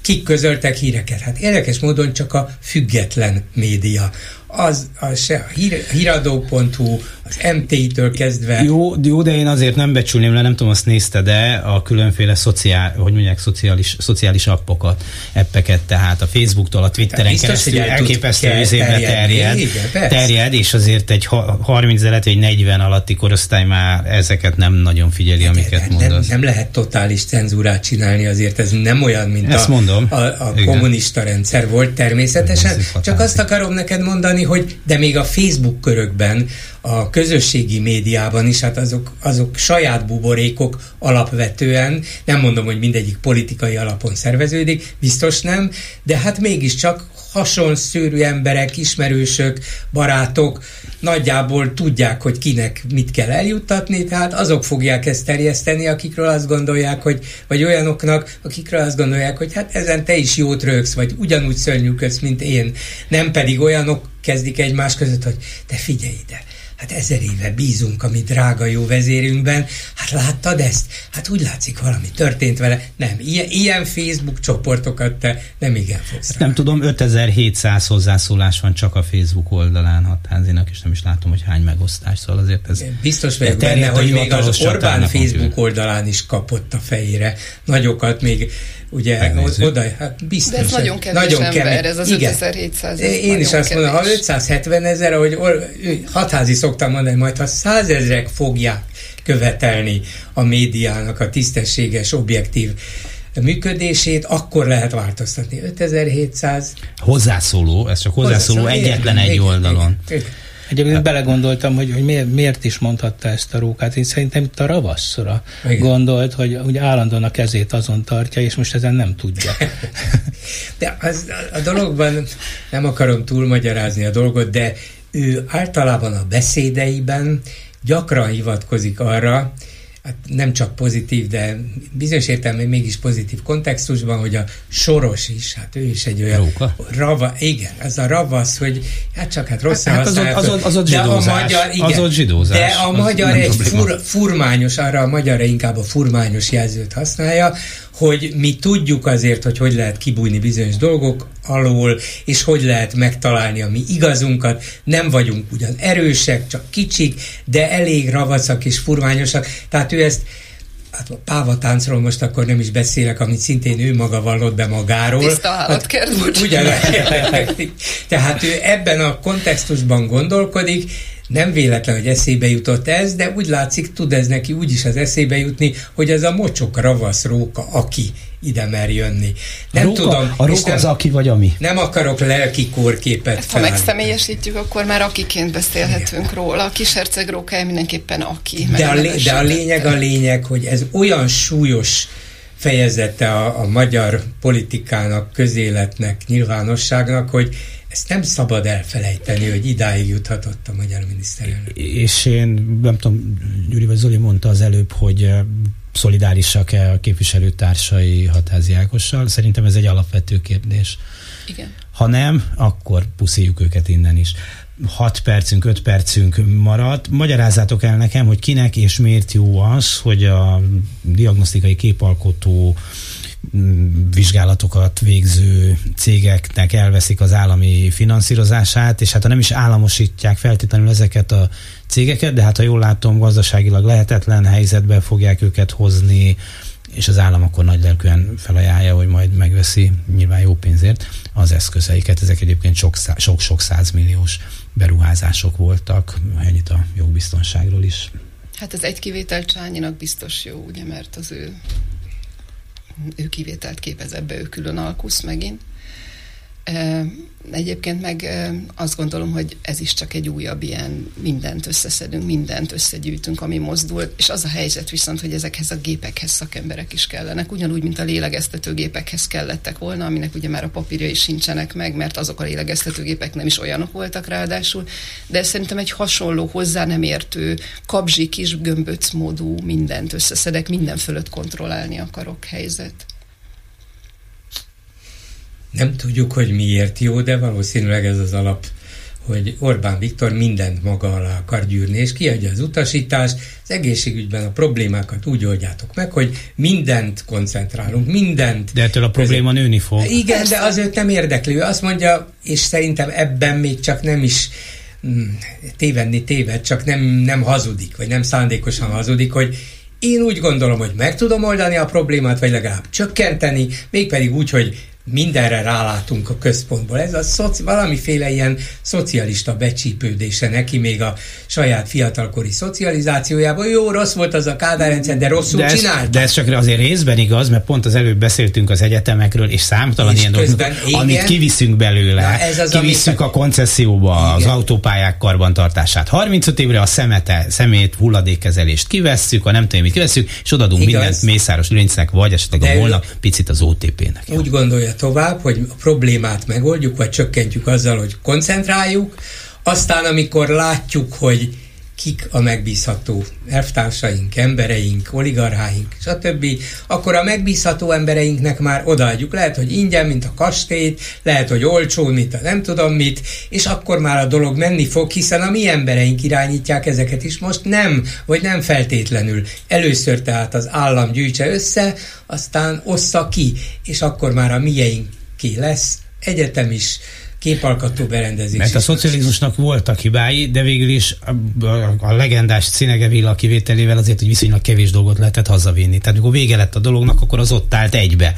S21: kik közöltek híreket? Hát érdekes módon csak a független média az, az se a hír, híradó.hu, az MT-től kezdve.
S3: Jó, jó, de én azért nem becsülném le, nem tudom, azt nézte, de a különféle szociál, hogy mondják, szociális, szociális appokat, appeket, tehát a Facebooktól, a Twitteren biztos, keresztül elképesztő izébe terjed, igen, terjed, és azért egy 30 elet, egy 40 alatti korosztály már ezeket nem nagyon figyeli, de, amiket de, mondasz.
S21: Nem, nem lehet totális cenzúrát csinálni, azért ez nem olyan, mint
S3: Ezt
S21: a,
S3: mondom.
S21: a, a kommunista rendszer volt természetesen. Csak azt akarom neked mondani, hogy de még a Facebook körökben, a közösségi médiában is, hát azok, azok saját buborékok alapvetően, nem mondom, hogy mindegyik politikai alapon szerveződik, biztos nem, de hát mégiscsak hasonszőrű emberek, ismerősök, barátok nagyjából tudják, hogy kinek mit kell eljuttatni, tehát azok fogják ezt terjeszteni, akikről azt gondolják, hogy, vagy olyanoknak, akikről azt gondolják, hogy hát ezen te is jót rögsz, vagy ugyanúgy szörnyűködsz, mint én. Nem pedig olyanok kezdik egymás között, hogy te figyelj ide, Hát ezer éve bízunk a mi drága jó vezérünkben. Hát láttad ezt? Hát úgy látszik, valami történt vele. Nem, ilyen, ilyen Facebook csoportokat te nem igen fogsz
S3: Nem tudom, 5700 hozzászólás van csak a Facebook oldalán hatházinak, és nem is látom, hogy hány megosztás, szóval azért ez...
S21: Biztos vagyok benne, hogy még az Orbán Facebook oldalán is kapott a fejére nagyokat, még ugye Megnézzük. oda, hát biztos.
S19: De ez nagyon kevés nagyon ember, kevés. ez az Igen. 5700.
S21: Én is azt mondom, ha 570 ezer, ahogy hatházi szoktam mondani, majd ha százezrek fogják követelni a médiának a tisztességes, objektív működését, akkor lehet változtatni. 5700.
S3: Hozzászóló, ez csak hozzászóló, hozzászóló egyetlen egy oldalon. Igen, igen. Egyébként hát. belegondoltam, hogy, hogy miért, miért is mondhatta ezt a rókát. Én szerintem itt a ravasszora Igen. gondolt, hogy, hogy állandóan a kezét azon tartja, és most ezen nem tudja.
S21: de az, a dologban nem akarom túlmagyarázni a dolgot, de ő általában a beszédeiben gyakran hivatkozik arra, hát nem csak pozitív, de bizonyos értelemben mégis pozitív kontextusban, hogy a Soros is, hát ő is egy olyan Róka? rava, igen, ez a ravasz, hogy hát csak hát rossz
S3: hát, az, ott, az, ott, az ott zsidózás. De a magyar, igen, az ott zsidózás.
S21: De a magyar egy fur, furmányos, arra a magyar inkább a furmányos jelzőt használja, hogy mi tudjuk azért, hogy hogy lehet kibújni bizonyos dolgok alól, és hogy lehet megtalálni a mi igazunkat. Nem vagyunk ugyan erősek, csak kicsik, de elég ravacak és furványosak. Tehát ő ezt hát a pávatáncról most akkor nem is beszélek, amit szintén ő maga vallott be magáról.
S19: Tiszta állatkert,
S21: hát, Tehát ő ebben a kontextusban gondolkodik, nem véletlen, hogy eszébe jutott ez, de úgy látszik, tud ez neki úgy is az eszébe jutni, hogy ez a mocsok ravasz róka, aki ide mer jönni.
S3: Nem a róka, tudom. A róka nem, az aki vagy ami?
S21: Nem akarok lelki kórképet hát,
S19: Ha megszemélyesítjük, akkor már akiként beszélhetünk Igen. róla. A kis herceg rókája mindenképpen aki.
S21: De a, lé, de a lényeg a lényeg, hogy ez olyan súlyos fejezete a, a magyar politikának, közéletnek, nyilvánosságnak, hogy ezt nem szabad elfelejteni, hogy idáig juthatott a magyar miniszterelnök.
S3: És én nem tudom, Gyuri vagy Zoli mondta az előbb, hogy eh, szolidárisak-e a képviselőtársai Hatázi Ágossal. Szerintem ez egy alapvető kérdés.
S19: Igen.
S3: Ha nem, akkor puszíjuk őket innen is. 6 percünk, 5 percünk maradt. Magyarázzátok el nekem, hogy kinek és miért jó az, hogy a diagnosztikai képalkotó vizsgálatokat végző cégeknek elveszik az állami finanszírozását, és hát ha nem is államosítják feltétlenül ezeket a cégeket, de hát ha jól látom, gazdaságilag lehetetlen helyzetbe fogják őket hozni, és az állam akkor nagy lelkűen felajánlja, hogy majd megveszi nyilván jó pénzért az eszközeiket. Ezek egyébként sok-sok százmilliós beruházások voltak, ennyit a jogbiztonságról is.
S19: Hát ez egy kivétel Csányinak biztos jó, ugye, mert az ő ő kivételt képez ebbe, ő külön alkusz megint. Egyébként meg azt gondolom, hogy ez is csak egy újabb ilyen mindent összeszedünk, mindent összegyűjtünk, ami mozdul, és az a helyzet viszont, hogy ezekhez a gépekhez szakemberek is kellenek, ugyanúgy, mint a lélegeztetőgépekhez kellettek volna, aminek ugye már a papírja is sincsenek meg, mert azok a lélegeztetőgépek nem is olyanok voltak ráadásul, de szerintem egy hasonló, hozzá nem értő, kabzsi kis gömböc módú mindent összeszedek, minden fölött kontrollálni akarok helyzet.
S21: Nem tudjuk, hogy miért jó, de valószínűleg ez az alap hogy Orbán Viktor mindent maga alá akar gyűrni, és kiadja az utasítást, az egészségügyben a problémákat úgy oldjátok meg, hogy mindent koncentrálunk, mindent.
S3: De ettől a probléma között. nőni fog.
S21: Igen, Persze. de az őt nem érdekli. Ő azt mondja, és szerintem ebben még csak nem is mm, tévedni téved, csak nem, nem hazudik, vagy nem szándékosan hazudik, hogy én úgy gondolom, hogy meg tudom oldani a problémát, vagy legalább csökkenteni, mégpedig úgy, hogy mindenre rálátunk a központból. Ez a szoci, valamiféle ilyen szocialista becsípődése neki még a saját fiatalkori szocializációjában. Jó, rossz volt az a kádárrendszer, de rosszul de
S3: csinált. De ez csak azért részben igaz, mert pont az előbb beszéltünk az egyetemekről, és számtalan és ilyen dolgok, amit kiviszünk belőle. Na, ez az, kivisszük amit... a koncesszióba igen. az autópályák karbantartását. 35 évre a szemete, szemét, hulladékkezelést kivesszük, a nem tudom, mit kivesszük, és odadunk igaz. mindent Mészáros Lőrincnek, vagy esetleg a holnap picit az OTP-nek.
S21: Úgy gondolja tovább, hogy a problémát megoldjuk, vagy csökkentjük azzal, hogy koncentráljuk, aztán amikor látjuk, hogy kik a megbízható elvtársaink, embereink, oligarcháink, stb., akkor a megbízható embereinknek már odaadjuk. Lehet, hogy ingyen, mint a kastélyt, lehet, hogy olcsón, mint a nem tudom mit, és akkor már a dolog menni fog, hiszen a mi embereink irányítják ezeket is most nem, vagy nem feltétlenül. Először tehát az állam gyűjtse össze, aztán ossza ki, és akkor már a mieinké lesz egyetem is, képalkotó berendezés.
S3: Mert a szocializmusnak voltak hibái, de végül is a, a, a legendás Cinege kivételével azért, hogy viszonylag kevés dolgot lehetett hazavinni. Tehát amikor vége lett a dolognak, akkor az ott állt egybe.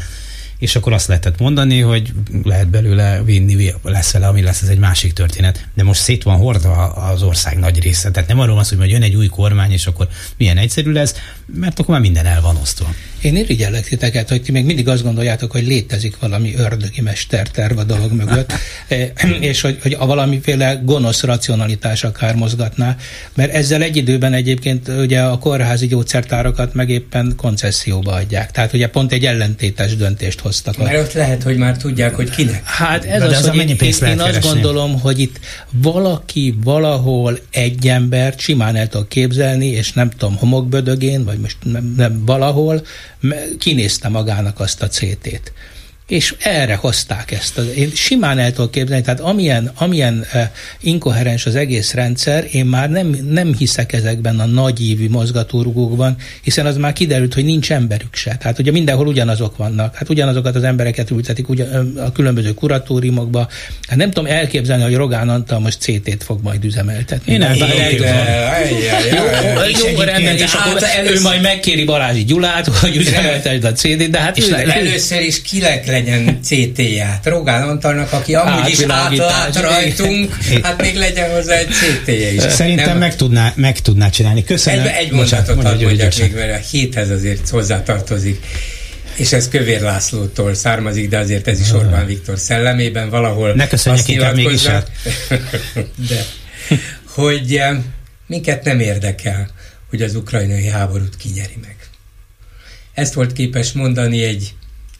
S3: És akkor azt lehetett mondani, hogy lehet belőle vinni, lesz vele, ami lesz, ez egy másik történet. De most szét van hordva az ország nagy része. Tehát nem arról van szó, hogy majd jön egy új kormány, és akkor milyen egyszerű lesz, mert akkor már minden el van osztva.
S20: Én irigyellek titeket, hogy ti még mindig azt gondoljátok, hogy létezik valami ördögi mesterterv a dolog mögött, és hogy, hogy a valamiféle gonosz racionalitás akár mozgatná, mert ezzel egy időben egyébként ugye a kórházi gyógyszertárakat meg éppen koncesszióba adják. Tehát ugye pont egy ellentétes döntést hoztak.
S21: Mert ott lehet, hogy már tudják, hogy kinek.
S20: Hát ez az, az, hogy én, én, én azt gondolom, hogy itt valaki valahol egy embert simán el tud képzelni, és nem tudom, homokbödögén, vagy most nem, nem valahol, kinézte magának azt a CT-t és erre hozták ezt. Én simán el tudok képzelni, tehát amilyen, amilyen inkoherens az egész rendszer, én már nem, nem hiszek ezekben a nagyívű mozgatórugókban, hiszen az már kiderült, hogy nincs emberük se. Tehát ugye mindenhol ugyanazok vannak. Hát ugyanazokat az embereket ültetik ugyan, a különböző kuratóriumokba. Hát nem tudom elképzelni, hogy Rogán Antal most CT-t fog majd üzemeltetni. Én
S21: nem
S20: Jó, jó, rendben, és akkor ő majd megkéri Balázsi Gyulát, hogy üzemeltesd a CD-t, de hát
S21: először is kilek legyen CT-ját. Rogán Antalnak, aki amúgy is átlát rajtunk, hát még legyen hozzá egy CT-je is.
S3: Szerintem
S21: Nem,
S3: meg tudná, meg tudná csinálni. Köszönöm.
S21: Egy, egy mondatot hadd mondjak még, mert a héthez azért hozzátartozik és ez Kövér Lászlótól származik, de azért ez is Orbán Viktor szellemében valahol.
S3: Ne köszönjek inkább mégis el.
S21: De, hogy eh, minket nem érdekel, hogy az ukrajnai háborút kinyeri meg. Ezt volt képes mondani egy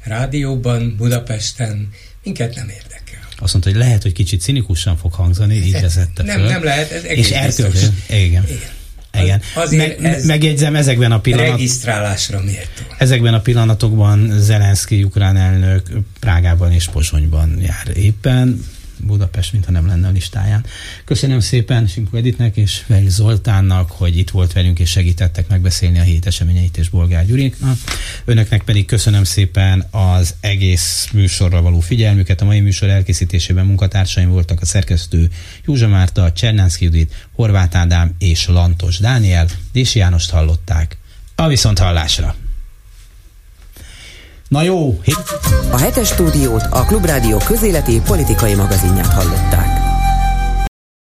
S21: rádióban, Budapesten, minket nem érdekel.
S3: Azt mondta, hogy lehet, hogy kicsit cinikusan fog hangzani, így vezette
S21: Nem, nem lehet, ez egész
S3: És elköltő. Igen. Igen. Igen.
S21: Azért
S3: Meg,
S21: ez
S3: megjegyzem, ezekben a pillanatokban...
S21: Regisztrálásra méltó.
S3: Ezekben a pillanatokban Zelenszky ukrán elnök Prágában és Pozsonyban jár éppen. Budapest, mintha nem lenne a listáján. Köszönöm szépen Simko Editnek és Veli Zoltánnak, hogy itt volt velünk és segítettek megbeszélni a hét eseményeit és Bolgár Gyurinknak. Önöknek pedig köszönöm szépen az egész műsorra való figyelmüket. A mai műsor elkészítésében munkatársaim voltak a szerkesztő Józsa Márta, Csernánszki Judit, Horváth Ádám és Lantos Dániel. Dési Jánost hallották. A viszont hallásra! Na jó!
S1: A hetes stúdiót a Klubrádió közéleti politikai magazinját hallották.